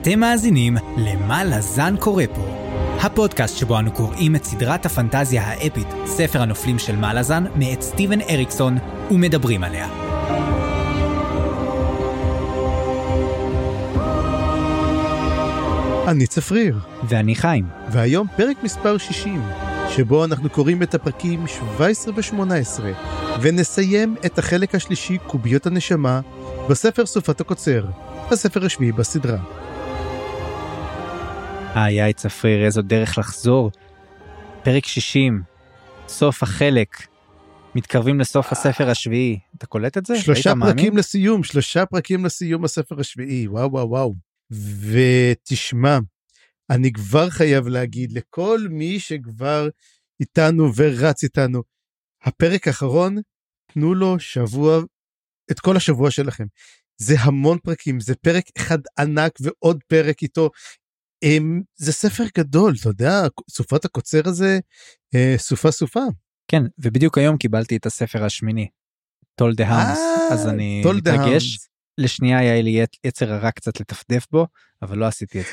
אתם מאזינים ל"מה לזן קורא פה", הפודקאסט שבו אנו קוראים את סדרת הפנטזיה האפית, ספר הנופלים של מה לזן, מאת סטיבן אריקסון, ומדברים עליה. אני צפריר, ואני חיים. והיום פרק מספר 60, שבו אנחנו קוראים את הפרקים 17 ו-18, ונסיים את החלק השלישי, קוביות הנשמה, בספר סופת הקוצר, הספר השביעי בסדרה. איי איי צפריר, איזו דרך לחזור. פרק 60, סוף החלק. מתקרבים לסוף הספר השביעי. אתה קולט את זה? שלושה פרקים? לסיום, שלושה פרקים לסיום הספר השביעי, וואו וואו וואו. ותשמע, אני כבר חייב להגיד לכל מי שכבר איתנו ורץ איתנו, הפרק האחרון, תנו לו שבוע, את כל השבוע שלכם. זה המון פרקים, זה פרק אחד ענק ועוד פרק איתו. זה ספר גדול, אתה יודע, סופת הקוצר הזה, אה, סופה סופה. כן, ובדיוק היום קיבלתי את הספר השמיני. טול דה האמס, אז אני מתרגש. לשנייה היה לי יצ- יצר הרע קצת לטפדף בו, אבל לא עשיתי את זה.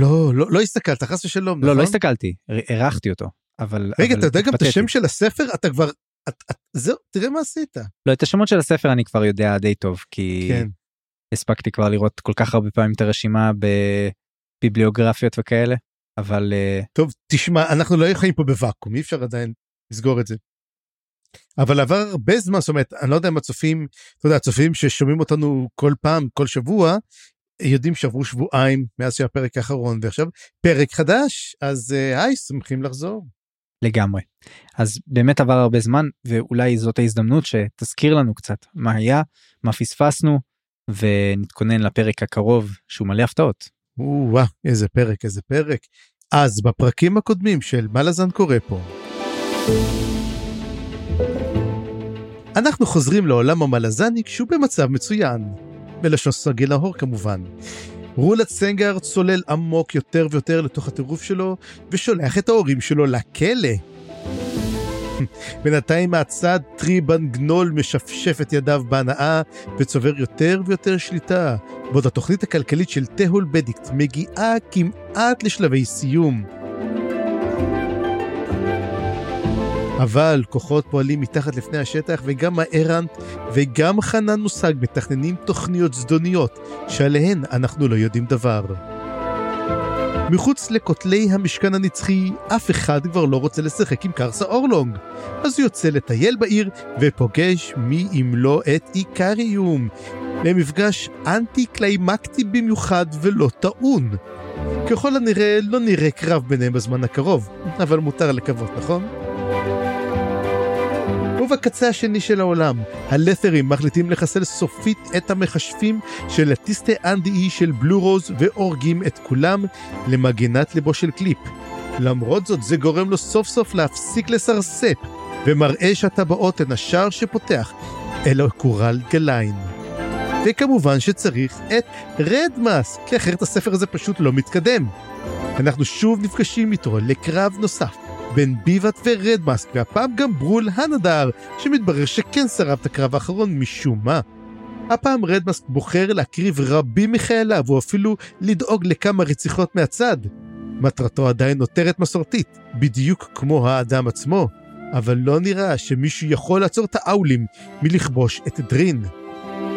לא, לא, לא הסתכלת, חס ושלום, לא, נכון? לא הסתכלתי, ר- הערכתי אותו. אבל... רגע, אבל אתה יודע גם את. השם של הספר? אתה כבר... את, את, זהו, תראה מה עשית. לא, את השמות של הספר אני כבר יודע די טוב, כי כן. הספקתי כבר לראות כל כך הרבה פעמים את הרשימה בביבליוגרפיות וכאלה, אבל אה, טוב, תשמע, אנחנו לא חיים פה בוואקום, אי אפשר עדיין לסגור את זה. אבל עבר הרבה זמן, זאת אומרת, אני לא יודע אם הצופים, אתה יודע, הצופים ששומעים אותנו כל פעם, כל שבוע, יודעים שעברו שבועיים מאז שהפרק האחרון, ועכשיו פרק חדש, אז אה, היי, שמחים לחזור. לגמרי. אז באמת עבר הרבה זמן, ואולי זאת ההזדמנות שתזכיר לנו קצת מה היה, מה פספסנו, ונתכונן לפרק הקרוב שהוא מלא הפתעות. או-אה, איזה פרק, איזה פרק. אז בפרקים הקודמים של מה לזן קורה פה. אנחנו חוזרים לעולם המלזני כשהוא במצב מצוין. בלשון סרגל נהור כמובן. רולאד סנגר צולל עמוק יותר ויותר לתוך הטירוף שלו, ושולח את ההורים שלו לכלא. בינתיים מהצד טריבן גנול משפשף את ידיו בהנאה וצובר יותר ויותר שליטה, בעוד התוכנית הכלכלית של תהול בדיקט מגיעה כמעט לשלבי סיום. אבל כוחות פועלים מתחת לפני השטח וגם הארנט וגם חנן מושג מתכננים תוכניות זדוניות שעליהן אנחנו לא יודעים דבר. מחוץ לכותלי המשכן הנצחי, אף אחד כבר לא רוצה לשחק עם קרסה אורלונג. אז הוא יוצא לטייל בעיר ופוגש מי אם לא את איקריום. למפגש אנטי קליימקטי במיוחד ולא טעון. ככל הנראה לא נראה קרב ביניהם בזמן הקרוב, אבל מותר לקוות, נכון? ובקצה השני של העולם, הלת'רים מחליטים לחסל סופית את המכשפים של הטיסטה אנדי של בלו רוז והורגים את כולם למגינת ליבו של קליפ. למרות זאת זה גורם לו סוף סוף להפסיק לסבסב, ומראה שהטבעות הן השער שפותח אל הקורלד גליין. וכמובן שצריך את רדמאסק, כי אחרת הספר הזה פשוט לא מתקדם. אנחנו שוב נפגשים איתו לקרב נוסף בין ביבת ורדמאסק, והפעם גם ברול הנדר, שמתברר שכן שרף את הקרב האחרון משום מה. הפעם רדמאסק בוחר להקריב רבים מחייליו, או אפילו לדאוג לכמה רציחות מהצד. מטרתו עדיין נותרת מסורתית, בדיוק כמו האדם עצמו, אבל לא נראה שמישהו יכול לעצור את האולים מלכבוש את דרין.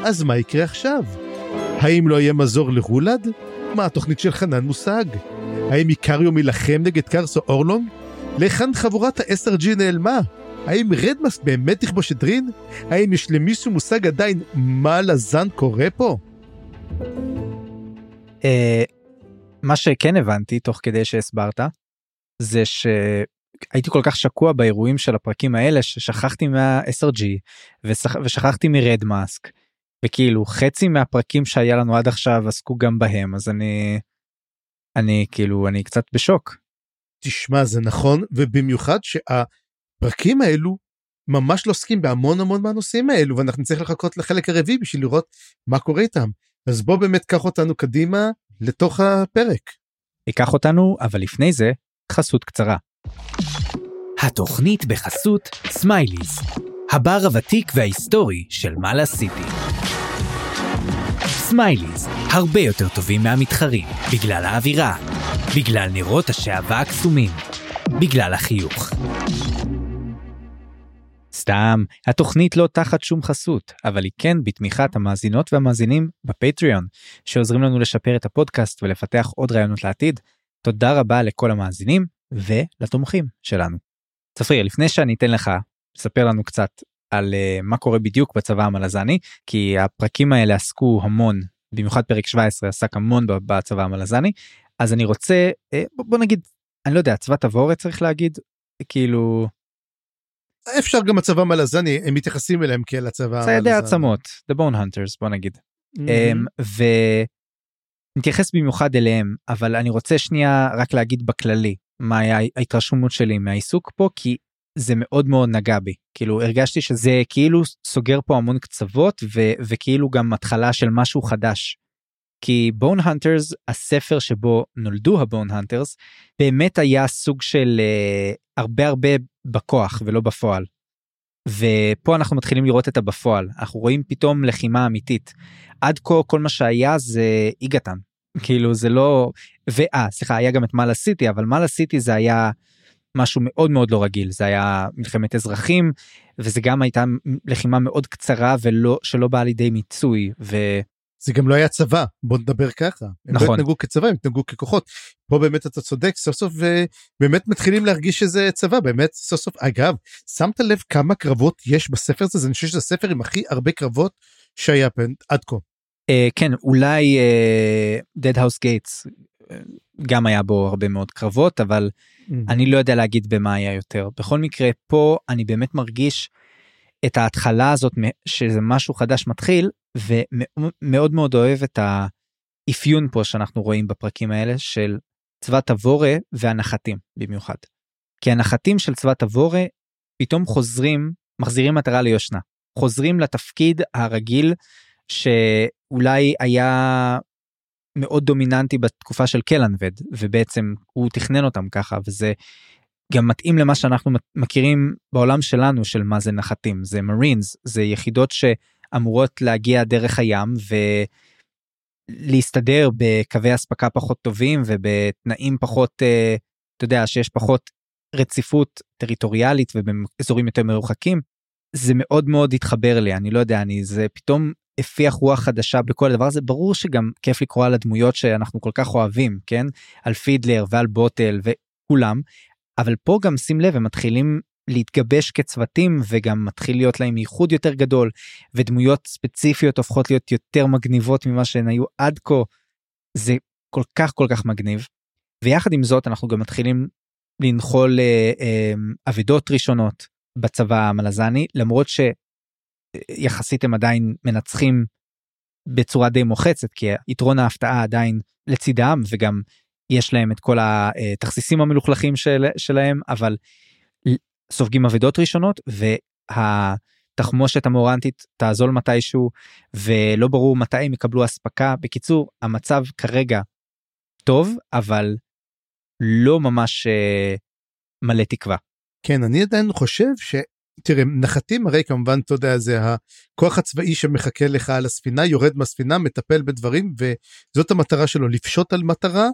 אז מה יקרה עכשיו? האם לא יהיה מזור לרולד? מה התוכנית של חנן מושג? האם איקריום יילחם נגד קרסו אורלונג? להיכן חבורת ה-SRG נעלמה? האם רדמאסק באמת יכבוש את דרין? האם יש למישהו מושג עדיין מה לזן קורה פה? אה, מה שכן הבנתי תוך כדי שהסברת זה שהייתי כל כך שקוע באירועים של הפרקים האלה ששכחתי מה-SRG ושכ... ושכחתי מרד מאסק וכאילו חצי מהפרקים שהיה לנו עד עכשיו עסקו גם בהם אז אני אני כאילו אני קצת בשוק. תשמע, זה נכון, ובמיוחד שהפרקים האלו ממש לא עוסקים בהמון המון מהנושאים האלו, ואנחנו נצטרך לחכות לחלק הרביעי בשביל לראות מה קורה איתם. אז בוא באמת קח אותנו קדימה לתוך הפרק. ייקח אותנו אבל לפני זה חסות קצרה. התוכנית בחסות סמייליז, הבר הוותיק וההיסטורי של מלאז סיטי. סמייליז, הרבה יותר טובים מהמתחרים, בגלל האווירה, בגלל נרות השעווה הקסומים, בגלל החיוך. סתם, התוכנית לא תחת שום חסות, אבל היא כן בתמיכת המאזינות והמאזינים בפטריון, שעוזרים לנו לשפר את הפודקאסט ולפתח עוד רעיונות לעתיד. תודה רבה לכל המאזינים ולתומכים שלנו. צפריר, לפני שאני אתן לך לספר לנו קצת על uh, מה קורה בדיוק בצבא המלזני, כי הפרקים האלה עסקו המון, במיוחד פרק 17 עסק המון בצבא המלזני, אז אני רוצה, uh, בוא, נגיד, אני לא יודע, צבא תבורת צריך להגיד, כאילו... אפשר גם הצבא מלזני, הם מתייחסים אליהם כאל הצבא המלזני. ציידי עצמות, The Bone Hunters, בוא נגיד. Mm-hmm. Um, ונתייחס במיוחד אליהם, אבל אני רוצה שנייה רק להגיד בכללי, מה היה ההתרשמות שלי מהעיסוק פה, כי זה מאוד מאוד נגע בי כאילו הרגשתי שזה כאילו סוגר פה המון קצוות ו- וכאילו גם התחלה של משהו חדש. כי בון הנטרס הספר שבו נולדו הבון הנטרס באמת היה סוג של uh, הרבה הרבה בכוח ולא בפועל. ופה אנחנו מתחילים לראות את הבפועל אנחנו רואים פתאום לחימה אמיתית. עד כה כל מה שהיה זה איגתן כאילו זה לא ואה סליחה היה גם את מעלה סיטי אבל מעלה סיטי זה היה משהו מאוד מאוד לא רגיל זה היה מלחמת אזרחים וזה גם הייתה לחימה מאוד קצרה ולא שלא באה לידי מיצוי ו... זה גם לא היה צבא בוא נדבר ככה. הם לא נכון. לא התנהגו כצבא הם התנהגו ככוחות. פה באמת אתה צודק סוף סוף ובאמת מתחילים להרגיש שזה צבא באמת סוף סוף. אגב שמת לב כמה קרבות יש בספר הזה? אני חושב שזה הספר עם הכי הרבה קרבות שהיה עד כה. Uh, כן אולי uh, Dead House Gates גם היה בו הרבה מאוד קרבות אבל mm. אני לא יודע להגיד במה היה יותר בכל מקרה פה אני באמת מרגיש את ההתחלה הזאת שזה משהו חדש מתחיל ומאוד מאוד אוהב את האפיון פה שאנחנו רואים בפרקים האלה של צבא תבורה והנחתים במיוחד. כי הנחתים של צבא תבורה פתאום חוזרים מחזירים מטרה ליושנה חוזרים לתפקיד הרגיל שאולי היה מאוד דומיננטי בתקופה של קלנבד ובעצם הוא תכנן אותם ככה וזה גם מתאים למה שאנחנו מכירים בעולם שלנו של מה זה נחתים זה מרינס זה יחידות שאמורות להגיע דרך הים ולהסתדר בקווי אספקה פחות טובים ובתנאים פחות אה, אתה יודע שיש פחות רציפות טריטוריאלית ובאזורים יותר מרוחקים. זה מאוד מאוד התחבר לי אני לא יודע אני זה פתאום הפיח רוח חדשה בכל הדבר הזה ברור שגם כיף לקרוא על הדמויות שאנחנו כל כך אוהבים כן על פידלר ועל בוטל וכולם אבל פה גם שים לב הם מתחילים להתגבש כצוותים וגם מתחיל להיות להם ייחוד יותר גדול ודמויות ספציפיות הופכות להיות יותר מגניבות ממה שהן היו עד כה זה כל כך כל כך מגניב. ויחד עם זאת אנחנו גם מתחילים לנחול אה, אה, אבדות ראשונות בצבא המלזני למרות ש... יחסית הם עדיין מנצחים בצורה די מוחצת כי יתרון ההפתעה עדיין לצידם וגם יש להם את כל התכסיסים המלוכלכים של, שלהם אבל סופגים אבדות ראשונות והתחמושת המורנטית תעזול מתישהו ולא ברור מתי הם יקבלו אספקה בקיצור המצב כרגע טוב אבל לא ממש uh, מלא תקווה. כן אני עדיין חושב ש... תראה נחתים הרי כמובן אתה יודע זה הכוח הצבאי שמחכה לך על הספינה יורד מהספינה מטפל בדברים וזאת המטרה שלו לפשוט על מטרה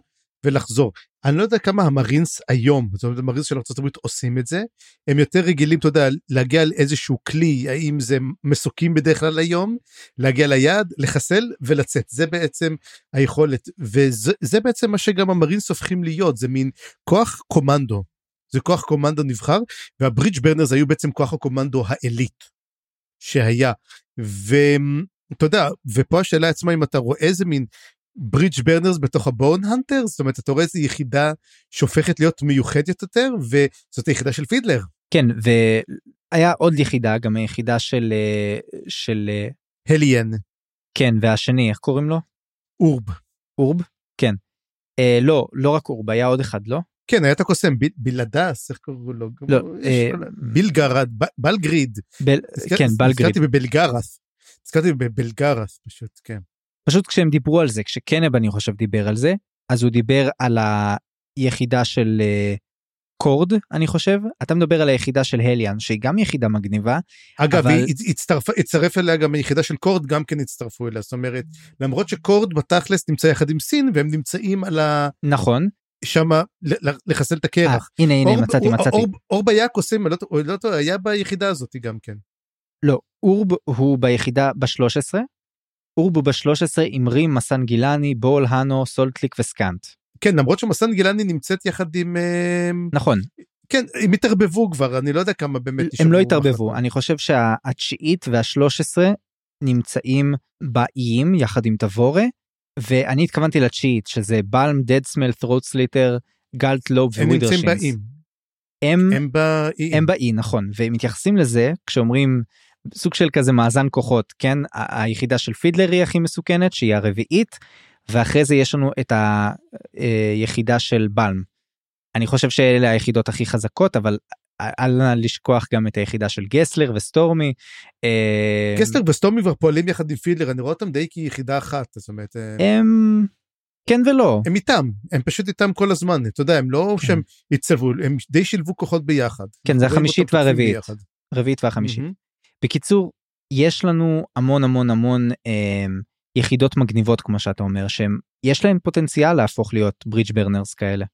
ולחזור. אני לא יודע כמה המרינס היום זאת אומרת המרינס של ארה"ב עושים את זה הם יותר רגילים אתה יודע להגיע לאיזשהו כלי האם זה מסוקים בדרך כלל היום להגיע ליעד לחסל ולצאת זה בעצם היכולת וזה בעצם מה שגם המרינס הופכים להיות זה מין כוח קומנדו זה כוח קומנדו נבחר והברידג' ברנרס היו בעצם כוח הקומנדו העילית שהיה ואתה יודע ופה השאלה עצמה אם אתה רואה איזה מין ברידג' ברנרס בתוך הבון הנטר זאת אומרת אתה רואה איזה יחידה שהופכת להיות מיוחדת יותר וזאת היחידה של פידלר. כן והיה עוד יחידה גם היחידה של של הליאן. כן והשני איך קוראים לו? אורב. אורב? כן. אה, לא לא רק אורב היה עוד אחד לא? כן היה את הקוסם בלעדס איך קראו לו? לא, אה, בילגרד בלגריד. כן בלגריד. נזכרתי בבלגרס. נזכרתי בבלגרס פשוט כן. פשוט כשהם דיברו על זה כשקנב אני חושב דיבר על זה אז הוא דיבר על היחידה של קורד אני חושב. אתה מדבר על היחידה של הליאן שהיא גם יחידה מגניבה אגב, אבל- הצטרף אליה גם היחידה של קורד, גם כן הצטרפו אליה. זאת אומרת, למרות שקורד בתכלס נמצא יחד עם סין, והם נמצאים על ה... נכון ל- לחסל את אה, הקרח. הנה הנה אור- מצאתי אור- מצאתי אור- אור ביאק עושה, לא טועה- לא היה ביחידה הזאת גם כן. לא אורב הוא ביחידה ב-13 אורב הוא ב-13 עם רים מסן גילני בול הנו סולטליק וסקאנט כן, למרות שמסן גילני נמצאת יחד עם... אה, נכון כן, הם התערבבו כבר, אני לא יודע כמה באמת הם לא התערבבו. אני חושב שהתשיעית והשלוש עשרה נמצאים באיים יחד עם תבורה ואני התכוונתי לתשיעית שזה בלם דדסמל ת'רוטסליטר גלט לוב הם נמצאים ווידרשינס. באיים. הם הם באיים. הם באי נכון ומתייחסים לזה כשאומרים סוג של כזה מאזן כוחות כן היחידה של פידלר היא הכי מסוכנת שהיא הרביעית ואחרי זה יש לנו את היחידה של בלם. אני חושב שאלה היחידות הכי חזקות אבל אל נא לשכוח גם את היחידה של גסלר וסטורמי. אה, גסלר וסטורמי כבר פועלים יחד עם פידלר, אני רואה אותם די כיחידה אחת, זאת אומרת, אה, הם כן ולא הם איתם, הם פשוט איתם כל הזמן, אתה יודע, הם לא כן. שהם הצטרפו, הם די שילבו כוחות ביחד. כן, זה החמישית והרביעית. רביעית והחמישית. בקיצור יש לנו המון המון המון אה, יחידות מגניבות כמו שאתה אומר שהם יש להם פוטנציאל להפוך להיות ברידג' ברנרס כאלה.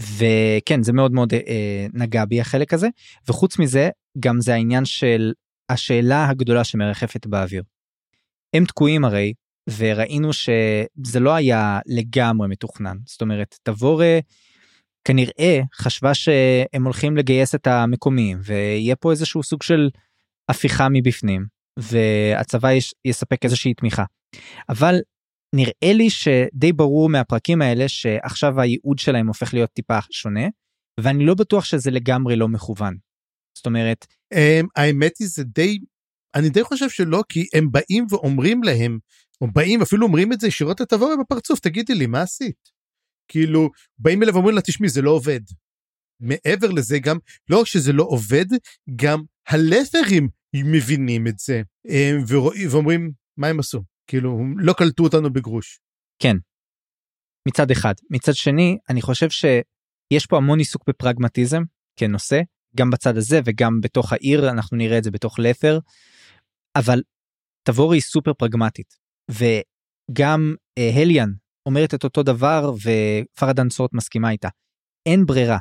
וכן זה מאוד מאוד אה, נגע בי החלק הזה וחוץ מזה גם זה העניין של השאלה הגדולה שמרחפת באוויר. הם תקועים הרי וראינו שזה לא היה לגמרי מתוכנן זאת אומרת תבורה כנראה חשבה שהם הולכים לגייס את המקומיים ויהיה פה איזשהו סוג של הפיכה מבפנים והצבא יש, יספק איזושהי תמיכה. אבל נראה לי שדי ברור מהפרקים האלה שעכשיו הייעוד שלהם הופך להיות טיפה שונה ואני לא בטוח שזה לגמרי לא מכוון. זאת אומרת הם, האמת היא זה די, אני די חושב שלא, כי הם באים ואומרים להם, או באים אפילו אומרים את זה ישירות לתבורי בפרצוף, תגידי לי, מה עשית? כאילו, באים אליו ואומרים לה, תשמעי, זה לא עובד. מעבר לזה גם, לא רק שזה לא עובד, גם הלת'רים מבינים את זה, הם, ורואים- ואומרים, מה הם עשו? כאילו, לא קלטו אותנו בגרוש. מצד אחד מצד שני אני חושב שיש פה המון עיסוק בפרגמטיזם כנושא גם בצד הזה וגם בתוך העיר אנחנו נראה את זה בתוך לת'ר. אבל תבורי היא סופר פרגמטית וגם אה, הליאן אומרת את אותו דבר ופרדן סורט מסכימה איתה. אין ברירה.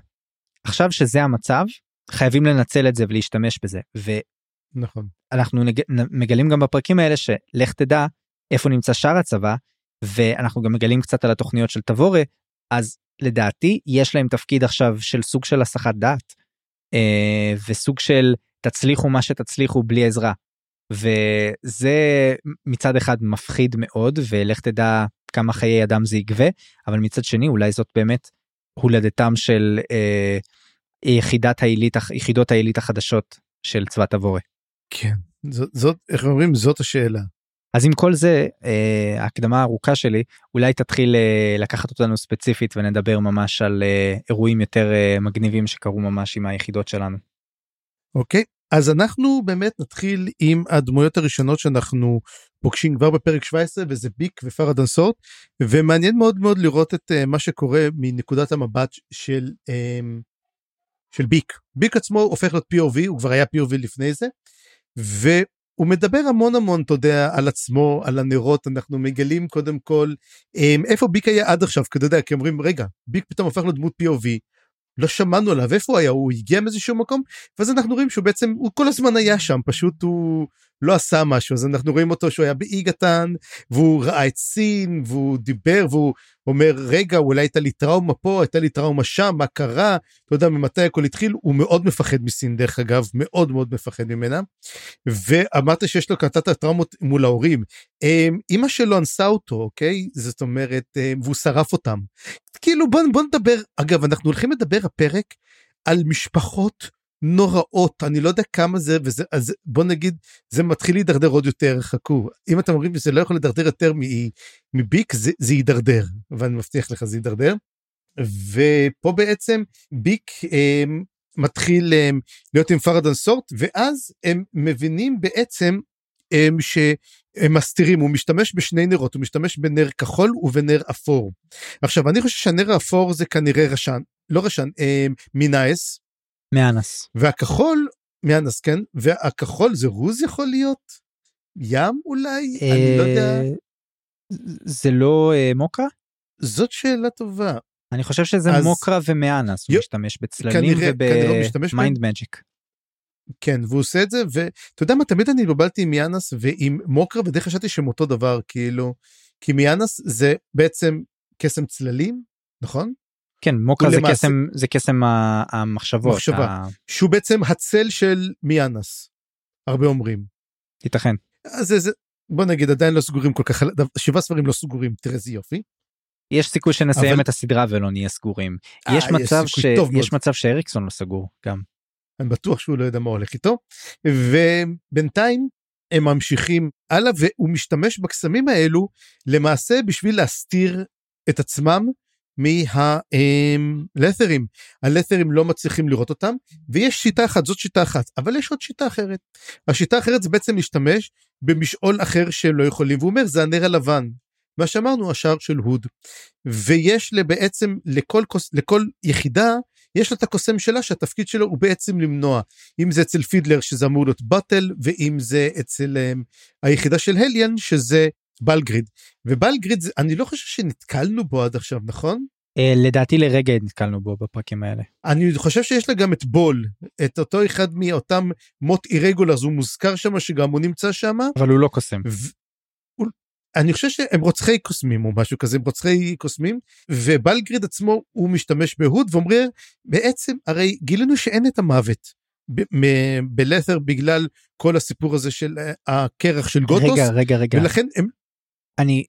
עכשיו שזה המצב חייבים לנצל את זה ולהשתמש בזה נכון. ואנחנו נג... מגלים גם בפרקים האלה שלך תדע איפה נמצא שאר הצבא ואנחנו גם מגלים קצת על התוכניות של תבורה אז לדעתי יש להם תפקיד עכשיו של סוג של הסחת דעת אה, וסוג של תצליחו מה שתצליחו בלי עזרה. וזה מצד אחד מפחיד מאוד ולך תדע כמה חיי אדם זה יגבה אבל מצד שני אולי זאת באמת הולדתם של אה, יחידת העילית יחידות העילית החדשות של צבא תבורה. כן. זאת, זאת, איך אומרים? זאת השאלה. אז עם כל זה אה, ההקדמה הארוכה שלי אולי תתחיל אה, לקחת אותנו ספציפית ונדבר ממש על אה, אירועים יותר מגניבים שקרו ממש עם היחידות שלנו. אוקיי, אז אנחנו באמת נתחיל עם הדמויות הראשונות שאנחנו פוגשים כבר בפרק 17 וזה ביק ופרדן סורט ומעניין מאוד מאוד לראות את מה שקורה מנקודת המבט של um, של ביק. ביק עצמו הופך להיות POV הוא כבר היה POV לפני זה והוא מדבר המון המון אתה יודע על עצמו על הנרות. אנחנו מגלים קודם כל um, איפה ביק היה עד עכשיו כי אתה יודע כי אומרים רגע ביק פתאום הופך להיות דמות POV לא שמענו עליו. איפה הוא היה? הוא הגיע מאיזשהו מקום? ואז אנחנו רואים שהוא בעצם הוא כל הזמן היה שם פשוט הוא לא עשה משהו אז אנחנו רואים אותו שהוא היה באי קטן והוא ראה את סין והוא דיבר והוא אומר רגע אולי הייתה לי טראומה פה הייתה לי טראומה שם מה קרה? אתה יודע ממתי הכל התחיל? הוא מאוד מפחד מסין דרך אגב מאוד מאוד מפחד ממנה. ואמרת שיש לו קטעת הטראומות מול ההורים. אמ, אמא שלו אנסה אותו אוקיי? זאת אומרת אמ, והוא שרף אותם. כאילו בוא, בוא נדבר. אגב אנחנו הולכים לדבר הפרק על משפחות נוראות אני לא יודע כמה זה וזה אז בוא נגיד זה מתחיל להידרדר עוד יותר חכו אם אתם אומרים שזה לא יכול להידרדר יותר מביק זה, זה יידרדר ואני מבטיח לך זה יידרדר. ופה בעצם ביק אה, מתחיל אה, להיות עם פרדן סורט ואז הם מבינים בעצם אה, שהם מסתירים הוא משתמש בשני נרות הוא משתמש בנר כחול ובנר אפור. עכשיו אני חושב שהנר האפור זה כנראה רשן לא רשן, אה, מינאס, מאנס. והכחול, מאנס, כן? והכחול זה רוז יכול להיות? ים אולי? אני לא יודע. אה, זה לא אה, מוקרה? זאת שאלה טובה. אני חושב שזה אז- מוקרה ומאנס, הוא משתמש בצללים. וב mind magic. כן, והוא עושה את זה, ואתה יודע מה, תמיד אני התבלבלתי עם מאנס ועם מוקרה, ודי חשבתי שהם אותו דבר, כאילו, כי מיאנס זה בעצם קסם צללים, נכון? כן, מוקרה זה קסם, זה קסם המחשבות. מחשבה. ה- שהוא בעצם הצל של מיאנס, הרבה אומרים. ייתכן. אז זה, בוא נגיד, עדיין לא סגורים כל כך, שבעה ספרים לא סגורים, תראה איזה יופי. יש סיכוי שנסיים אבל- את הסדרה ולא נהיה סגורים. אה, יש מצב ש... טוב מאוד. יש מצב שאריקסון לא סגור גם. אני בטוח שהוא לא יודע מה הולך איתו. ובינתיים הם ממשיכים הלאה והוא משתמש בקסמים האלו למעשה בשביל להסתיר את עצמם מהלת'רים. הלת'רים לא מצליחים לראות אותם ויש שיטה אחת זאת שיטה אחת אבל יש עוד שיטה אחרת. השיטה האחרת זה בעצם להשתמש במשעול אחר שהם לא יכולים והוא אומר זה הנר הלבן. מה שאמרנו השער של הוד. ויש בעצם לכל, לכל יחידה יש לה את הקוסם שלה שהתפקיד שלו הוא בעצם למנוע אם זה אצל פידלר שזה אמור להיות באטל ואם זה אצל um, היחידה של הליאן שזה בלגריד ובלגריד אני לא חושב שנתקלנו בו עד עכשיו נכון אה, לדעתי לרגע נתקלנו בו בפרקים האלה. אני חושב שיש לה גם את בול את אותו אחד מאותם מוט אירגולרס הוא מוזכר שם שגם הוא נמצא שם אבל הוא לא קוסם. אני חושב שהם רוצחי קוסמים או משהו כזה, הם רוצחי קוסמים, ובלגריד עצמו הוא משתמש בהוד ואומר, בעצם הרי גילינו שאין את המוות בלת'ר בגלל כל הסיפור הזה של אה, הקרח של גוטוס, רגע רגע רגע ולכן הם, אני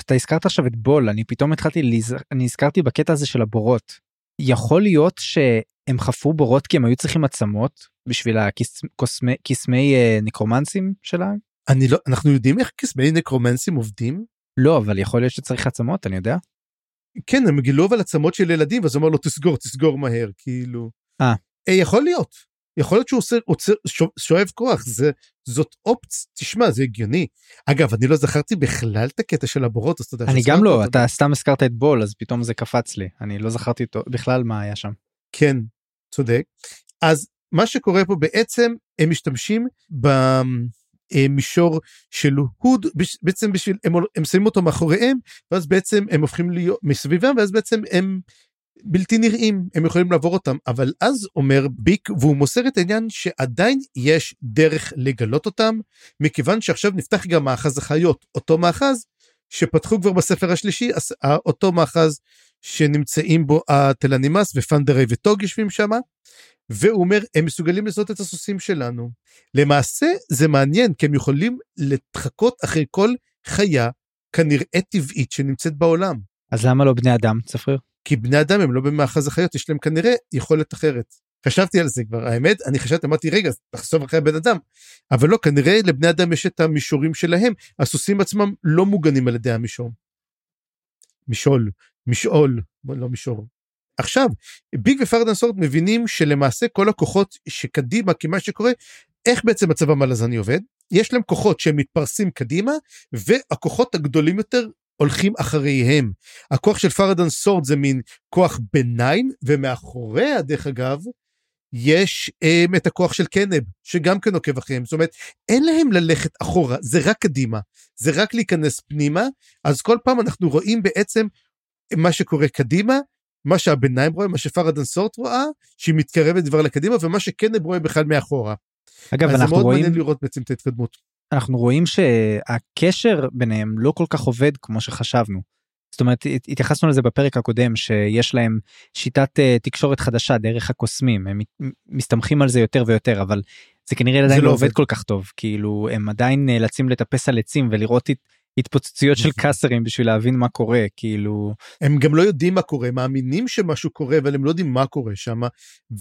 אתה הזכרת עכשיו את בול אני פתאום התחלתי להיז- אני נזכרתי בקטע הזה של הבורות. יכול להיות שהם חפרו בורות כי הם היו צריכים עצמות בשביל הקסמי קסמי אה, ניקרומנסים שלהם? אני לא, אנחנו יודעים איך קסמי נקרומנסים עובדים? לא אבל יכול להיות שצריך עצמות אני יודע. כן, הם גילו אבל עצמות של ילדים, ואז הוא אמר לו תסגור, תסגור מהר, כאילו. אה. אה, יכול להיות. יכול להיות שהוא עושה, עוצר, שואב כוח, זה, זאת אופציה, תשמע, זה הגיוני. אגב, אני לא זכרתי בכלל את הקטע של הבורות, אז אתה יודע. אני גם לא. אתה סתם הזכרת את בול אז פתאום זה קפץ לי אני לא זכרתי בכלל מה היה שם. כן, צודק. אז מה שקורה פה בעצם, הם משתמשים במישור של הוד, בעצם בשביל, הם, הם שמים אותו מאחוריהם, ואז בעצם הם הופכים להיות מסביבם, ואז בעצם הם בלתי נראים, הם יכולים לעבור אותם. אבל אז אומר ביק, והוא מוסר את העניין שעדיין יש דרך לגלות אותם, מכיוון שעכשיו נפתח גם מאחז החיות, אותו מאחז שפתחו כבר בספר השלישי, אז- אותו מאחז שנמצאים בו הטלנימאס ופנדרי וטוג יושבים שם, והוא אומר, הם מסוגלים לזהות את הסוסים שלנו. למעשה זה מעניין, כי הם יכולים להתחקות אחרי כל חיה כנראה טבעית שנמצאת בעולם. אז למה לא בני אדם צפריר? כי בני אדם הם לא במאחז החיות, יש להם כנראה יכולת אחרת. חשבתי על זה כבר, האמת, אני חשבתי, אמרתי, רגע, תחשוב אחרי הבן אדם. אבל לא, כנראה לבני אדם יש את המישורים שלהם, הסוסים עצמם לא מוגנים על ידי המישור. משעול, בוא, לא מישור. עכשיו, ביג ופרדן סורד מבינים שלמעשה כל הכוחות שקדימה, כי מה שקורה, איך בעצם הצבא מלזני עובד? יש להם כוחות שהם מתפרסים קדימה, והכוחות הגדולים יותר הולכים אחריהם. הכוח של פרדן סורד זה מין כוח ביניים, ומאחוריה, דרך אגב, יש um, את הכוח של קנב, שגם כן עוקב אחריהם. זאת אומרת, אין להם ללכת אחורה, זה רק קדימה. זה רק להיכנס פנימה, אז כל פעם אנחנו רואים בעצם מה שקורה קדימה, מה שהביניים רואה, מה שפרדן סורט רואה, שהיא מתקרבת כבר לקדימה, ומה שקנב רואה בכלל מאחורה. אגב אז זה אנחנו מאוד רואים מעניין לראות בעצם את ההתקדמות. אנחנו רואים שהקשר ביניהם לא כל כך עובד כמו שחשבנו. זאת אומרת הת- התייחסנו לזה בפרק הקודם שיש להם שיטת אה, תקשורת חדשה דרך הקוסמים הם מסתמכים על זה יותר ויותר אבל זה כנראה עדיין לא לא עובד עובד. כל כך טוב כאילו הם עדיין נאלצים לטפס על עצים ולראות הת- התפוצצויות של נכון. קאסרים בשביל להבין מה קורה כאילו הם גם לא יודעים מה קורה, מאמינים שמשהו קורה, אבל הם לא יודעים מה קורה שם,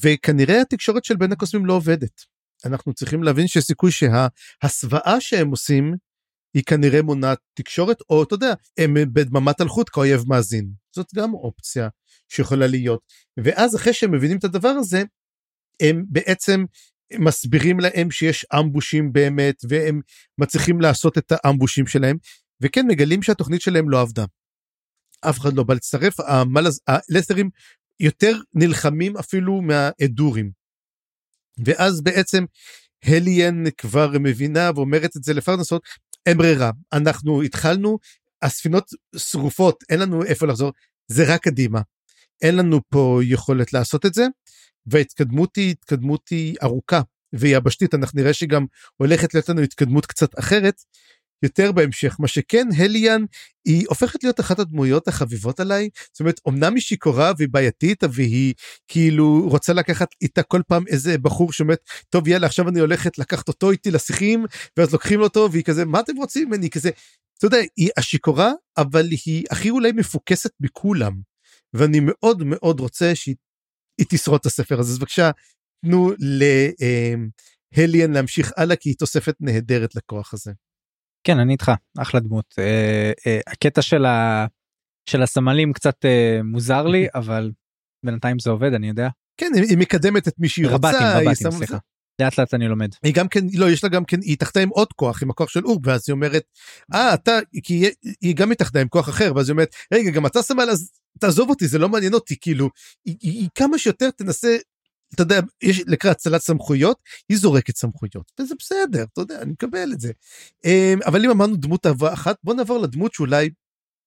וכנראה התקשורת של בין הקוסמים לא עובדת. אנחנו צריכים להבין שיש סיכוי שההסוואה שהם עושים, היא כנראה מונעת תקשורת, או אתה יודע, הם בדממת אלחוט כאויב מאזין. זאת גם אופציה שיכולה להיות. ואז אחרי שהם מבינים את הדבר הזה, הם בעצם מסבירים להם שיש אמבושים באמת, והם מצליחים לעשות את האמבושים שלהם, וכן מגלים שהתוכנית שלהם לא עבדה. אף אחד לא בא להצטרף, המלז, הלסרים יותר נלחמים אפילו מהאדורים. ואז בעצם הליאן כבר מבינה ואומרת את זה לפרנסות, אין ברירה, אנחנו התחלנו, הספינות שרופות, אין לנו איפה לחזור, זה רק קדימה. אין לנו פה יכולת לעשות את זה, וההתקדמות היא התקדמות היא ארוכה ויבשתית, אנחנו נראה שגם הולכת להיות לנו התקדמות קצת אחרת, יותר בהמשך. מה שכן, הליאן היא הופכת להיות אחת הדמויות החביבות עליי. זאת אומרת, אמנם היא שיכורה והיא בעייתית, והיא כאילו רוצה לקחת איתה כל פעם איזה בחור שאומרת, טוב יאללה עכשיו אני הולכת לקחת אותו איתי לשיחים, ואז לוקחים לו אותו והיא כזה, מה אתם רוצים ממני? כזה, אתה יודע, היא השיכורה, אבל היא הכי אולי מפוקסת מכולם. ואני מאוד מאוד רוצה שהיא תשרוד את הספר הזה. אז בבקשה, תנו להליאן להמשיך הלאה, כי היא תוספת נהדרת לכוח הזה. כן אני איתך אחלה דמות אה, אה, הקטע של, ה, של הסמלים קצת אה, מוזר לי אבל בינתיים זה עובד אני יודע. כן היא מקדמת את מי שהיא רוצה. רבטים, רבטים, סליחה. לאט לאט אני לומד. היא גם כן לא יש לה גם כן היא התאחדה עם עוד כוח עם הכוח של אורק ואז היא אומרת אה אתה כי היא- היא גם התאחדה עם כוח אחר ואז היא אומרת רגע גם אתה סמל אז תעזוב אותי זה לא מעניין אותי כאילו היא, היא, היא כמה שיותר תנסה. אתה יודע יש לקראת הצלת סמכויות היא זורקת סמכויות וזה בסדר אתה יודע אני מקבל את זה. אמ, אבל אם אמרנו דמות אהבה אחת בוא נעבור לדמות שאולי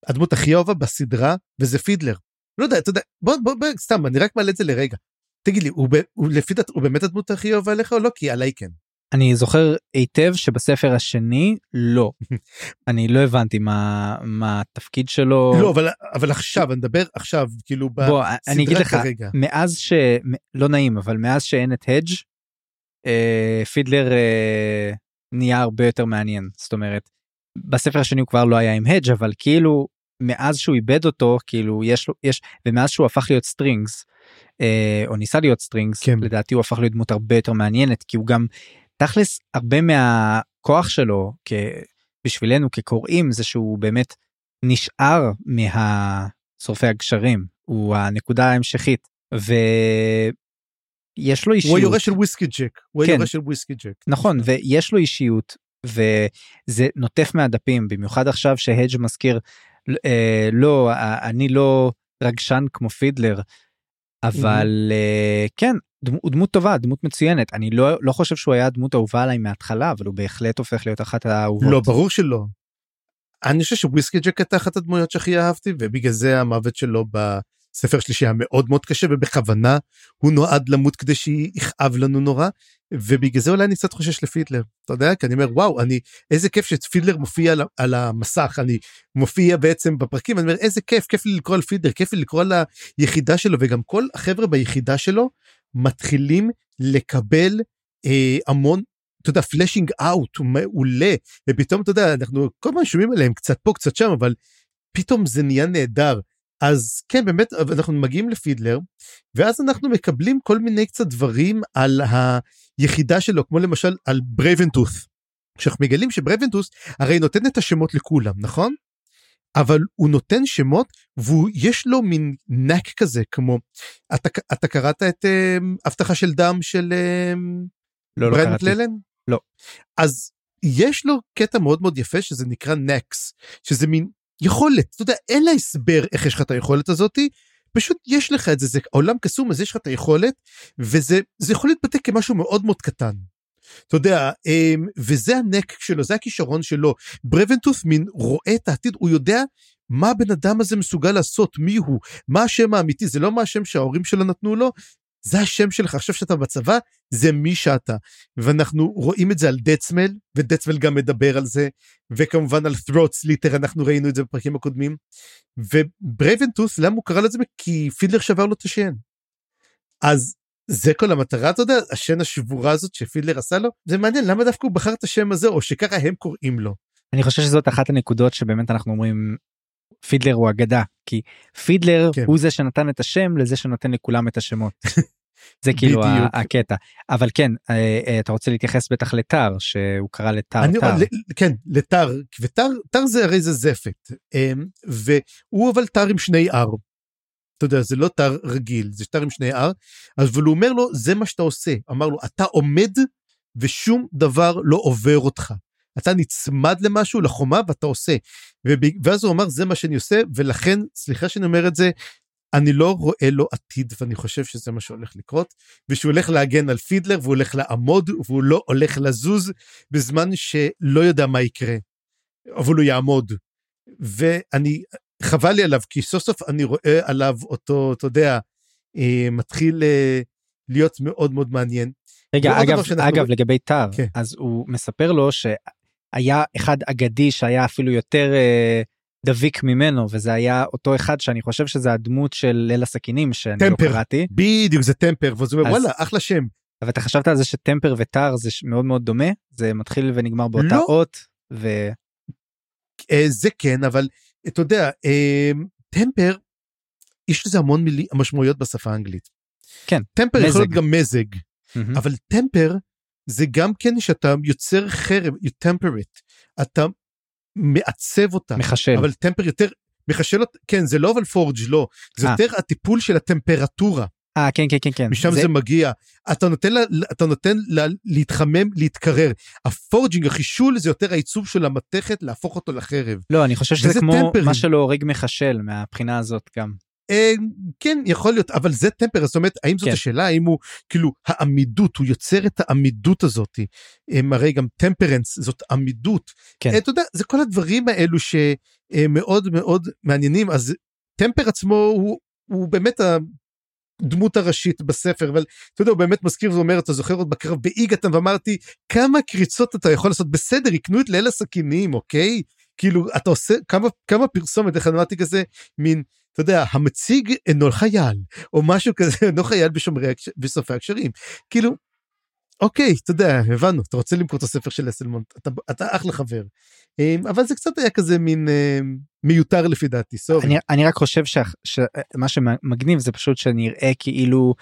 הדמות הכי אהובה בסדרה וזה פידלר. לא יודע אתה יודע בוא בוא, בוא סתם אני רק מעלה את זה לרגע. תגיד לי הוא, הוא לפי דעת הוא באמת הדמות הכי אהובה עליך או לא כי עליי כן. אני זוכר היטב שבספר השני לא אני לא הבנתי מה מה התפקיד שלו לא אבל אבל עכשיו אני מדבר עכשיו כאילו בוא אני אגיד לך כרגע. מאז ש... לא נעים אבל מאז שאין את הדג' אה, פידלר אה, נהיה הרבה יותר מעניין זאת אומרת בספר השני הוא כבר לא היה עם הדג' אבל כאילו מאז שהוא איבד אותו כאילו יש לו יש ומאז שהוא הפך להיות סטרינגס אה, או ניסה להיות סטרינגס כן. לדעתי הוא הפך להיות דמות הרבה יותר מעניינת כי הוא גם תכלס הרבה מהכוח שלו כ... בשבילנו כקוראים זה שהוא באמת נשאר מהשורפי הגשרים הוא הנקודה ההמשכית ויש לו אישיות. הוא היורש של וויסקי ג'ק. הוא כן. היורש של וויסקי ג'ק. נכון ויש לו אישיות וזה נוטף מהדפים במיוחד עכשיו שהדג' מזכיר אה, לא אני לא רגשן כמו פידלר אבל אה, כן הוא דמות טובה דמות מצוינת אני לא לא חושב שהוא היה הדמות האהובה עליי מההתחלה אבל הוא בהחלט הופך להיות אחת האהובות. לא ברור שלא. אני חושב שוויסקי ג'ק הייתה אחת הדמויות שהכי אהבתי ובגלל זה המוות שלו בספר שלישי היה מאוד מאוד קשה ובכוונה הוא נועד למות כדי שיכאב לנו נורא ובגלל זה אולי אני קצת חושש לפידלר אתה יודע כי אני אומר וואו אני איזה כיף שפידלר מופיע על, על המסך אני מופיע בעצם בפרקים אני אומר איזה כיף כיף לי לקרוא על פידלר כיף לי לקרוא על היחידה שלו וגם כל החבר'ה ביחידה שלו מתחילים לקבל אה, המון אתה יודע פלאשינג אאוט הוא מעולה ופתאום אתה יודע אנחנו כל הזמן שומעים עליהם קצת פה קצת שם אבל פתאום זה נהיה נהדר אז כן באמת אנחנו מגיעים לפידלר ואז אנחנו מקבלים כל מיני קצת דברים על היחידה שלו כמו למשל על ברייבנטוס. שאנחנו מגלים שברייבנטוס הרי נותן את השמות לכולם נכון? אבל הוא נותן שמות ויש לו מין knack כזה כמו אתה, אתה קראת את אמ, הבטחה של דם של אמ, לא, לא ברנד קראתי. ללן? לא. אז יש לו קטע מאוד מאוד יפה שזה נקרא knacks שזה מין יכולת אתה יודע אין לה הסבר איך יש לך את היכולת הזאתי פשוט יש לך את זה זה עולם קסום אז יש לך את היכולת וזה זה יכול להתבטא כמשהו מאוד מאוד קטן. אתה יודע אמ, וזה ה knack שלו זה הכישרון שלו. ברבנטוס מין רואה את העתיד הוא יודע מה הבן אדם הזה מסוגל לעשות מי הוא מה השם האמיתי. זה לא מה השם שההורים שלו נתנו לו זה השם שלך. עכשיו שאתה בצבא זה מי שאתה. ואנחנו רואים את זה על דדסמל ודדסמל גם מדבר על זה וכמובן על throat slitter אנחנו ראינו את זה בפרקים הקודמים. וברייבנטוס למה הוא קרא לזה? כי פידלר שבר לו את השן. אז זה כל המטרה אתה יודע השן השבורה הזאת שפידלר עשה לו זה מעניין למה דווקא הוא בחר את השם הזה או שככה הם קוראים לו. אני חושב שזאת אחת הנקודות שבאמת אנחנו אומרים פידלר הוא אגדה כי פידלר כן. הוא זה שנתן את השם לזה שנותן לכולם את השמות. זה כאילו בדיוק. הקטע אבל כן אה, אה, אתה רוצה להתייחס בטח לטר שהוא קרא לטר אני. ל- כן לטר וטר טר זה הרי זה זפת אמ, והוא אבל טר עם שני R. אתה יודע זה לא טר רגיל זה טר עם שני R אבל הוא אומר לו זה מה שאתה עושה אמר לו אתה עומד ושום דבר לא עובר אותך. אתה נצמד למשהו לחומה ואתה עושה ואז הוא אמר זה מה שאני עושה ולכן סליחה שאני אומר את זה אני לא רואה לו עתיד ואני חושב שזה מה שהולך לקרות ושהוא הולך להגן על פידלר והוא הולך לעמוד והוא לא הולך לזוז בזמן שלא יודע מה יקרה. אבל הוא יעמוד. ואני חבל לי עליו כי סוף סוף אני רואה עליו אותו אתה יודע אה, מתחיל אה, להיות מאוד מאוד מעניין. רגע אגב. אגב לגבי טאר כן. אז הוא מספר לו שהיה אחד אגדי שהיה אפילו יותר. אה... דביק ממנו וזה היה אותו אחד שאני חושב שזה הדמות של ליל הסכינים שאני לא טמפר, לא קראתי. בדיוק זה טמפר וזה אומר וואלה אחלה שם. אבל אתה חשבת על זה שטמפר וטאר זה מאוד מאוד דומה זה מתחיל ונגמר באותה לא. אות ו... זה כן אבל אתה יודע אה, טמפר יש לזה המון מילי, משמעויות בשפה האנגלית. כן. טמפר מזג. יכול להיות גם מזג mm-hmm. אבל טמפר זה גם כן שאתה יוצר חרב, you temperate, אתה מעצב אותה. מחשל. אבל טמפר יותר, מחשל אותה, כן, זה לא אבל פורג' לא, זה 아. אה. יותר הטיפול של הטמפרטורה. אה כן כן כן כן משם זה... זה מגיע אתה נותן לה אתה נותן לה להתחמם להתקרר ה forging החישול זה יותר העיצוב של המתכת להפוך אותו לחרב. לא אני חושב שזה כמו tempering. מה שלא הורג מחשל מהבחינה הזאת גם. אה, כן יכול להיות אבל זה טמפר זאת אומרת האם זאת כן. השאלה האם הוא כאילו העמידות הוא יוצר את העמידות הזאת הם הרי גם temperance זאת עמידות כן. אה, אתה יודע זה כל הדברים האלו שמאוד מאוד מעניינים אז טמפר עצמו הוא, הוא באמת הדמות הראשית בספר אבל אתה יודע הוא באמת מזכיר ואומר אתה זוכר עוד בקרב באיגתם ואמרתי כמה קריצות אתה יכול לעשות? בסדר יקנו את ליל הסכינים אוקיי? כאילו אתה עושה כמה כמה פרסומת איך אמרתי כזה מין אתה יודע, המציג אינו חייל, או משהו כזה, אינו חייל בשומרי, בסופי הקשרים. כאילו, אוקיי, אתה יודע, הבנו, אתה רוצה למכור את הספר של אסלמונט, אתה, אתה אחלה חבר. אמ, אבל זה קצת היה כזה מין אמ, מיותר לפי דעתי, sorry. אני, אני רק חושב שמה שמגניב זה פשוט שנראה כאילו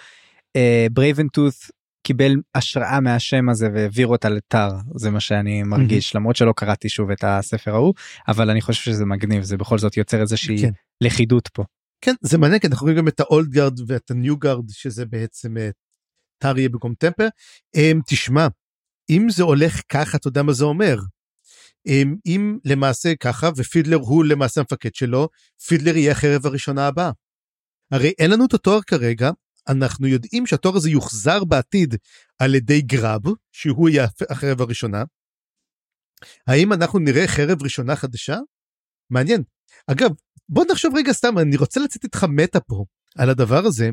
ברייבנטות' אה, קיבל השראה מהשם הזה והעביר אותה לתר זה מה שאני מרגיש אמהמ. למרות שלא קראתי שוב את הספר ההוא אבל אני חושב שזה מגניב זה בכל זאת יוצר איזושהי כן. לכידות פה. כן זה מעניין כי אנחנו רואים גם את ה old guard ואת ה new guard שזה בעצם טר יהיה במקום טמפר. אמ, תשמע אם זה הולך ככה אתה יודע מה זה אומר. Um, אם למעשה ככה ופידלר הוא למעשה המפקד שלו פידלר יהיה החרב הראשונה הבאה. הרי אין לנו את התואר כרגע אנחנו יודעים שהתואר הזה יוחזר בעתיד על ידי גרב שהוא יהיה החרב הראשונה. האם אנחנו נראה חרב ראשונה חדשה? מעניין. אגב בוא נחשוב רגע סתם אני רוצה לצאת איתך מטה פה על הדבר הזה.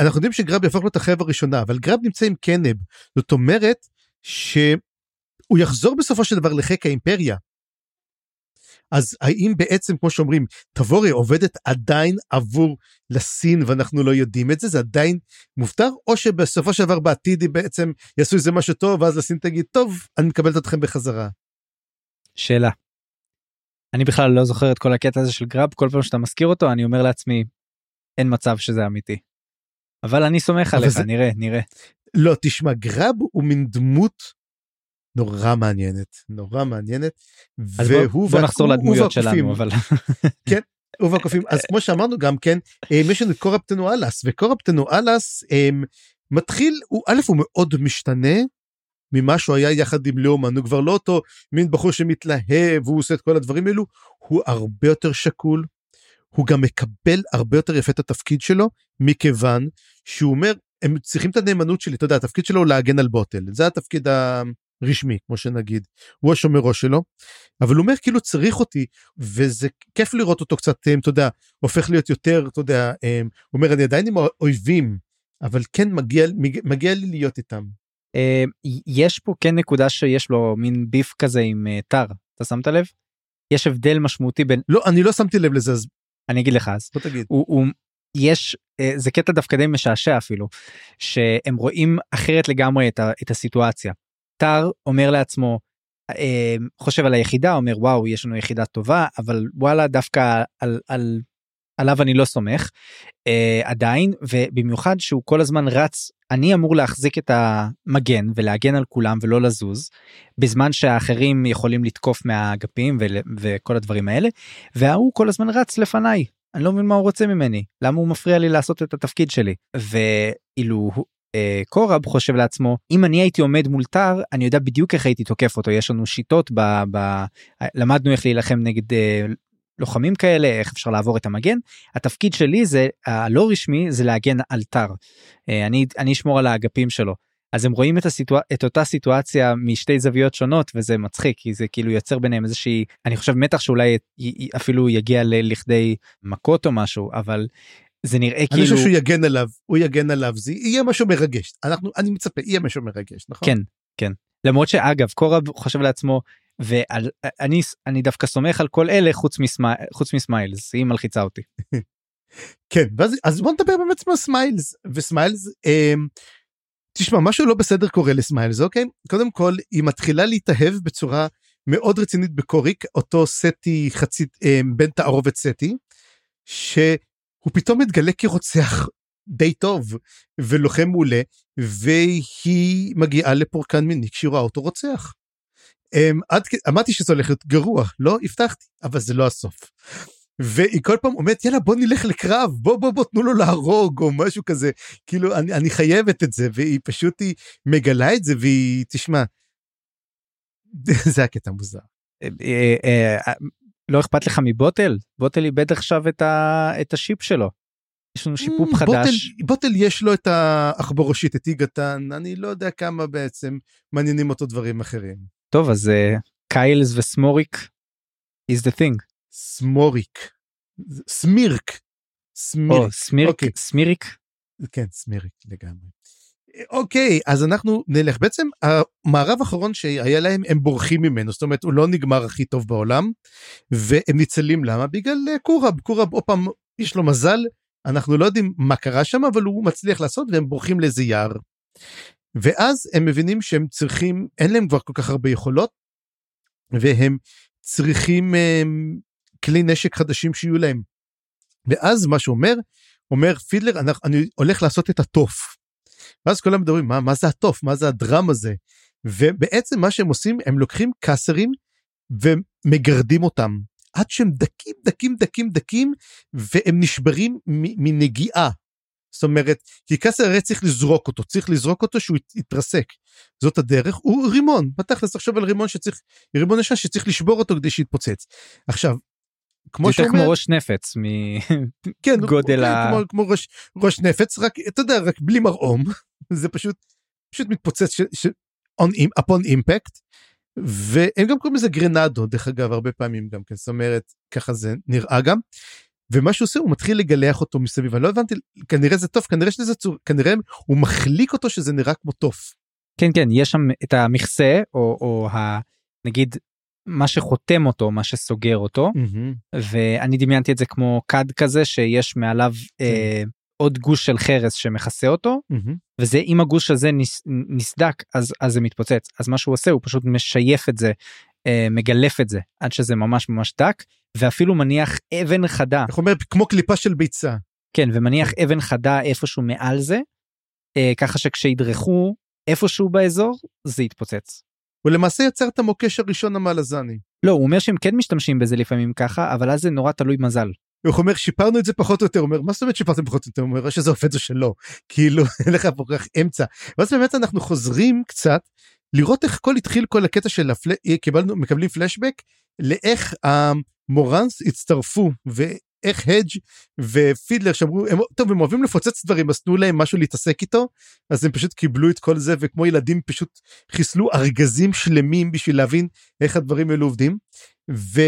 אנחנו יודעים שגרב יהפוך להיות החרב הראשונה אבל גרב נמצא עם קנב זאת אומרת שהוא יחזור בסופו של דבר לחיק האימפריה. אז האם בעצם כמו שאומרים תבורי עובדת עדיין עבור לסין ואנחנו לא יודעים את זה זה עדיין מופתר או שבסופו של דבר בעתיד היא בעצם יעשו איזה משהו טוב ואז לסין תגיד טוב אני מקבלת אתכם בחזרה. שאלה. אני בכלל לא זוכר את כל הקטע הזה של גראב כל פעם שאתה מזכיר אותו אני אומר לעצמי אין מצב שזה אמיתי. אבל אני סומך עליך זה... נראה נראה. לא תשמע גראב הוא מין דמות נורא מעניינת נורא מעניינת. והוא בוא, בוא נחזור לדמויות שלנו אבל כן הוא והקופים אז כמו שאמרנו גם כן אה, יש לנו את קורפטנו אלאס וקורפטנו אלאס הם, מתחיל הוא א' הוא מאוד משתנה ממה שהוא היה יחד עם לאומן הוא כבר לא אותו מין בחור שמתלהב והוא עושה את כל הדברים האלו הוא הרבה יותר שקול. הוא גם מקבל הרבה יותר יפה את התפקיד שלו מכיוון שהוא אומר הם צריכים את הנאמנות שלי אתה יודע התפקיד שלו הוא להגן על בוטל זה התפקיד רשמי כמו שנגיד הוא השומרו שלו אבל הוא אומר כאילו צריך אותי וזה כיף לראות אותו קצת אתה יודע הופך להיות יותר אתה יודע הוא אומר אני עדיין עם האויבים אבל כן מגיע מגיע לי להיות איתם. יש פה כן נקודה שיש לו מין ביף כזה עם טר אתה שמת לב? יש הבדל משמעותי בין לא אני לא שמתי לב לזה אז אני אגיד לך אז בוא תגיד. הוא, הוא יש זה קטע דווקא די משעשע אפילו שהם רואים אחרת לגמרי את, ה, את הסיטואציה. טר אומר לעצמו אה, חושב על היחידה אומר וואו יש לנו יחידה טובה אבל וואלה דווקא על, על עליו אני לא סומך אה, עדיין ובמיוחד שהוא כל הזמן רץ אני אמור להחזיק את המגן ולהגן על כולם ולא לזוז בזמן שהאחרים יכולים לתקוף מהאגפים וכל הדברים האלה וההוא כל הזמן רץ לפניי. אני לא מבין מה הוא רוצה ממני למה הוא מפריע לי לעשות את התפקיד שלי. ואילו אה, קורב חושב לעצמו אם אני הייתי עומד מול טר אני יודע בדיוק איך הייתי תוקף אותו יש לנו שיטות ב, ב, למדנו איך להילחם נגד אה, לוחמים כאלה איך אפשר לעבור את המגן. התפקיד שלי זה הלא רשמי זה להגן על תר אה, אני אני אשמור על האגפים שלו. אז הם רואים את, הסיטואציה את אותה סיטואציה משתי זוויות שונות וזה מצחיק כי זה כאילו יוצר ביניהם איזושהי אני חושב מתח שאולי אפילו יגיע לכדי מכות או משהו אבל זה נראה אני כאילו חושב שהוא יגן עליו הוא יגן עליו זה יהיה משהו מרגש. אנחנו אני מצפה יהיה משהו מרגש נכון? כן כן. למרות שאגב קורב חושב לעצמו ואני אני דווקא סומך על כל אלה חוץ מסמי, חוץ מסמיילס היא מלחיצה אותי. כן ואז אז בוא נדבר באמת על סמיילס וסמיילס אה, תשמע משהו לא בסדר קורה לסמיילס אוקיי קודם כל היא מתחילה להתאהב בצורה מאוד רצינית בקוריק אותו סטי חצי אה, בן תערובת סטי. שהוא פתאום מתגלה כרוצח די טוב ולוחם מעולה והיא מגיעה לפורקן מיני כשהיא רואה אותו רוצח. עד, אמרתי שזה הולך להיות גרוע לא הבטחתי אבל זה לא הסוף. והיא כל פעם אומרת יאללה בוא נלך לקרב בוא בוא בוא תנו לו להרוג או משהו כזה כאילו אני, אני חייבת את זה והיא פשוט היא מגלה את זה והיא תשמע. זה הקטע מוזר. אה, אה, לא אכפת לך מבוטל בוטל איבד עכשיו את, ה, את השיפ שלו. יש לנו שיפופ Mm, בוטל, חדש. בוטל יש לו את העכבר ראשית את איגתן אני לא יודע כמה בעצם מעניינים אותו דברים אחרים. טוב אז אה, קיילס וסמוריק is the thing. סמוריק. סמירק. סמיריק אוקיי. סמיריק כן סמירק לגמרי. אוקיי אז אנחנו נלך בעצם המערב האחרון שהיה להם הם בורחים ממנו זאת אומרת הוא לא נגמר הכי טוב בעולם והם ניצלים למה בגלל אה, קורב קורב עוד פעם יש לו מזל אנחנו לא יודעים מה קרה שם אבל הוא מצליח לעשות והם בורחים לאיזה יער. ואז הם מבינים שהם צריכים אין להם כבר כל כך הרבה יכולות והם צריכים הם, כלי נשק חדשים שיהיו להם. ואז מה שהוא אומר פידלר אני, אני הולך לעשות את התוף. ואז כולם מדברים מה מה זה התוף מה זה הדרם הזה ובעצם מה שהם עושים הם לוקחים קאסרים ומגרדים אותם עד שהם דקים דקים דקים דקים והם נשברים מנגיעה. זאת אומרת כי קאסר הרי צריך לזרוק אותו צריך לזרוק אותו שהוא ית- יתרסק זאת הדרך הוא רימון בתכלס תחשוב על רימון שצריך רימון ישן שצריך לשבור אותו כדי שיתפוצץ. עכשיו כמו שאומר כמו ראש נפץ מ... כן, כן, ה- כמו, כמו ראש, ראש נפץ רק אתה יודע רק בלי מרעום זה פשוט פשוט מתפוצץ ש, ש, on, upon impact והם גם קוראים לזה גרנדו דרך אגב הרבה פעמים גם כן זאת אומרת ככה זה נראה גם. ומה שהוא עושה הוא מתחיל לגלח אותו מסביב. אני לא הבנתי כנראה זה טוב כנראה שזה צור כנראה הוא מחליק אותו שזה נראה כמו תוף. כן כן יש שם את המכסה או, או ה... נגיד מה שחותם אותו מה שסוגר אותו. ואני דמיינתי את זה כמו כד כזה שיש מעליו אה, עוד גוש של חרס שמכסה אותו. וזה אם הגוש הזה נס, נסדק אז אז זה מתפוצץ. אז מה שהוא עושה הוא פשוט משייף את זה אה, מגלף את זה עד שזה ממש ממש דק ואפילו מניח אבן חדה איך אומר כמו קליפה של ביצה. כן ומניח אבן חדה איפשהו מעל זה אה, ככה שכשידרכו איפשהו באזור זה יתפוצץ. הוא למעשה יצר את המוקש הראשון המלזני. לא הוא אומר שהם כן משתמשים בזה לפעמים ככה אבל אז זה נורא תלוי מזל. הוא אומר שיפרנו את זה פחות או יותר. הוא אומר מה זאת אומרת שיפרתם פחות או יותר? הוא אומר "או שזה עובד או שלא. כאילו אין לך פה כך אמצע. ואז באמת אנחנו חוזרים קצת לראות איך הכל התחיל כל הקטע של הפל... קיבלנו מקבלים פלשבק לאיך המורנס הצטרפו ואיך הדג' ופידלר שאמרו הם, טוב הם אוהבים לפוצץ דברים אז תנו להם משהו להתעסק איתו. אז הם פשוט קיבלו את כל זה וכמו ילדים פשוט חיסלו ארגזים שלמים בשביל להבין איך הדברים האלו עובדים. ו...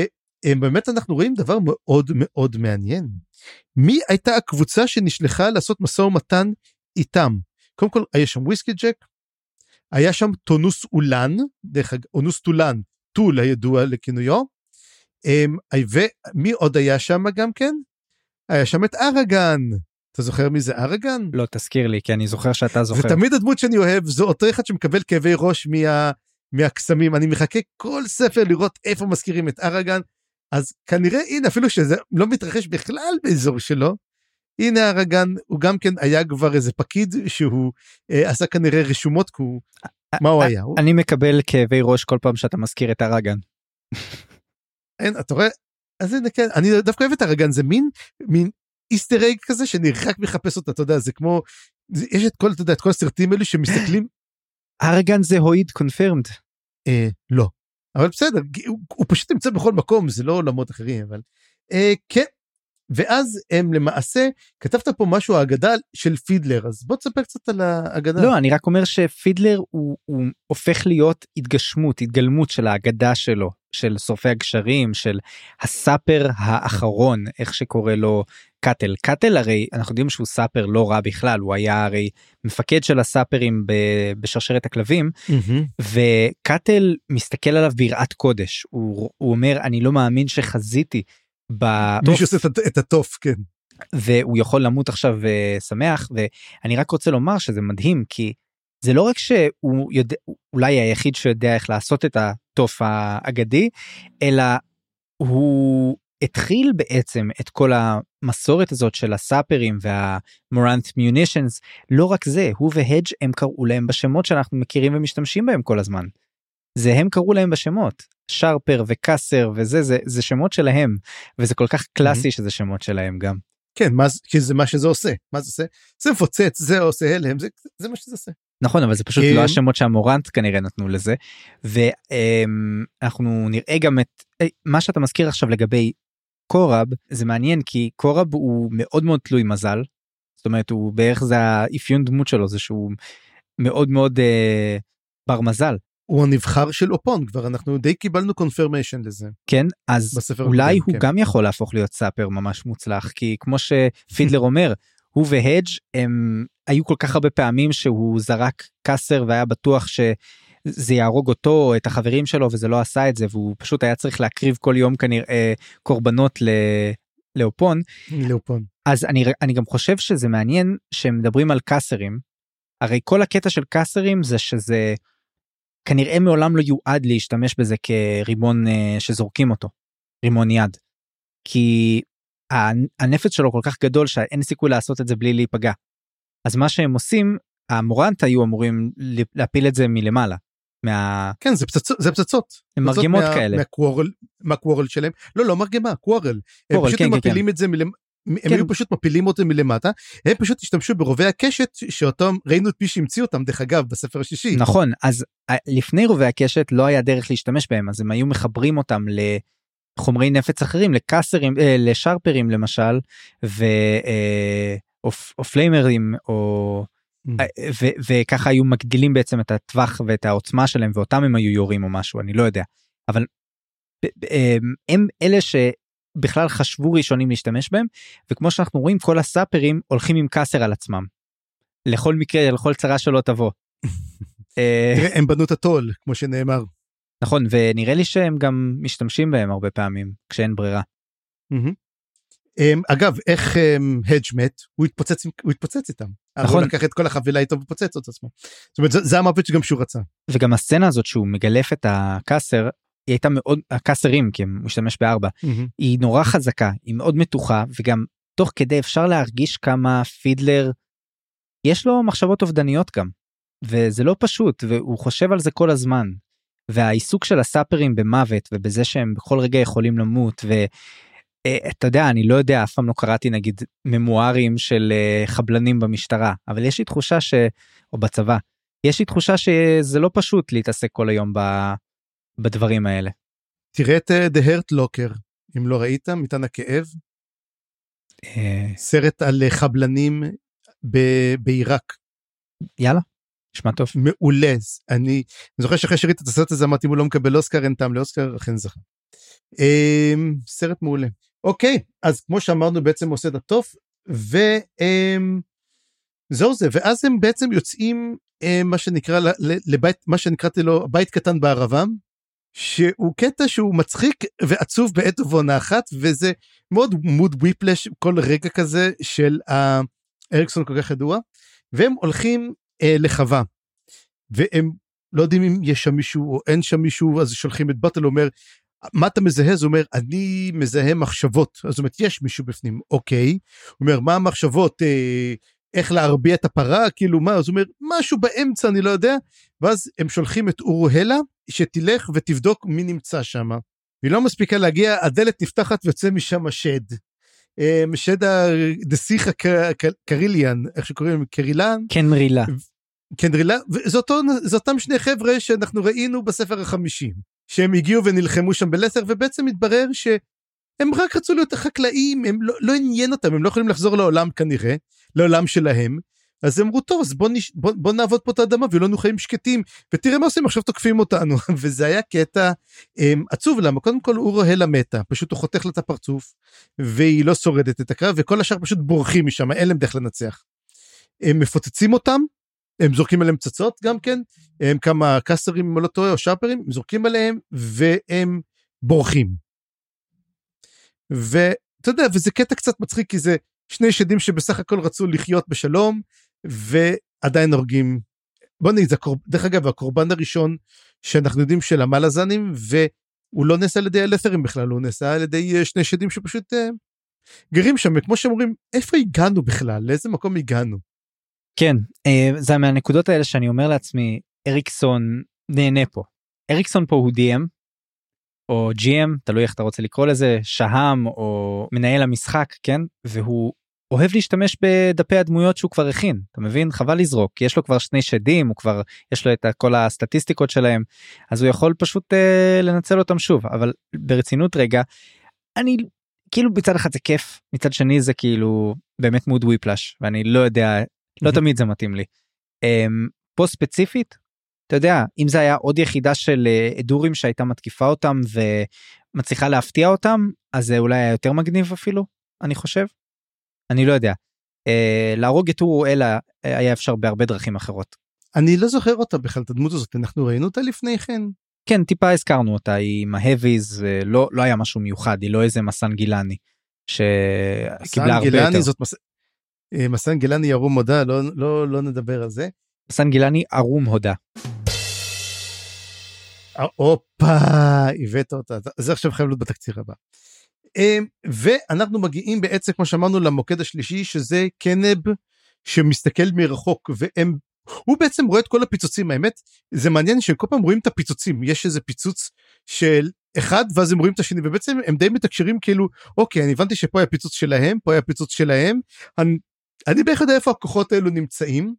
הם באמת אנחנו רואים דבר מאוד מאוד מעניין. מי הייתה הקבוצה שנשלחה לעשות משא ומתן איתם? קודם כל היה שם וויסקי ג'ק, היה שם טונוס אולן, דרך אגב, אונוס טולן, טול הידוע לכינויו, אמ, ומי עוד היה שם גם כן? היה שם את אראגן. אתה זוכר מי זה אראגן? לא תזכיר לי כי אני זוכר שאתה זוכר. זה תמיד הדמות שאני אוהב, זה אותו אחד שמקבל כאבי ראש מה... מהקסמים. אני מחכה כל ספר לראות איפה מזכירים את אראגן. אז כנראה הנה אפילו שזה לא מתרחש בכלל באזור שלו. הנה אראגן הוא גם כן היה כבר איזה פקיד שהוא אה, עשה כנראה רשומות כי הוא מה הוא היה הוא, אני מקבל כאבי ראש כל פעם שאתה מזכיר את הרגן. אין, אתה רואה אז הנה כן אני דווקא אוהב את אראגן זה מין מין איסטר אג כזה שאני רק מחפש אותה אתה יודע זה כמו זה, יש את כל אתה יודע את כל הסרטים האלו שמסתכלים הרגן זה הויד קונפירמד. אה, לא אבל בסדר הוא, הוא פשוט נמצא בכל מקום זה לא עולמות אחרים אבל אה, כן. ואז הם למעשה, כתבת פה משהו האגדה של פידלר, אז בוא תספר קצת על האגדה. לא, אני רק אומר שפידלר הוא, הוא הופך להיות התגשמות, התגלמות של האגדה שלו, של שורפי הגשרים, של ה sapper האחרון, איך שקורא לו קאטל. קאטל הרי אנחנו יודעים שהוא sapper לא רע בכלל, הוא היה הרי מפקד של הסאפרים בשרשרת הכלבים, Mm-hmm. וקאטל מסתכל עליו ביראת קודש, הוא, הוא אומר אני לא מאמין שחזיתי. בטוף, מי שעושה את- את התוף, כן. והוא יכול למות עכשיו אה, שמח ואני רק רוצה לומר שזה מדהים כי זה לא רק שהוא יודע אולי היחיד שיודע איך לעשות את התוף האגדי אלא הוא התחיל בעצם את כל המסורת הזאת של הסאפרים והמורנט מיונישנס לא רק זה הוא והדג' הם קראו להם בשמות שאנחנו מכירים ומשתמשים בהם כל הזמן. זה הם קראו להם בשמות שרפר וקאסר וזה זה זה שמות שלהם וזה כל כך קלאסי שזה שמות שלהם גם. כן, מה, כי זה מה שזה עושה. מה זה עושה? זה מפוצץ, זה עושה הלם, זה, זה מה שזה עושה. נכון אבל זה פשוט. לא השמות שהמורנט כנראה נתנו לזה ואנחנו נראה גם את אה, מה שאתה מזכיר עכשיו לגבי קורב זה מעניין כי קורב הוא מאוד מאוד תלוי מזל. זאת אומרת הוא בערך זה האפיון דמות שלו זה שהוא מאוד מאוד אה, בר מזל הוא הנבחר של אופון, כבר אנחנו די קיבלנו confirmation לזה כן אז אולי הקודם, הוא כן. גם יכול להפוך להיות sapper ממש מוצלח כי כמו שפידלר אומר הוא והדג' הם היו כל כך הרבה פעמים שהוא זרק cusser והיה בטוח שזה יהרוג אותו או את החברים שלו וזה לא עשה את זה והוא פשוט היה צריך להקריב כל יום כנראה קורבנות ל... לאופון לאופון. אז אני אני גם חושב שזה מעניין שהם מדברים על קאסרים הרי כל הקטע של קאסרים זה שזה כנראה מעולם לא יועד להשתמש בזה כרימון אה, שזורקים אותו רימון יד כי הנפץ שלו כל כך גדול שאין סיכוי לעשות את זה בלי להיפגע. אז מה שהם עושים המורנט היו אמורים להפיל את זה מלמעלה. מה... כן, זה פצצות, זה פצצות. הם מרגמות מה- כאלה. מהקוורל, מהקוורל שלהם. לא, לא מרגמה, קוורל. הם קוורל, פשוט כן, כן, מפילים את זה מלמ... הם כן. היו פשוט מפילים אותם מלמטה, הם פשוט השתמשו ברובי הקשת שאותם ראינו את מי שהמציא אותם דרך אגב בספר השישי. נכון אז אה, לפני רובי הקשת לא היה דרך להשתמש בהם אז הם היו מחברים אותם לחומרי נפץ אחרים לקאסרים אה, לשרפרים למשל ו... אה, או, פליימרים או וככה היו מגדילים בעצם את הטווח ואת העוצמה שלהם ואותם הם היו יורים או משהו אני לא יודע אבל ב- הם- אלה שבכלל חשבו ראשונים להשתמש בהם וכמו שאנחנו רואים כל הסאפרים הולכים עם קאסר על עצמם. לכל מקרה לכל צרה שלא תבוא. אה, הם בנו את הטול, כמו שנאמר. נכון ונראה לי שהם גם משתמשים בהם הרבה פעמים כשאין ברירה. מהמם. אמ, אגב, איך אמ, הדג' מת? הוא התפוצץ, הוא התפוצץ איתם. נכון. הוא לקח את כל החבילה איתו ופוצץ את עצמו. זאת אומרת, זה, זה המוות שגם שהוא רצה. וגם הסצנה הזאת שהוא מגלף את הקאסר היא הייתה מאוד הקאסרים כי הוא משתמש בארבע היא נורא חזקה היא מאוד מתוחה וגם תוך כדי אפשר להרגיש כמה פידלר יש לו מחשבות אובדניות גם וזה לא פשוט והוא חושב על זה כל הזמן. והעיסוק של הסאפרים במוות ובזה שהם בכל רגע יכולים למות ואתה יודע אני לא יודע אף פעם לא קראתי נגיד ממוארים של אה, חבלנים במשטרה אבל יש לי תחושה ש... או בצבא יש לי תחושה שזה לא פשוט להתעסק כל היום ב... בדברים האלה. תראה את אה, The Hurt Locker, אם לא ראית, מטען הכאב, אה, סרט על אה, חבלנים ב- בעיראק. יאללה נשמע טוב. מעולה. אני זוכר שאחרי שראיתי את הסרט הזה אמרתי אם הוא לא מקבל אוסקר אין טעם לאוסקר אכן זכה. סרט מעולה. אוקיי אז כמו שאמרנו בעצם עושה את הטוף וזהו זה. ואז הם בעצם יוצאים אה, מה שנקרא לבית מה שנקראתי לו בית קטן בערבה שהוא קטע שהוא מצחיק ועצוב בעת ובעונה אחת וזה מאוד מוד וויפלש כל רגע כזה של האריקסון כל כך ידוע. והם הולכים אה, לחווה. והם לא יודעים אם יש שם מישהו או אין שם מישהו אז שולחים את באטל אומר מה אתה מזהה? אז הוא אומר אני מזהה מחשבות אז זאת אומרת יש מישהו בפנים אוקיי הוא אומר מה המחשבות אה, איך להרביע את הפרה כאילו מה אז הוא אומר משהו באמצע אני לא יודע ואז הם שולחים את אורוהלה שתלך ותבדוק מי נמצא שם. היא לא מספיקה להגיע הדלת נפתחת ויוצא משם שד. אה, שד הנסיך הק- קריליאן איך שקוראים לו קרילן כן רילה. קנדרילה וזה זה אותם שני חבר'ה שאנחנו ראינו בספר החמישי שהם הגיעו ונלחמו שם בלסר ובעצם מתברר שהם הם רק רצו להיות חקלאים, הם לא, לא עניין אותם, הם לא יכולים לחזור לעולם כנראה, לעולם שלהם. אז אמרו, טוב, אז בוא, נש... בוא, בוא נעבוד פה את האדמה ויהיו לנו חיים שקטים, ותראה מה עושים, עכשיו תוקפים אותנו. וזה היה קטע הם, עצוב, למה? קודם כל אורהלה מתה, פשוט הוא חותך לה את הפרצוף, והיא לא שורדת את הקרב, וכל השאר פשוט בורחים משם, אין להם דרך לנצח. הם מפוצצים אותם, הם זורקים עליהם פצצות גם כן, הם כמה קאסרים אם לא טועה, או שרפרים, הם זורקים עליהם, והם בורחים. ואתה יודע, וזה קטע קצת מצחיק, כי זה שני שדים שבסך הכל רצו לחיות בשלום, ועדיין הורגים. בוא נגיד, הקור... דרך אגב, הקורבן הראשון שאנחנו יודעים של המלאזנים, והוא לא נעשה על ידי הלת'רים בכלל, הוא נעשה על ידי אה, שני שדים שפשוט uh, גרים שם, וכמו שאומרים, איפה הגענו בכלל? לאיזה מקום הגענו? כן, uh, זה מהנקודות האלה שאני אומר לעצמי, אריקסון נהנה פה. אריקסון פה הוא DM, או GM, תלוי איך אתה רוצה לקרוא לזה, שהם או מנהל המשחק, כן? והוא אוהב להשתמש בדפי הדמויות שהוא כבר הכין אתה מבין חבל לזרוק יש לו כבר שני שדים הוא כבר יש לו את כל הסטטיסטיקות שלהם אז הוא יכול פשוט uh, לנצל אותם שוב אבל ברצינות רגע אני כאילו מצד אחד זה כיף מצד שני זה כאילו באמת מוד וויפלאש ואני לא יודע לא תמיד זה מתאים לי. Um, פה ספציפית אתה יודע אם זה היה עוד יחידה של uh, אדורים שהייתה מתקיפה אותם ומצליחה להפתיע אותם אז זה אולי היה יותר מגניב אפילו אני חושב. אני לא יודע. אה, להרוג את אורו אלה אה, היה אפשר בהרבה דרכים אחרות. אני לא זוכר אותה בכלל את הדמות הזאת אנחנו ראינו אותה לפני כן. כן טיפה הזכרנו אותה היא עם ההביז לא לא היה משהו מיוחד היא לא איזה מסן גילני שקיבלה הרבה יותר. זאת מס... אה, מסן גילני ערום הודה לא לא לא נדבר על זה. מסן גילני ערום הודה. אה, הופה הבאת אותה זה עכשיו חייב להיות בתקציר הבא. אמ, ואנחנו מגיעים בעצם כמו שאמרנו למוקד השלישי שזה קנב שמסתכל מרחוק והם הוא בעצם רואה את כל הפיצוצים האמת זה מעניין שכל פעם רואים את הפיצוצים יש איזה פיצוץ של אחד ואז הם רואים את השני ובעצם הם די מתקשרים כאילו אוקיי אני הבנתי שפה היה פיצוץ שלהם פה היה פיצוץ שלהם אני, בערך יודע איפה הכוחות האלו נמצאים.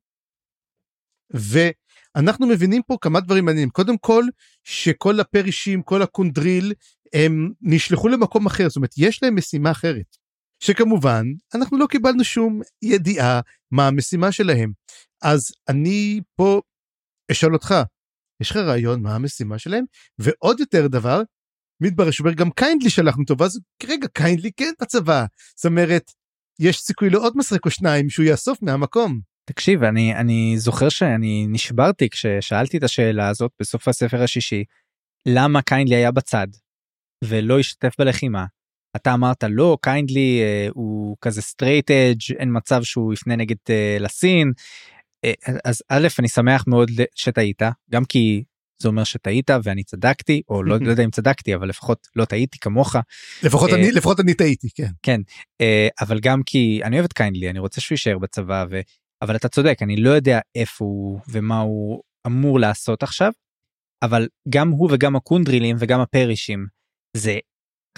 ואנחנו מבינים פה כמה דברים מעניינים קודם כל שכל הפרישים כל הקונדריל הם נשלחו למקום אחר, זאת אומרת, יש להם משימה אחרת. שכמובן, אנחנו לא קיבלנו שום ידיעה מה המשימה שלהם. אז אני פה אשאל אותך, יש לך רעיון מה המשימה שלהם? ועוד יותר דבר, מתברר שאומר גם קיינדלי שלחנו אותו, ואז רגע, קיינדלי כן בצבא. זאת אומרת, יש סיכוי לעוד מסרק או שניים שהוא יאסוף מהמקום. תקשיב, אני, אני זוכר שאני נשברתי כששאלתי את השאלה הזאת בסוף הספר השישי, למה קיינדלי היה בצד? ולא השתתף בלחימה. אתה אמרת לא קיינדלי אה, הוא כזה straight edge אין מצב שהוא יפנה נגד אה, לסין. אה, אז א' אני שמח מאוד שטעית גם כי זה אומר שטעית ואני צדקתי או לא, לא יודע אם צדקתי אבל לפחות לא טעיתי כמוך. לפחות אה, אני לפחות אני טעיתי כן. כן אה, אבל גם כי אני אוהב את קיינדלי אני רוצה שהוא יישאר בצבא ו... אבל אתה צודק אני לא יודע איפה הוא ומה הוא אמור לעשות עכשיו. אבל גם הוא וגם הקונדרילים וגם הפרישים זה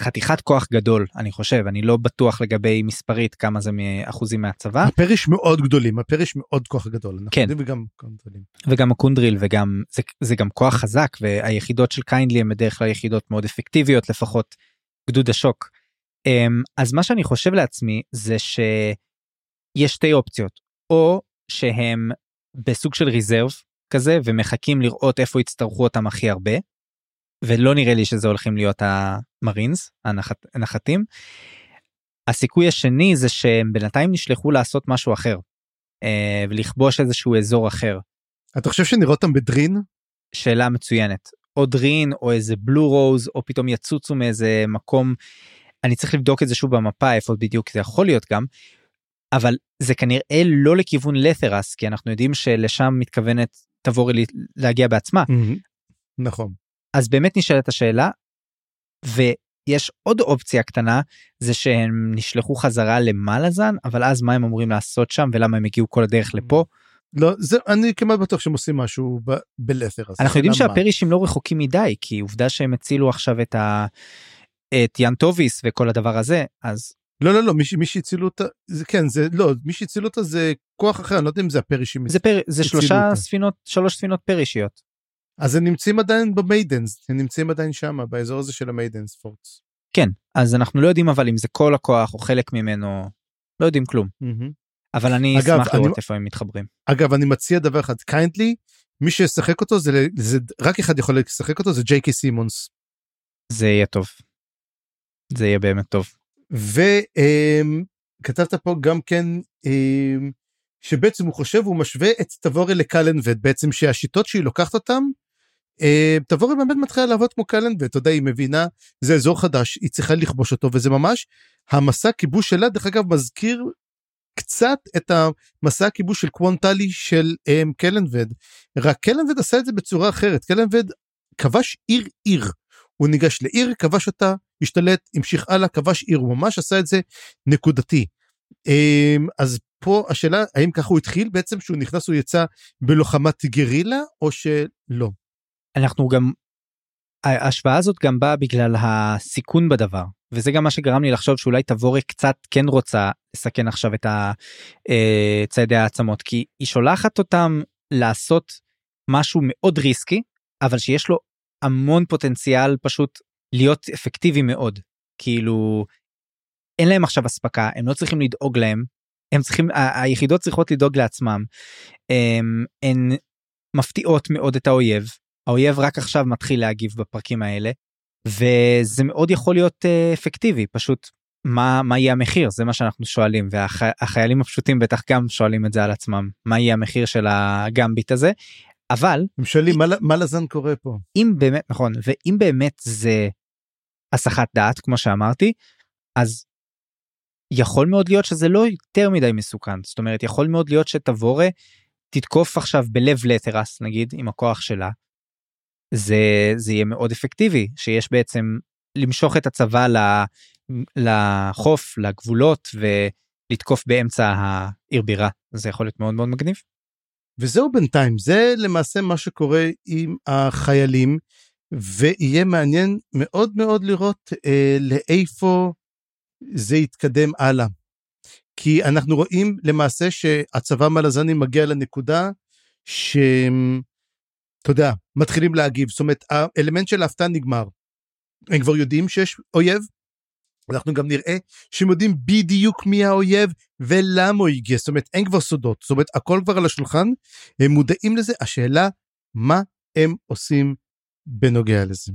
חתיכת כוח גדול אני חושב אני לא בטוח לגבי מספרית כמה זה מאחוזים מהצבא. הפריש מאוד גדולים הפריש מאוד כוח גדול. כן. וגם, וגם הקונדריל וגם זה, זה גם כוח חזק והיחידות של קיינדלי הם בדרך כלל יחידות מאוד אפקטיביות לפחות גדוד השוק. אמ, אז מה שאני חושב לעצמי זה שיש שתי אופציות או שהם בסוג של ריזרב כזה ומחכים לראות איפה יצטרכו אותם הכי הרבה ולא נראה לי שזה הולכים להיות המרינס הנחת, הנחתים. הסיכוי השני זה שהם בינתיים נשלחו לעשות משהו אחר אה, ולכבוש איזשהו אזור אחר. אתה חושב שנראה אותם בדרין? שאלה מצוינת. או דרין או איזה בלו רוז או פתאום יצוצו מאיזה מקום. אני צריך לבדוק את זה שוב במפה איפה בדיוק זה יכול להיות גם. אבל זה כנראה לא לכיוון לת'רס כי אנחנו יודעים שלשם מתכוונת תבורי להגיע בעצמה. Mm-hmm. נכון. אז באמת נשאלת השאלה ויש עוד אופציה קטנה זה שהם נשלחו חזרה למלאזן אבל אז מה הם אמורים לעשות שם ולמה הם הגיעו כל הדרך לפה. לא זה אני כמעט בטוח שהם עושים משהו בלת'ר. אנחנו יודעים שהפרישים לא רחוקים מדי כי עובדה שהם הצילו עכשיו את ה... את יאן טוביס וכל הדבר הזה אז לא לא לא מי, מי שהצילו אותה זה כן זה לא מי שהצילו אותה זה כוח אחר אני לא יודע אם זה הפרישים זה פר... זה שלושה אותה. ספינות שלוש ספינות פרישיות אז הם נמצאים עדיין במיידנס, הם נמצאים עדיין שם, באזור הזה של המיידנס פורטס. כן אז אנחנו לא יודעים אבל אם זה כל הכוח או חלק ממנו לא יודעים כלום מהמם. אבל אני אגב, אשמח אני- לראות איפה הם מתחברים. אגב אני מציע דבר אחד קיינדלי מי שישחק אותו זה, זה רק אחד יכול לשחק אותו זה ג'יי קיי סימונס. זה יהיה טוב. זה יהיה באמת טוב. וכתבת פה גם כן אמ, שבעצם הוא חושב הוא משווה את תבורי לקלנבד בעצם שהשיטות שהיא לוקחת אותם. אמ, תבורי באמת מתחילה לעבוד כמו קלנבד אתה יודע היא מבינה זה אזור חדש היא צריכה לכבוש אותו וזה ממש המסע כיבוש שלה דרך אגב מזכיר קצת את המסע הכיבוש של קוונטלי של um, קלנבד רק קלנבד עשה את זה בצורה אחרת קלנבד כבש עיר עיר הוא ניגש לעיר כבש אותה השתלט המשיך הלאה כבש עיר הוא ממש עשה את זה נקודתי. אמ, אז פה השאלה האם ככה הוא התחיל בעצם שהוא נכנס הוא יצא בלוחמת גרילה או שלא. אנחנו גם ההשוואה הזאת גם באה בגלל הסיכון בדבר וזה גם מה שגרם לי לחשוב שאולי תבורי קצת כן רוצה לסכן עכשיו את אה, ציידי העצמות כי היא שולחת אותם לעשות משהו מאוד ריסקי אבל שיש לו המון פוטנציאל פשוט להיות אפקטיבי מאוד. כאילו אין להם עכשיו אספקה הם לא צריכים לדאוג להם הם צריכים היחידות צריכות לדאוג לעצמם. הן מפתיעות מאוד את האויב האויב רק עכשיו מתחיל להגיב בפרקים האלה וזה מאוד יכול להיות אה, אפקטיבי פשוט מה מה יהיה המחיר זה מה שאנחנו שואלים והחיילים הפשוטים בטח גם שואלים את זה על עצמם מה יהיה המחיר של הגמביט הזה אבל הם שואלים מה, מה לזן קורה פה. אם באמת נכון ואם באמת זה הסחת דעת כמו שאמרתי אז יכול מאוד להיות שזה לא יותר מדי מסוכן זאת אומרת יכול מאוד להיות שתבורה תתקוף עכשיו בלב לטרס נגיד עם הכוח שלה. זה זה יהיה מאוד אפקטיבי שיש בעצם למשוך את הצבא לחוף לגבולות ולתקוף באמצע העיר בירה זה יכול להיות מאוד מאוד מגניב. וזהו בינתיים זה למעשה מה שקורה עם החיילים ויהיה מעניין מאוד מאוד לראות אה, לאיפה זה יתקדם הלאה. כי אנחנו רואים למעשה שהצבא מלזני מגיע לנקודה שאתה יודע מתחילים להגיב זאת אומרת האלמנט של ההפתעה נגמר. הם כבר יודעים שיש אויב. אנחנו גם נראה שהם יודעים בדיוק מי האויב ולמה הוא הגיע זאת אומרת אין כבר סודות זאת אומרת הכל כבר על השולחן הם מודעים לזה השאלה מה הם עושים בנוגע לזה.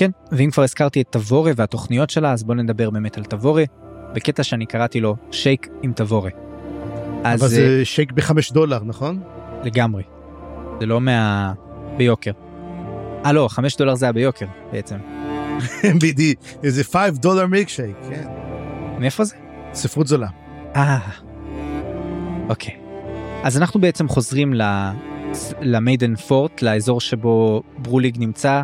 כן, ואם כבר הזכרתי את תבורה והתוכניות שלה, אז בוא נדבר באמת על תבורה, בקטע שאני קראתי לו שייק עם תבורה. אז אבל אה, זה שייק בחמש דולר נכון? לגמרי. זה לא מה... ביוקר. אה לא, חמש דולר זה היה ביוקר בעצם. בדיוק איזה 5 דולר מילקשייק כן. מאיפה זה? ספרות זולה. אה, אוקיי. אז אנחנו בעצם חוזרים ל... למיידן פורט, לאזור שבו ברוליג נמצא, אה,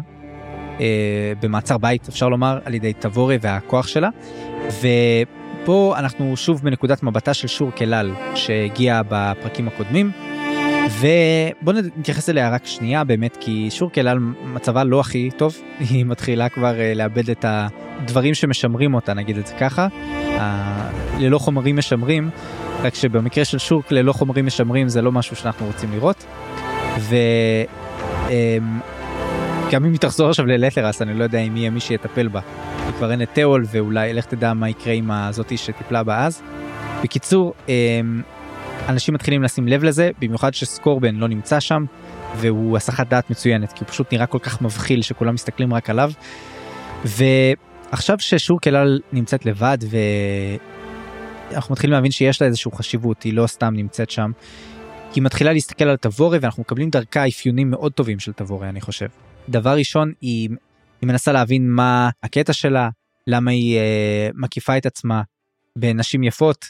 במעצר בית אפשר לומר, על ידי תבורה והכוח שלה. ופה אנחנו שוב בנקודת מבטה של שור כלל שהגיע בפרקים הקודמים. ובוא נתייחס אליה רק שנייה באמת כי שור כלל מצבה לא הכי טוב היא מתחילה כבר אה, לאבד את הדברים שמשמרים אותה נגיד את זה ככה ללא חומרים משמרים רק שבמקרה של שוק ללא חומרים משמרים זה לא משהו שאנחנו רוצים לראות. וגם אם היא תחזור עכשיו ללטרס אני לא יודע אם יהיה מי שיטפל בה. היא כבר אין את תיאול ואולי לך תדע מה יקרה עם הזאתי שטיפלה בה אז. בקיצור אמ, אנשים מתחילים לשים לב לזה במיוחד שסקורבן לא נמצא שם והוא הסחת דעת מצוינת כי הוא פשוט נראה כל כך מבחיל שכולם מסתכלים רק עליו. ועכשיו ששור כלל נמצאת לבד ואנחנו מתחילים להבין שיש לה איזושהי חשיבות היא לא סתם נמצאת שם. היא מתחילה להסתכל על תבורה ואנחנו מקבלים דרכה אפיונים מאוד טובים של תבורה אני חושב. דבר ראשון היא, היא מנסה להבין מה הקטע שלה למה היא אה, מקיפה את עצמה בנשים יפות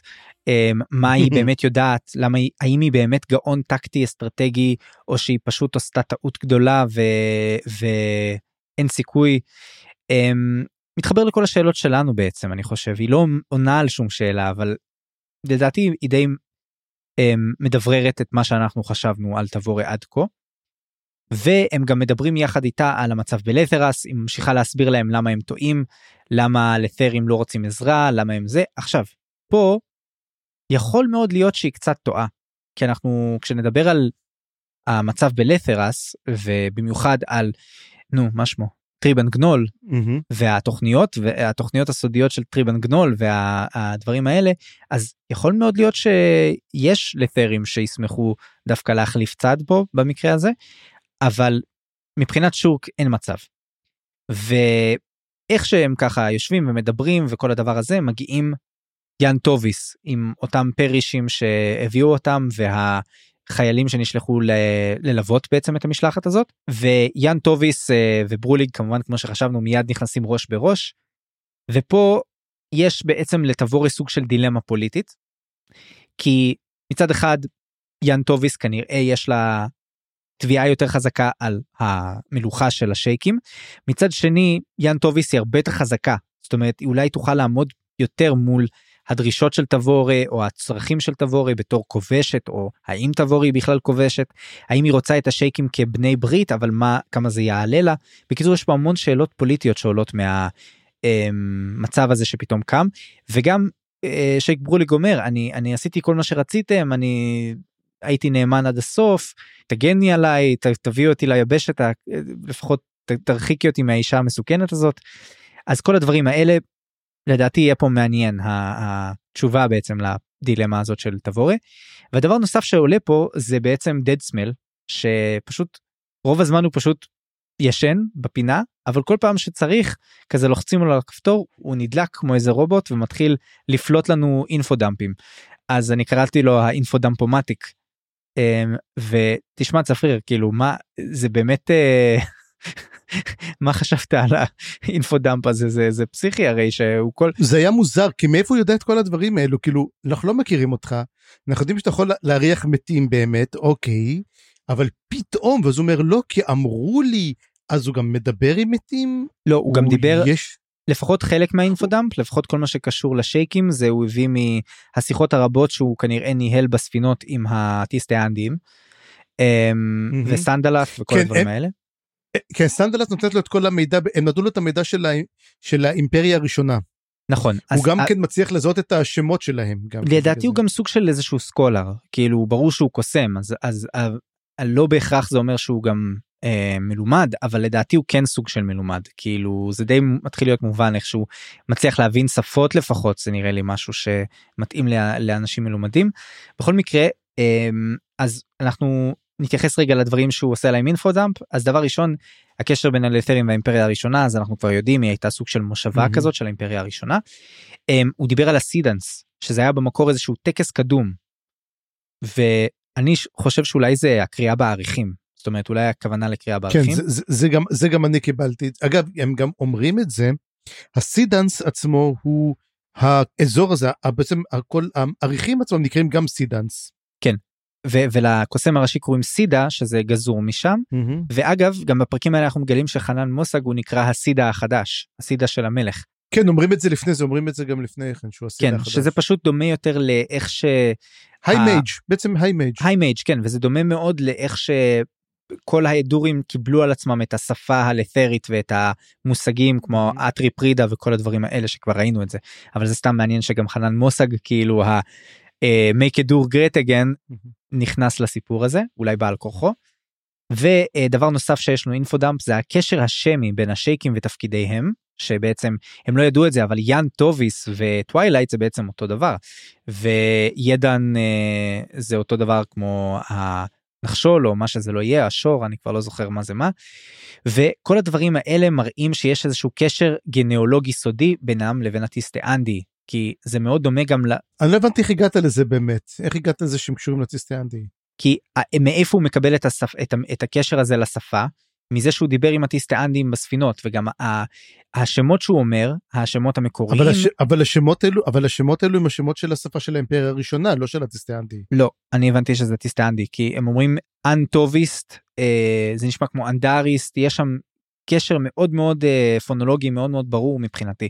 אה, מה היא באמת יודעת למה היא האם היא באמת גאון טקטי אסטרטגי או שהיא פשוט עשתה טעות גדולה ו, ואין סיכוי. אה, מתחבר לכל השאלות שלנו בעצם אני חושב היא לא עונה על שום שאלה אבל לדעתי היא די אה, מדבררת את מה שאנחנו חשבנו על תבורה עד כה. והם גם מדברים יחד איתה על המצב בלת'רס היא ממשיכה להסביר להם למה הם טועים למה לת'רים לא רוצים עזרה למה הם זה עכשיו פה יכול מאוד להיות שהיא קצת טועה כי אנחנו כשנדבר על המצב בלת'רס ובמיוחד על נו מה שמו טריבן גנול מהמם. והתוכניות והתוכניות הסודיות של טריבן גנול והדברים האלה אז יכול מאוד להיות שיש לת'רים שישמחו דווקא להחליף צד פה במקרה הזה אבל מבחינת שוק אין מצב. ואיך שהם ככה יושבים ומדברים וכל הדבר הזה מגיעים יאן טוביס עם אותם פרישים שהביאו אותם והחיילים שנשלחו ל- ללוות בעצם את המשלחת הזאת ויאן טוביס אה, וברוליג כמובן כמו שחשבנו מיד נכנסים ראש בראש. ופה יש בעצם לטבורי סוג של דילמה פוליטית. כי מצד אחד יאן טוביס כנראה יש לה תביעה יותר חזקה על המלוכה של השייקים. מצד שני יאן טוביס היא הרבה יותר חזקה. זאת אומרת היא אולי תוכל לעמוד יותר מול הדרישות של תבורי או הצרכים של תבורי בתור כובשת או האם תבורי היא בכלל כובשת. האם היא רוצה את השייקים כבני ברית אבל מה כמה זה יעלה לה? בקיצור יש פה המון שאלות פוליטיות שעולות מהמצב הזה שפתאום קם. וגם אה, שייק ברוליג אומר אני אני עשיתי כל מה שרציתם אני הייתי נאמן עד הסוף תגני עליי ת, תביאו אותי ליבשת לפחות ת, תרחיקי אותי מהאישה המסוכנת הזאת אז כל הדברים האלה לדעתי יהיה פה מעניין התשובה בעצם לדילמה הזאת של תבורי. והדבר נוסף שעולה פה זה בעצם Deadsmell שפשוט רוב הזמן הוא פשוט ישן בפינה אבל כל פעם שצריך כזה לוחצים לו על הכפתור הוא נדלק כמו איזה רובוט ומתחיל לפלוט לנו infodump ים אז אני קראתי לו ה infodumpomatic. אמ, ותשמע צפריר כאילו מה זה באמת אה, מה חשבת על ה infodump הזה? זה זה פסיכי הרי שהוא כל זה היה מוזר כי מאיפה הוא יודע את כל הדברים האלו? כאילו אנחנו לא מכירים אותך אנחנו יודעים שאתה יכול להריח מתים באמת אוקיי אבל פתאום ואז הוא אומר לא כי אמרו לי. אז הוא גם מדבר עם מתים? לא הוא גם דיבר יש לפחות חלק מהאינפודמפ לפחות כל מה שקשור לשייקים זה הוא הביא מהשיחות הרבות שהוא כנראה ניהל בספינות עם הטיסטיאנדים. אמ, מהמם. וסנדלף וכל כן, הדברים האלה. כן סנדלס נותנת לו את כל המידע הם נתנו לו את המידע של, האימפריה הראשונה נכון הוא גם כן מצליח לזהות את השמות שלהם לדעתי הוא גם סוג של איזשהו scholar כאילו ברור שהוא קוסם אז אז אה, לא בהכרח זה אומר שהוא גם אה, מלומד אבל לדעתי הוא כן סוג של מלומד כאילו זה די מתחיל להיות מובן איך שהוא מצליח להבין שפות לפחות זה נראה לי משהו שמתאים לה- לאנשים מלומדים. בכל מקרה אה, אז אנחנו נתייחס רגע לדברים שהוא עושה להם infodump אז דבר ראשון הקשר בין הלת'רים והאימפריה הראשונה אז אנחנו כבר יודעים היא הייתה סוג של מושבה מהמם. כזאת של האימפריה הראשונה. Um, הוא דיבר על הסידנס שזה היה במקור איזשהו טקס קדום. ואני חושב שאולי זה הקריאה באריחים זאת אומרת אולי הכוונה לקריאה כן באריחים. זה, זה, זה גם זה גם אני קיבלתי אגב הם גם אומרים את זה הסידנס עצמו הוא האזור הזה בעצם הכל האריחים עצמם נקראים גם סידנס. ו- ולקוסם הראשי קוראים סידה שזה גזור משם ואגב גם בפרקים האלה אנחנו מגלים שחנן מוסג הוא נקרא הסידה החדש הסידה של המלך כן אומרים את זה לפני זה אומרים את זה גם לפני כן שהוא הסידה כן החדש. שזה פשוט דומה יותר לאיך ש... High Mage בעצם High Mage. High Mage כן וזה דומה מאוד לאיך שכל ההדורים קיבלו על עצמם את השפה הלת'רית ואת המושגים כמו. אטרי פרידה וכל הדברים האלה שכבר ראינו את זה אבל זה סתם מעניין שגם חנן מוסג כאילו ה... אה, make Edur great again. נכנס לסיפור הזה אולי בעל כורחו. ודבר נוסף שיש לנו infodump זה הקשר השמי בין השייקים ותפקידיהם שבעצם הם לא ידעו את זה אבל יאן טוביס וטווילייט זה בעצם אותו דבר וידאן אה, זה אותו דבר כמו הנחשול או מה שזה לא יהיה השור אני כבר לא זוכר מה זה מה. וכל הדברים האלה מראים שיש איזשהו קשר גנאולוגי סודי בינם לבין הטיסטיאנדי כי זה מאוד דומה גם ל... אני לא הבנתי איך הגעת לזה באמת איך הגעת לזה שהם קשורים לציסטיאנדי. כי ה- מאיפה הוא מקבל את, השפ... את. את הקשר הזה לשפה מזה שהוא דיבר עם הטיסטיאנדים בספינות וגם ה... השמות שהוא אומר השמות המקוריים אבל, הש... אבל השמות האלו אבל השמות האלו הם השמות של השפה של האימפריה הראשונה לא של הציסטיאנדי. לא אני הבנתי שזה טיסטיאנדי כי הם אומרים אנטוביסט אה, זה נשמע כמו אנדריסט יש שם קשר מאוד מאוד אה, פונולוגי מאוד מאוד ברור מבחינתי.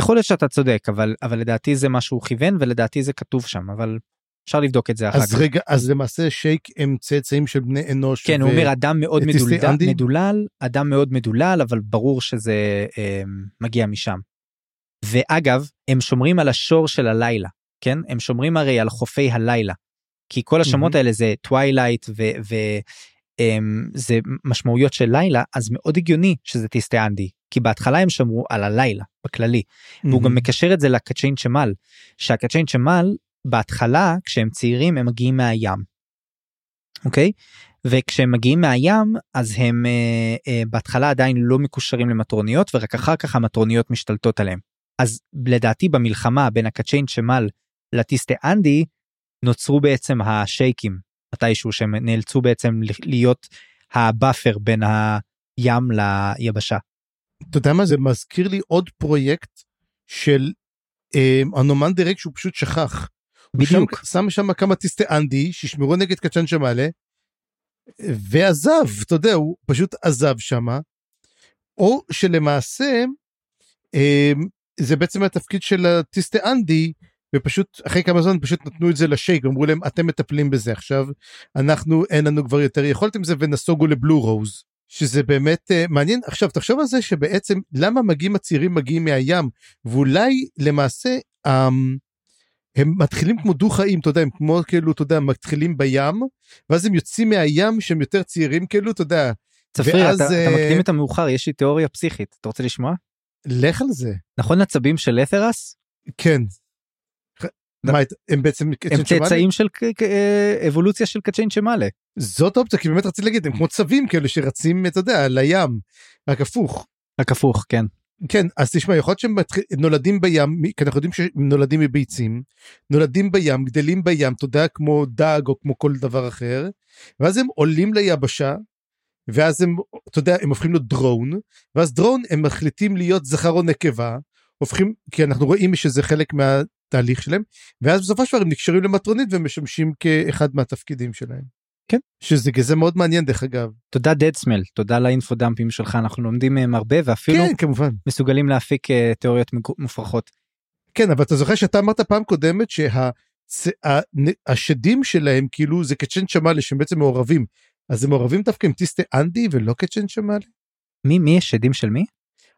יכול להיות שאתה צודק אבל אבל לדעתי זה מה שהוא כיוון ולדעתי זה כתוב שם אבל אפשר לבדוק את זה אחר אז כך. רגע אז למעשה שייק הם צאצאים של בני אנוש. כן ו... הוא אומר אדם מאוד מדולדל, טיסטיאנדי? מדולל אדם מאוד מדולל אבל ברור שזה אה, מגיע משם. ואגב הם שומרים על השור של הלילה כן הם שומרים הרי על חופי הלילה. כי כל השמות מהמם. האלה זה טווילייט וזה משמעויות של לילה אז מאוד הגיוני שזה טיסטה אנדי כי בהתחלה הם שמרו על הלילה בכללי והוא גם מקשר את זה לקצ'יין שמל שהקצ'יין שמל בהתחלה כשהם צעירים הם מגיעים מהים. אוקיי? וכשהם מגיעים מהים אז הם אה, אה, בהתחלה עדיין לא מקושרים למטרוניות ורק אחר כך המטרוניות משתלטות עליהם. אז לדעתי במלחמה בין הקצ'יין שמל לטיסטה אנדי נוצרו בעצם השייקים מתישהו שהם נאלצו בעצם להיות ה buffer בין הים ליבשה. אתה יודע מה זה מזכיר לי עוד פרויקט של אה, אנומנדר רייק שהוא פשוט שכח. בדיוק. שם, שם שם כמה טיסטי אנדי שישמרו נגד קצ'יין שמל ועזב אתה יודע הוא פשוט עזב שמה. או שלמעשה אה, זה בעצם התפקיד של הטיסטי אנדי ופשוט אחרי כמה זמן פשוט נתנו את זה לשייק אמרו להם אתם מטפלים בזה עכשיו אנחנו אין לנו כבר יותר יכולת עם זה ונסוגו לבלו רוז. שזה באמת uh, מעניין עכשיו תחשוב על זה שבעצם למה מגיעים הצעירים מגיעים מהים ואולי למעשה um, הם מתחילים כמו דו חיים אתה יודע הם כמו כאילו אתה יודע מתחילים בים ואז הם יוצאים מהים שהם יותר צעירים כאילו אתה יודע צפריר ואז, אתה, אתה אה, מקדים את המאוחר יש לי תיאוריה פסיכית אתה רוצה לשמוע? לך על זה נכון עצבים של לתרס כן. מה, הם בעצם הם? צאצאים של אה, אבולוציה של קצ'יין שמאלה. זאת אופציה כי באמת רציתי להגיד הם כמו צבים כאלה שרצים אתה יודע לים רק הפוך. רק הפוך כן. כן אז תשמע יכול להיות שהם מתחיל- נולדים בים כי אנחנו יודעים שהם נולדים מביצים נולדים בים גדלים בים אתה יודע כמו דג או כמו כל דבר אחר ואז הם עולים ליבשה ואז הם אתה יודע הם הופכים להיות דרון ואז דרון הם מחליטים להיות זכר או נקבה הופכים כי אנחנו רואים שזה חלק מהתהליך שלהם ואז בסופו של דבר הם נקשרים למטרונית ומשמשים כאחד מהתפקידים שלהם. כן. שזה גזה מאוד מעניין דרך אגב. תודה smell תודה לאינפודמפים שלך אנחנו לומדים מהם הרבה ואפילו כן כמובן. מסוגלים להפיק אה, תיאוריות מופרכות. כן אבל אתה זוכר שאתה אמרת פעם קודמת שהשדים שלהם כאילו זה קצ'ן שמאלה שהם בעצם מעורבים אז הם מעורבים דווקא עם טיסטה אנדי ולא קצ'ן שמאלה. מי מי יש שדים של מי?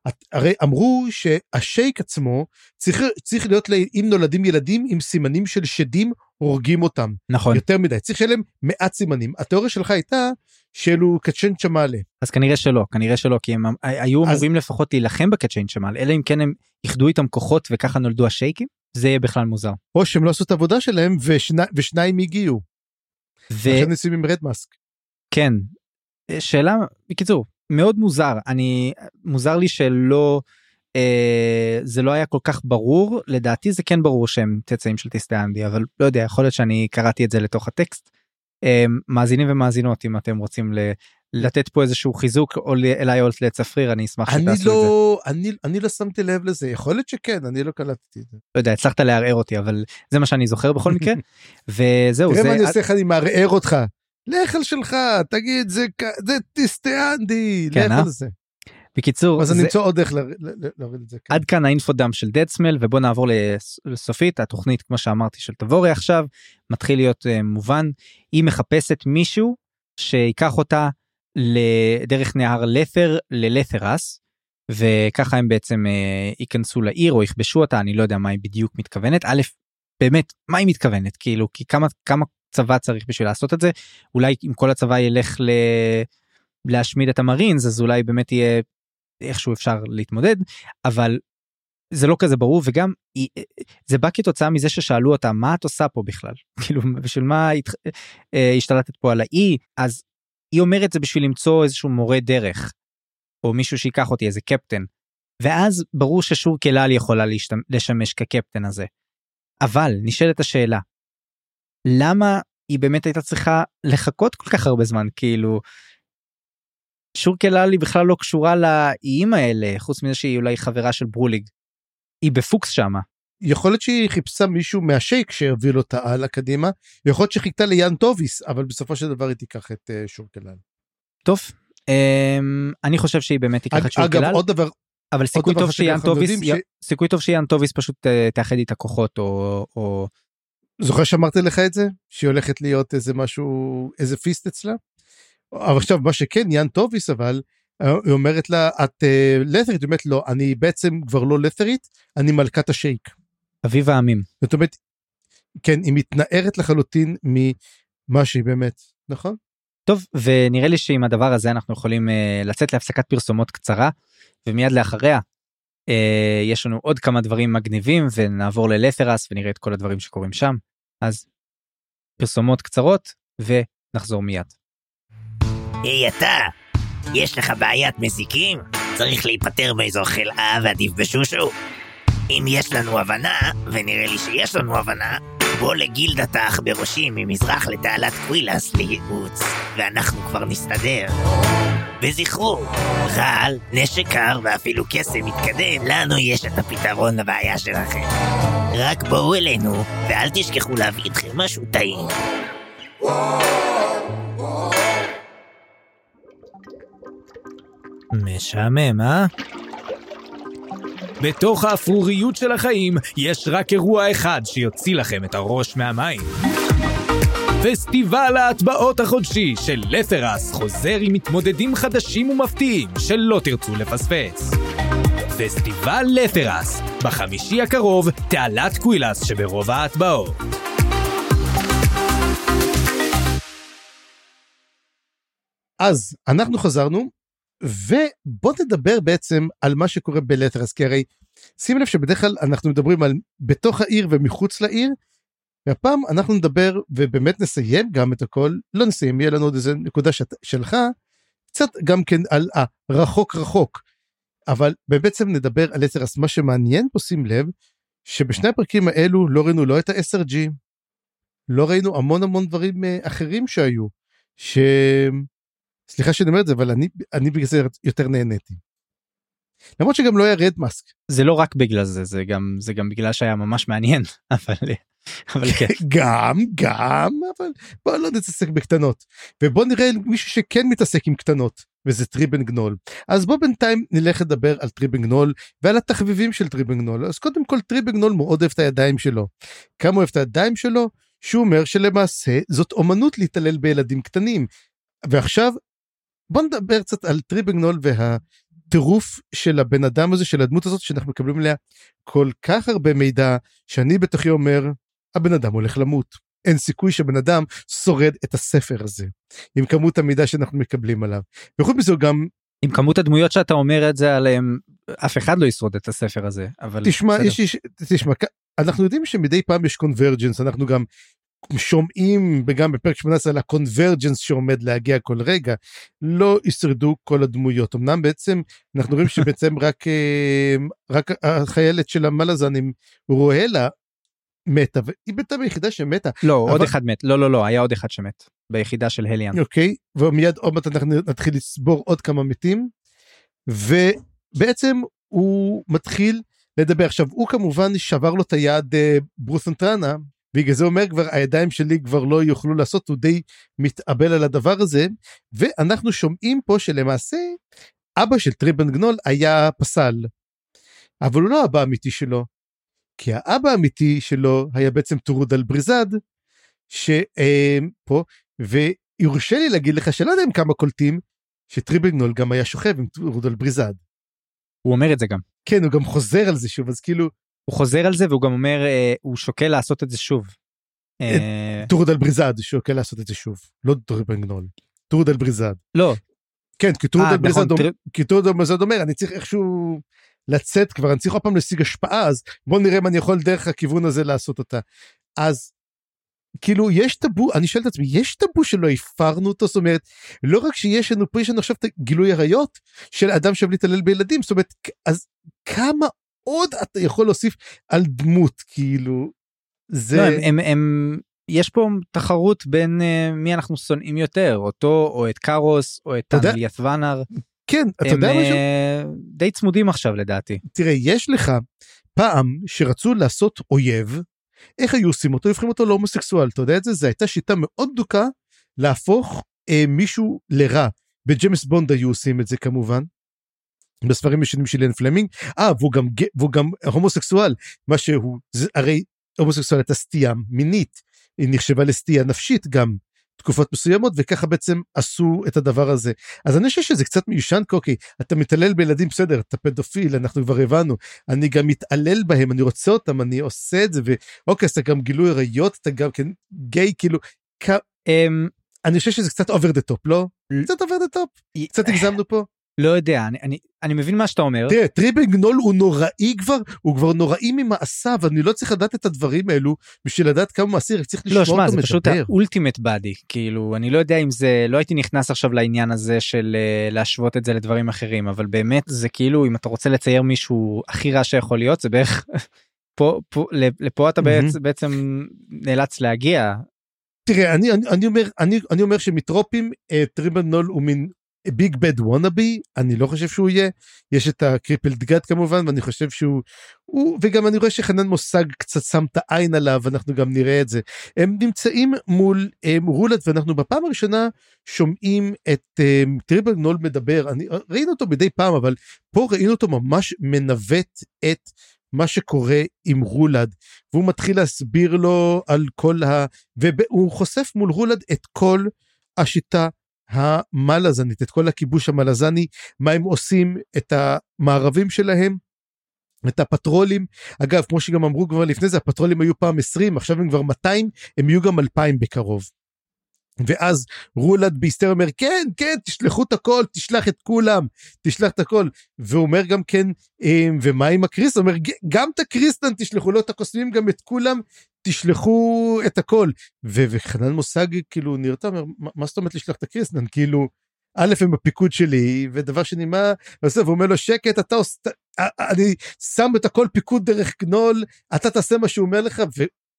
את- הרי אמרו שהשייק עצמו צריך צריך להיות לה- אם נולדים ילדים עם סימנים של שדים הורגים אותם. נכון. יותר מדי. צריך שיהיה להם מעט סימנים. התיאוריה שלך הייתה שאלו קצ'ן שמאלה אז כנראה שלא כנראה שלא כי הם אמ- היו אז- אמורים לפחות להילחם בקצ'יין שמל אלא אם כן הם איחדו איתם כוחות וככה נולדו השייקים זה יהיה בכלל מוזר. או שהם לא עשו את העבודה שלהם ושני, ושניים הגיעו. ו- לכן ניסים עם רד מאסק. כן. שאלה בקיצור מאוד מוזר. אני מוזר לי שלא אה, זה לא היה כל כך ברור לדעתי זה כן ברור שהם צאצאים של טיסטי אנדי אבל לא יודע יכול להיות שאני קראתי את זה לתוך הטקסט. אה, מאזינים ומאזינות אם אתם רוצים ל- לתת פה איזשהו חיזוק או אליי או לצפריר אני אשמח אני שתעשו את זה. לא אני אני לא שמתי לב לזה יכול להיות שכן אני לא קלטתי את זה. לא יודע הצלחת לערער אותי אבל זה מה שאני זוכר בכל מקרה וזהו תראה מה זה אני עושה לך אני מערער אותך. לך על שלך תגיד זה זה טיסטיאנדי כן, לך אה? על זה. בקיצור אז זה- אני אמצא עוד ל- להוריד את זה. כן. עד כאן האינפודם של דדסמל ובוא נעבור לס- לסופית התוכנית כמו שאמרתי של תבורי עכשיו מתחיל להיות uh, מובן היא מחפשת מישהו שיקח אותה לדרך נהר לת'ר ללת'רס וככה הם בעצם uh, ייכנסו לעיר או יכבשו אותה אני לא יודע מה היא בדיוק מתכוונת א' באמת מה היא מתכוונת כאילו כי כמה כמה צבא צריך בשביל לעשות את זה אולי אם כל הצבא ילך ל... להשמיד את המרינס אז אולי באמת יהיה איכשהו אפשר להתמודד אבל זה לא כזה ברור וגם היא- זה בא כתוצאה מזה ששאלו אותה מה את עושה פה בכלל? כאילו בשביל מה הת- אה, השתלטת פה על האי? אז היא אומרת זה בשביל למצוא איזשהו מורה דרך או מישהו שיקח אותי איזה קפטן ואז ברור ששור קלל יכולה להשתמ- לשמש כקפטן הזה. אבל נשאלת השאלה למה היא באמת הייתה צריכה לחכות כל כך הרבה זמן? כאילו שור קלל היא בכלל לא קשורה לאיים האלה חוץ מזה שהיא אולי חברה של ברוליג. היא בפוקס שמה. יכול להיות שהיא חיפשה מישהו מהשייק שהוביל אותה הלאה קדימה יכול להיות שחיכתה ליאן טוביס אבל בסופו של דבר היא תיקח את אה, שור כלל. טוב אמ, אני חושב שהיא באמת תיקח את שור אגב קלל עוד דבר אבל סיכוי טוב שיאן טוביס ש- סיכוי טוב שיאן טוביס פשוט אה, תאחד איתה כוחות או או זוכר שאמרתי לך את זה שהיא הולכת להיות איזה משהו איזה פיסט אצלה. אבל עכשיו מה שכן יאן טוביס אבל אה, היא אומרת לה את אה, לת'רית היא אומרת לא אני בעצם כבר לא לת'רית אני מלכת השייק. אביב העמים. זאת אומרת כן, היא מתנערת לחלוטין ממה שהיא באמת, נכון? טוב ונראה לי שעם הדבר הזה אנחנו יכולים uh, לצאת להפסקת פרסומות קצרה ומיד לאחריה uh, יש לנו עוד כמה דברים מגניבים ונעבור ללת'רס ונראה את כל הדברים שקורים שם אז פרסומות קצרות ונחזור מיד. היי אתה, יש לך בעיית מזיקים? צריך להיפטר מאיזו חלאה ועדיף בשושו? אם יש לנו הבנה, ונראה לי שיש לנו הבנה, בוא לגילדת העכברושים ממזרח לתעלת קווילס לייעוץ, ואנחנו כבר נסתדר. וזכרו, רעל, נשק קר ואפילו קסם מתקדם, לנו יש את הפתרון לבעיה שלכם. רק בואו אלינו, ואל תשכחו להביא איתכם משהו טעים. משעמם, אה? בתוך האפרוריות של החיים יש רק אירוע אחד שיוציא לכם את הראש מהמים. פסטיבל ההטבעות החודשי של לת'רס חוזר עם מתמודדים חדשים ומפתיעים שלא תרצו לפספס. פסטיבל לת'רס, בחמישי הקרוב, תעלת קווילס שברוב ההטבעות. אז אנחנו חזרנו, ובוא נדבר בעצם על מה שקורה בלטרס, כי הרי שים לב שבדרך כלל אנחנו מדברים על בתוך העיר ומחוץ לעיר, והפעם אנחנו נדבר ובאמת נסיים גם את הכל, לא נסיים, יהיה לנו עוד איזה נקודה שת, שלך, קצת גם כן על הרחוק רחוק, אבל בעצם נדבר על לטרס, מה שמעניין פה שים לב, שבשני הפרקים האלו לא ראינו לא את ה-SRG, לא ראינו המון המון דברים אה, אחרים שהיו, ש... סליחה שאני אומר את זה אבל אני אני בגלל זה יותר נהניתי. למרות שגם לא היה רד מאסק. זה לא רק בגלל זה זה גם זה גם בגלל שהיה ממש מעניין אבל אבל כן. גם גם אבל בוא לא נתעסק בקטנות ובוא נראה מישהו שכן מתעסק עם קטנות וזה טריבן גנול אז בוא בינתיים נלך לדבר על טריבן גנול ועל התחביבים של טריבן גנול אז קודם כל טריבן גנול מאוד אוהב את הידיים שלו כמה אוהב את הידיים שלו שהוא אומר שלמעשה זאת אומנות להתעלל בילדים קטנים ועכשיו בוא נדבר קצת על טריבגנול והטירוף של הבן אדם הזה של הדמות הזאת שאנחנו מקבלים עליה כל כך הרבה מידע שאני בתוכי אומר הבן אדם הולך למות. אין סיכוי שבן אדם שורד את הספר הזה עם כמות המידע שאנחנו מקבלים עליו. וחוץ מזה גם עם כמות הדמויות שאתה אומר את זה עליהם אף אחד לא ישרוד את הספר הזה אבל תשמע יש, יש תשמע אנחנו יודעים שמדי פעם יש קונברג'נס אנחנו גם שומעים וגם בפרק 18 על הקונברג'נס שעומד להגיע כל רגע לא ישרדו כל הדמויות. אמנם בעצם אנחנו רואים שבעצם רק אה, רק החיילת של המלאזן עם רואלה מתה והיא בעצם היחידה שמתה. לא אבל... עוד אחד מת. לא לא לא היה עוד אחד שמת ביחידה של הליאן. אוקיי ומיד עוד מעט אנחנו נתחיל לסבור עוד כמה מתים ובעצם הוא מתחיל לדבר. עכשיו הוא כמובן שבר לו את היד אה, ברותן טראנה בגלל זה אומר כבר הידיים שלי כבר לא יוכלו לעשות הוא די מתאבל על הדבר הזה ואנחנו שומעים פה שלמעשה אבא של טריבן גנול היה פסל. אבל הוא לא אבא אמיתי שלו. כי האבא האמיתי שלו היה בעצם טורודל בריזד שפה ויורשה לי להגיד לך שלא יודע אם כמה קולטים שטריבן גנול גם היה שוכב עם טורודל בריזד. הוא אומר את זה גם. כן הוא גם חוזר על זה שוב אז כאילו הוא חוזר על זה והוא גם אומר אה, הוא שוקל לעשות את זה שוב. אה... טורדל בריזד שוקל לעשות את זה שוב לא טורדל גנול טורדל בריזד. לא. כן כי טורדל אה, נכון, בריזד אומר אני צריך איכשהו לצאת כבר אני צריך עוד פעם להשיג השפעה אז בוא נראה אם אני יכול דרך הכיוון הזה לעשות אותה. אז כאילו יש טאבו אני שואל את עצמי יש טאבו שלא הפרנו אותו זאת אומרת לא רק שיש לנו פה יש לנו עכשיו את גילוי עריות של אדם שאוהב להתעלל בילדים זאת אומרת אז כמה עוד אתה יכול להוסיף על דמות כאילו זה לא, הם, הם, הם יש פה תחרות בין uh, מי אנחנו שונאים יותר אותו או את קארוס או את טאנליאס ואנר. כן אתה יודע משהו? uh, די צמודים עכשיו לדעתי. תראה יש לך פעם שרצו לעשות אויב איך היו עושים אותו הופכים אותו להומוסקסואל אתה יודע את זה זה הייתה שיטה מאוד דוקה להפוך אה, מישהו לרע בג'מס בונד היו עושים את זה כמובן בספרים ישנים של אן פלמינג אה והוא גם והוא גם הומוסקסואל מה שהוא זה הרי הומוסקסואל הייתה סטייה מינית היא נחשבה לסטייה נפשית גם תקופות מסוימות וככה בעצם עשו את הדבר הזה. אז אני חושב שזה קצת מיושן קוקי, אתה מתעלל בילדים בסדר, אתה פדופיל, אנחנו כבר הבנו, אני גם מתעלל בהם, אני רוצה אותם, אני עושה את זה, ואוקיי, אז אתה גם גילוי עריות, אתה גם כן גיי, כאילו, כ... אמ, אני חושב שזה קצת over the top, לא? קצת over the top, קצת הגזמנו פה. לא יודע, אני, אני, אני מבין מה שאתה אומר. תראה, טריבנגנול הוא נוראי כבר, הוא כבר נוראי ממעשיו, אני לא צריך לדעת את הדברים האלו בשביל לדעת כמה מעשי, רק צריך לשמוע לא, אותו שמע, מדבר. זה פשוט האולטימט באדי, כאילו, אני לא יודע אם זה, לא הייתי נכנס עכשיו לעניין הזה של אה, להשוות את זה לדברים אחרים, אבל באמת זה כאילו, אם אתה רוצה לצייר מישהו הכי רע שיכול להיות, זה בערך, פה, פה, לפה אתה. בעצם, בעצם נאלץ להגיע. תראה, אני, אני, אני, אומר, אני, אני אומר שמטרופים, אה, טריבנול הוא מין big bad wannabe, אני לא חושב שהוא יהיה, יש את ה Crippled God כמובן, ואני חושב שהוא, הוא, וגם אני רואה שחנן מושג קצת שם את העין עליו, אנחנו גם נראה את זה. הם נמצאים מול אה, רולד, ואנחנו בפעם הראשונה שומעים את אה, טריבנול מדבר, אני, ראינו אותו מדי פעם, אבל פה ראינו אותו ממש מנווט את מה שקורה עם רולד, והוא מתחיל להסביר לו על כל ה... והוא חושף מול רולד את כל השיטה המלזנית, את כל הכיבוש המלזני, מה הם עושים, את המערבים שלהם, את הפטרולים. אגב, כמו שגם אמרו כבר לפני זה, הפטרולים היו פעם 20, עכשיו הם כבר 200, הם יהיו גם 2,000 בקרוב. ואז רולד בהיסטריה אומר כן כן תשלחו את הכל תשלח את כולם תשלח את הכל. והוא אומר גם כן אה, ומה עם הקריסטן אומר "ג- גם את הקריסטן תשלחו לו את הקוסמים גם את כולם תשלחו את הכל. וחנן מושג כאילו אומר "מה- מה זאת אומרת לשלוח את הקריסטן כאילו א' הם בפיקוד שלי ודבר שני מה? עושה אומר לו שקט אתה עושה אני שם את הכל פיקוד דרך גנול אתה תעשה מה שהוא אומר לך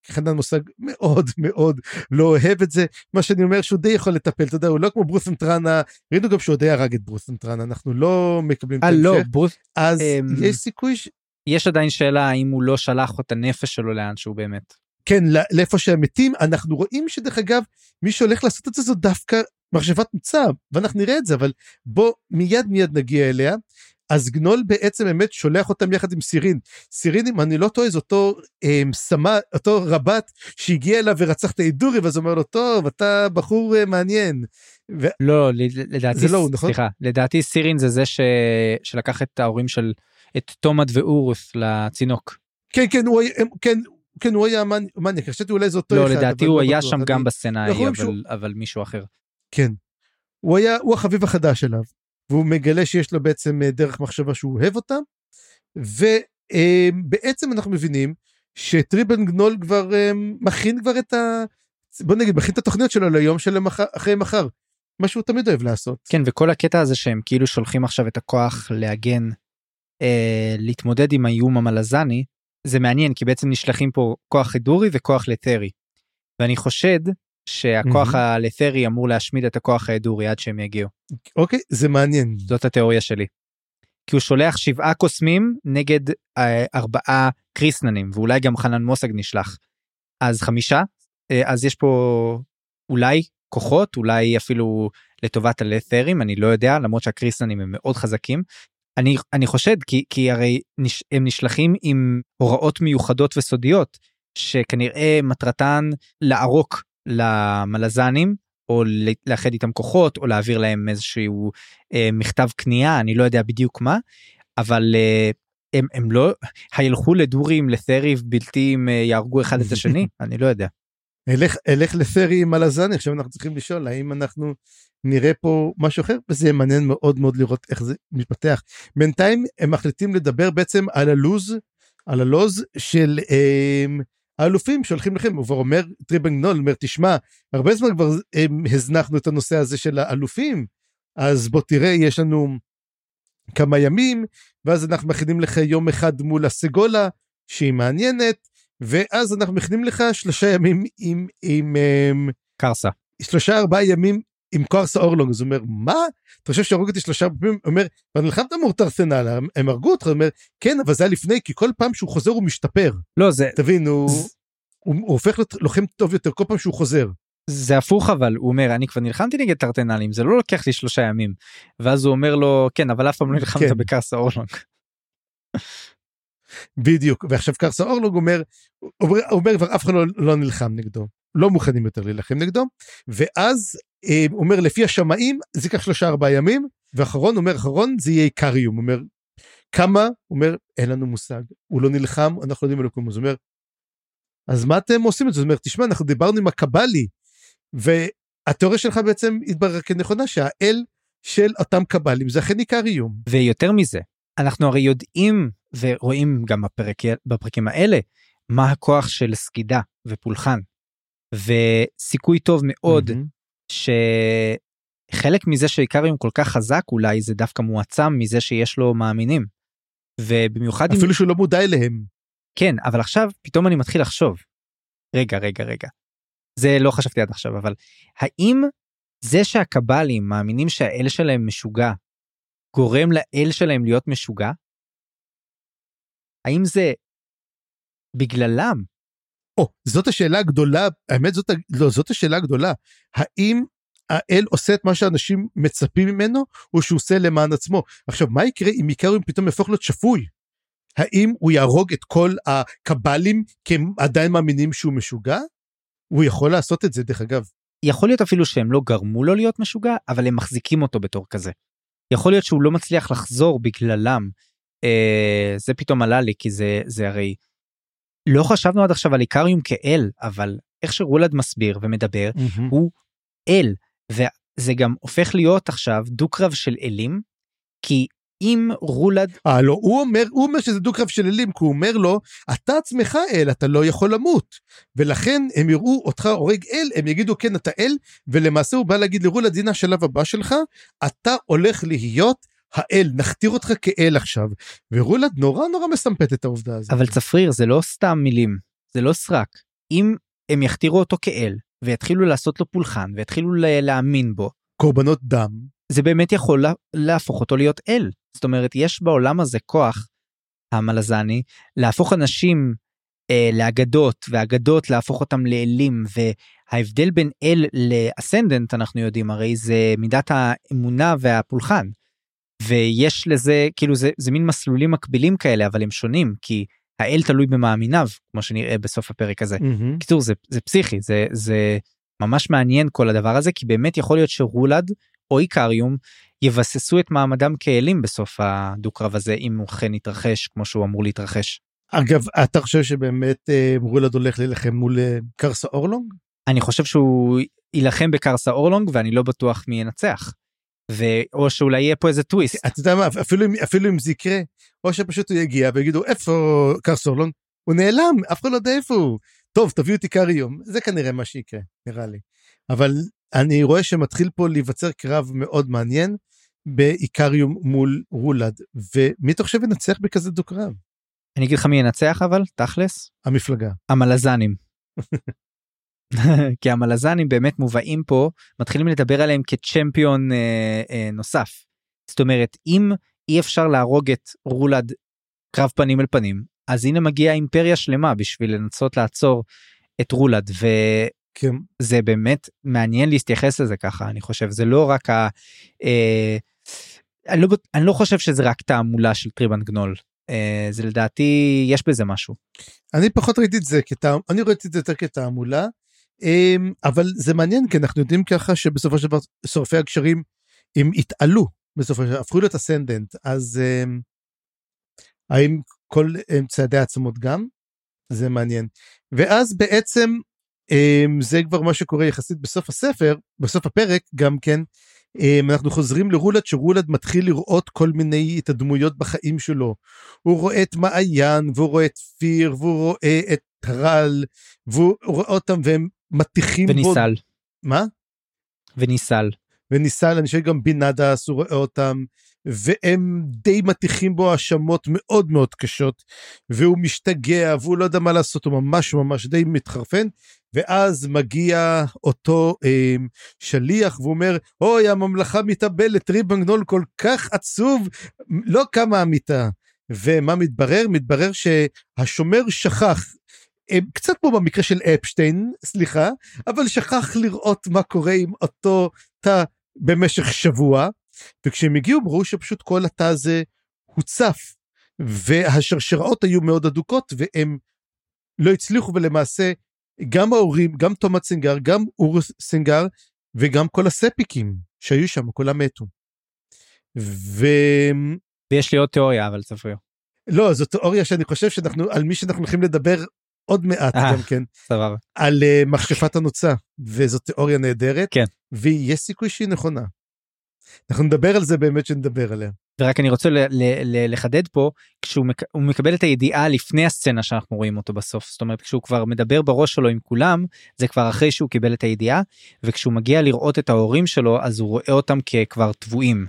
וחנן מושג מאוד מאוד לא אוהב את זה מה שאני אומר שהוא די יכול לטפל אתה יודע הוא לא כמו ברוסן טראנה ראינו גם שהוא די הרג את ברוסן טראנה אנחנו לא מקבלים את אה, לא, ההמשך ברוס, אז אמ, יש סיכוי ש... יש עדיין שאלה האם הוא לא שלח את הנפש שלו לאן שהוא באמת. כן לא- לאיפה שהם מתים אנחנו רואים שדרך אגב מי שהולך לעשות את זה זו דווקא מחשבת מוצב ואנחנו נראה את זה אבל בוא מיד מיד נגיע אליה. אז גנול בעצם באמת שולח אותם יחד עם סירין. סירין אם אני לא טועה זה אותו אמ, סמה אותו רב"ט שהגיע אליו ורצח את האידורי ואז אומר לו טוב אתה בחור אה, מעניין. ו... לא, לדעתי, זה לא הוא, נכון? סליחה, לדעתי סירין זה זה ש... שלקח את ההורים של, את תומד ואורוס לצינוק. כן כן הוא היה כן כן הוא היה מניאק חשבתי אולי זה אותו לא, אחד, לדעתי אבל הוא לא היה שם אני- גם בסצנה ההיא, רואים שהוא- אבל, אבל מישהו אחר. כן. הוא היה, הוא החביב החדש עליו, והוא מגלה שיש לו בעצם אה, דרך מחשבה שהוא אוהב אותה, ובעצם אנחנו מבינים שטריבן גנול כבר אה, מכין כבר את ה... בוא נגיד, מכין את התוכניות שלו ליום של אחרי מחר. מה שהוא תמיד אוהב לעשות. כן, וכל הקטע הזה שהם כאילו שולחים עכשיו את הכוח להגן, אה, להתמודד עם האיום המלזני, זה מעניין, כי בעצם נשלחים פה כוח הידורי וכוח לתרי. ואני חושד שהכוח מהמם. הלתרי אמור להשמיד את הכוח ההידורי עד שהם יגיעו. אוקיי? זה מעניין. זאת התיאוריה שלי. כי הוא שולח שבעה קוסמים נגד אה, ארבעה קריסננים ואולי גם חנן מוסג נשלח. אז חמישה אה, אז יש פה אולי כוחות אולי אפילו לטובת הלת'רים אני לא יודע למרות שהקריסננים הם מאוד חזקים. אני אני חושד כי כי הרי נש, הם נשלחים עם הוראות מיוחדות וסודיות שכנראה מטרתן לערוק למלזנים או לאחד איתם כוחות או להעביר להם איזשהו אה, מכתב כניעה אני לא יודע בדיוק מה אבל אה, הם הם לא הילכו לדורים לת'ריב בלתי אם אה, יהרגו אחד את השני אני לא יודע. אלך, אלך לת'רי עם הלזני, עכשיו אנחנו צריכים לשאול האם אנחנו נראה פה משהו אחר, וזה מעניין מאוד מאוד לראות איך זה מתפתח. בינתיים הם מחליטים לדבר בעצם על הלוז, על הלוז של אמ, האלופים שהולכים לכם, הוא כבר אומר, טריבנגנול אומר, תשמע, הרבה זמן כבר אמ, הזנחנו את הנושא הזה של האלופים, אז בוא תראה, יש לנו כמה ימים, ואז אנחנו מכינים לך יום אחד מול הסגולה, שהיא מעניינת, ואז אנחנו מכינים לך שלושה ימים עם, עם, עם קרסה. שלושה ארבעה ימים עם קורסה אורלונג, אז הוא אומר, מה? אתה חושב שהרגו אותי שלושה פעמים? הוא אומר, אבל נלחמת מול טרסנל, הם- הם הרגו אותך? הוא אומר, כן, אבל זה היה לפני, כי כל פעם שהוא חוזר הוא משתפר. לא זה תבין, הוא, ז- הוא, הוא הופך להיות לוחם טוב יותר כל פעם שהוא חוזר. זה הפוך אבל הוא אומר אני כבר נלחמתי נגד טרטנלים זה לא לוקח לי שלושה ימים ואז הוא אומר לו כן אבל אף פעם לא נלחמת כן. בקרסה אורלונג. בדיוק. ועכשיו קרסה אורלונג אומר, אומר, אומר כבר אף אחד לא, לא נלחם נגדו. לא מוכנים יותר להילחם נגדו, ואז אומר לפי השמאים זה ייקח שלושה ארבעה ימים, ואחרון אומר אחרון זה יהיה איקריום, אומר כמה, אומר אין לנו מושג, הוא לא נלחם, אנחנו לא יודעים על אז אומר אז מה אתם עושים את זה? זאת אומרת, תשמע, אנחנו דיברנו עם הקבלי, והתיאוריה שלך בעצם התבררה כנכונה, שהאל של אותם קבלים זה אכן עיקר איום. ויותר מזה, אנחנו הרי יודעים ורואים גם בפרק, בפרקים האלה מה הכוח של סגידה ופולחן. וסיכוי טוב מאוד mm-hmm. שחלק מזה שעיקריום כל כך חזק אולי זה דווקא מועצם מזה שיש לו מאמינים. ובמיוחד אפילו אם... שהוא לא מודע אליהם. כן אבל עכשיו פתאום אני מתחיל לחשוב. רגע רגע רגע. זה לא חשבתי עד עכשיו אבל האם זה שהקבלים מאמינים שהאל שלהם משוגע גורם לאל שלהם להיות משוגע? האם זה בגללם? או, זאת השאלה הגדולה, האמת זאת, לא, זאת השאלה הגדולה. האם האל עושה את מה שאנשים מצפים ממנו, או שהוא עושה למען עצמו? עכשיו, מה יקרה אם איקריום פתאום יהפוך להיות שפוי? האם הוא יהרוג את כל הקבלים כי הם עדיין מאמינים שהוא משוגע? הוא יכול לעשות את זה, דרך אגב. יכול להיות אפילו שהם לא גרמו לו להיות משוגע, אבל הם מחזיקים אותו בתור כזה. יכול להיות שהוא לא מצליח לחזור בגללם. אה, זה פתאום עלה לי, כי זה, זה הרי... לא חשבנו עד עכשיו על איקריום כאל, אבל איך שרולד מסביר ומדבר, mm-hmm. הוא אל. וזה גם הופך להיות עכשיו דו-קרב של אלים, כי אם רולד... אה לא, הוא אומר, הוא אומר שזה דו-קרב של אלים, כי הוא אומר לו, אתה עצמך אל, אתה לא יכול למות. ולכן הם יראו אותך הורג אל, הם יגידו כן אתה אל, ולמעשה הוא בא להגיד לרולד, הנה השלב הבא שלך, אתה הולך להיות האל, נכתיר אותך כאל עכשיו. ורולד נורא נורא מסמפת את העובדה הזאת. אבל צפריר, זה לא סתם מילים, זה לא סרק. אם הם יכתירו אותו כאל, ויתחילו לעשות לו פולחן, ויתחילו להאמין בו. קורבנות דם. זה באמת יכול להפוך אותו להיות אל. זאת אומרת, יש בעולם הזה כוח, המלזני, להפוך אנשים אה, לאגדות, ואגדות להפוך אותם לאלים, וההבדל בין אל לאסנדנט, אנחנו יודעים, הרי זה מידת האמונה והפולחן. ויש לזה, כאילו זה, זה מין מסלולים מקבילים כאלה, אבל הם שונים, כי האל תלוי במאמיניו, כמו שנראה בסוף הפרק הזה. Mm-hmm. קיצור, זה, זה פסיכי, זה, זה ממש מעניין כל הדבר הזה, כי באמת יכול להיות שרולד או איקריום יבססו את מעמדם כאלים בסוף הדו-קרב הזה, אם הוא אכן יתרחש כמו שהוא אמור להתרחש. אגב, אתה חושב שבאמת אה, רולד הולך להילחם מול אה, קרסה אורלונג? אני חושב שהוא יילחם בקרסה אורלונג ואני לא בטוח מי ינצח. ואו שאולי יהיה פה איזה טוויסט. אתה יודע מה, אפילו, אפילו אם זה יקרה, או שפשוט הוא יגיע ויגידו איפה קרסה אורלונג? הוא נעלם, אף אחד לא יודע איפה הוא. טוב, תביאו אותי קריום, זה כנראה מה שיקרה, נראה לי. אבל אני רואה שמתחיל פה להיווצר קרב מאוד מעניין באיקריום מול רולד, ומי אתה חושב ינצח בכזה דו-קרב? אני אגיד לך מי ינצח אבל, תכלס? המפלגה. המלזנים. כי המלזנים באמת מובאים פה, מתחילים לדבר עליהם כצ'מפיון אה, אה, נוסף. זאת אומרת, אם אי אפשר להרוג את רולד קרב פנים אל פנים, אז הנה מגיעה אימפריה שלמה בשביל לנסות לעצור את רולד, ו... כן. באמת מעניין להתייחס לזה ככה אני חושב זה לא רק ה... אה, אני, לא, אני לא חושב שזה רק תעמולה של טריבן גנול אה, זה לדעתי יש בזה משהו. אני פחות ראיתי את זה כתעמולה אני ראיתי את זה יותר כתעמולה אבל זה מעניין כי אנחנו יודעים ככה שבסופו של דבר שורפי הגשרים הם התעלו בסופו של דבר הפכו להיות ascendant אז אה, האם כל אה, צעדי העצמות גם זה מעניין ואז בעצם אמ, זה כבר מה שקורה יחסית בסוף הספר, בסוף הפרק גם כן, אמ, אנחנו חוזרים לרולד שרולד מתחיל לראות כל מיני את הדמויות בחיים שלו. הוא רואה את מעיין והוא רואה את פיר והוא רואה את טרל והוא רואה אותם והם מטיחים וניסל. בו... מה? וניסל. וניסל, אני חושב גם בינדס, הוא רואה אותם, והם די מטיחים בו האשמות מאוד מאוד קשות, והוא משתגע, והוא לא יודע מה לעשות, הוא ממש ממש די מתחרפן, ואז מגיע אותו אה, שליח ואומר, אוי, הממלכה מתאבלת, ריבנגנול כל כך עצוב, לא קמה המיטה. ומה מתברר? מתברר שהשומר שכח, קצת כמו במקרה של אפשטיין, סליחה, אבל שכח לראות מה קורה עם אותו תא במשך שבוע, וכשהם הגיעו ברור שפשוט כל התא הזה הוצף, והשרשראות היו מאוד אדוקות, והם לא הצליחו ולמעשה גם ההורים, גם תומאס סינגר, גם אורוס סינגר, וגם כל הספיקים שהיו שם, כולם מתו. ו... ויש לי עוד תיאוריה, אבל ספרי. לא, זו תיאוריה שאני חושב שאנחנו, על מי שאנחנו הולכים לדבר עוד מעט אה. גם כן, סבבה. על uh, מכשפת הנוצה, וזו תיאוריה נהדרת, כן. ויש סיכוי שהיא נכונה. אנחנו נדבר על זה באמת שנדבר עליה. ורק אני רוצה ל- ל- ל- לחדד פה כשהוא מק- מקבל את הידיעה לפני הסצנה שאנחנו רואים אותו בסוף זאת אומרת כשהוא כבר מדבר בראש שלו עם כולם זה כבר אחרי שהוא קיבל את הידיעה וכשהוא מגיע לראות את ההורים שלו אז הוא רואה אותם ככבר טבועים.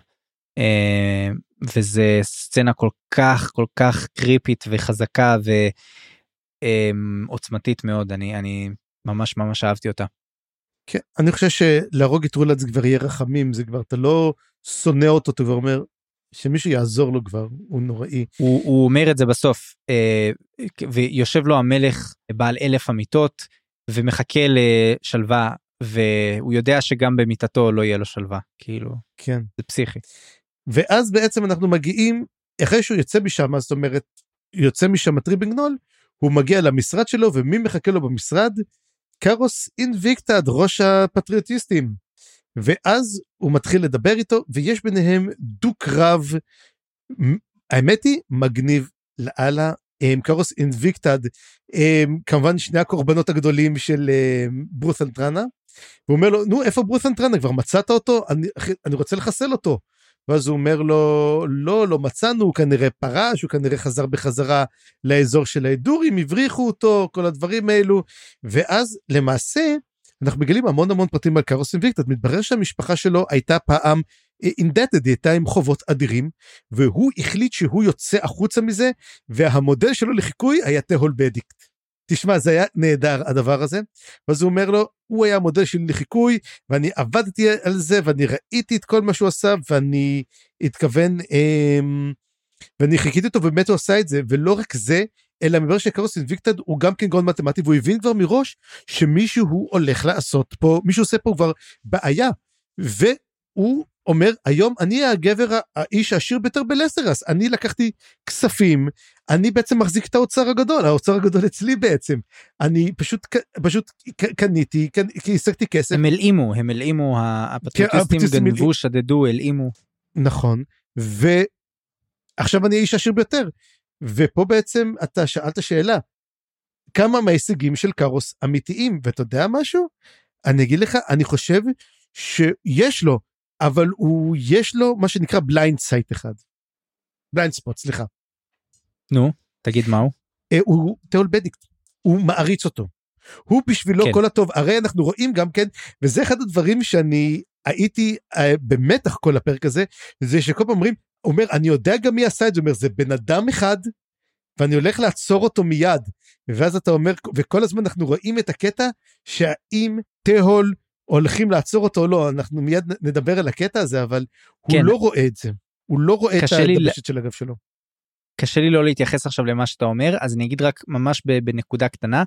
אה, וזה סצנה כל כך כל כך קריפית וחזקה ועוצמתית מאוד אני אני ממש ממש אהבתי אותה. כן, אני חושב שלהרוג את רולד זה כבר יהיה רחמים, זה כבר, אתה לא שונא אותו, אתה כבר אומר, שמישהו יעזור לו כבר, הוא נוראי. הוא, הוא אומר את זה בסוף אה, ויושב לו המלך בעל אלף המיטות ומחכה לשלווה והוא יודע שגם במיטתו לא יהיה לו שלווה כאילו כן. זה פסיכי. ואז בעצם אנחנו מגיעים, אחרי שהוא יוצא משם, זאת אומרת, יוצא משם טריבנגנול, הוא מגיע למשרד שלו, ומי מחכה לו במשרד? קארוס אינביקטד, ראש הפטריוטיסטים. ואז הוא מתחיל לדבר איתו, ויש ביניהם דו-קרב, האמת היא, מגניב לאללה. הם, קארוס אינביקטד, הם, כמובן שני הקורבנות הגדולים של הם, ברוס אנטרנה. הוא אומר לו, נו, איפה ברוס אנטרנה? כבר מצאת אותו? אני, אני רוצה לחסל אותו. ואז הוא אומר לו, לא, לא מצאנו, הוא כנראה פרש, הוא כנראה חזר בחזרה לאזור של ההדורים, הבריחו אותו, כל הדברים האלו. ואז למעשה, אנחנו מגלים המון המון פרטים על קארוס אינביקטד, מתברר שהמשפחה שלו הייתה פעם אינדטד, היא הייתה עם חובות אדירים, והוא החליט שהוא יוצא החוצה מזה, והמודל שלו לחיקוי היה תהול בדיקט. תשמע, זה היה נהדר הדבר הזה. ואז הוא אומר לו, הוא היה המודל שלי לחיקוי, ואני עבדתי על זה, ואני ראיתי את כל מה שהוא עשה, ואני התכוון, אמ, ואני חיכיתי אותו, ובאמת הוא עשה את זה, ולא רק זה, אלא מבחינת שקרוס אינביקטד הוא גם כן גאון מתמטי, והוא הבין כבר מראש שמישהו הולך לעשות פה, מישהו עושה פה כבר בעיה. והוא אומר, היום אני הגבר, האיש העשיר ביותר בלסטרס, אני לקחתי כספים, אני בעצם מחזיק את האוצר הגדול, האוצר הגדול אצלי בעצם. אני פשוט, פשוט קניתי, קנ- כי השגתי כסף. הם הלאימו הם הלאימו הפטריוטיסטים גנבו. שדדו הלאימו. נכון, ועכשיו אני האיש העשיר ביותר. ופה בעצם אתה שאלת שאלה, כמה מההישגים של קארוס אמיתיים, ואתה יודע משהו? אני אגיד לך, אני חושב שיש לו, אבל הוא, יש לו מה שנקרא blind side אחד. blind spot, סליחה. נו תגיד מה הוא. אה, הוא תיאול בדיקט, הוא מעריץ אותו. הוא בשבילו כן. כל הטוב, הרי אנחנו רואים גם כן, וזה אחד הדברים שאני הייתי אה, במתח כל הפרק הזה, זה שכל פעם אומרים, אומר, אני יודע גם מי עשה את זה, אומר, זה בן אדם אחד, ואני הולך לעצור אותו מיד. ואז אתה אומר, וכל הזמן אנחנו רואים את הקטע, שהאם תהול הולכים לעצור אותו או לא, אנחנו מיד נדבר על הקטע הזה, אבל הוא כן. לא רואה את זה. הוא לא רואה את הדבשת של הגב שלו. קשה לי לא להתייחס עכשיו למה שאתה אומר אז אני אגיד רק ממש בנקודה קטנה.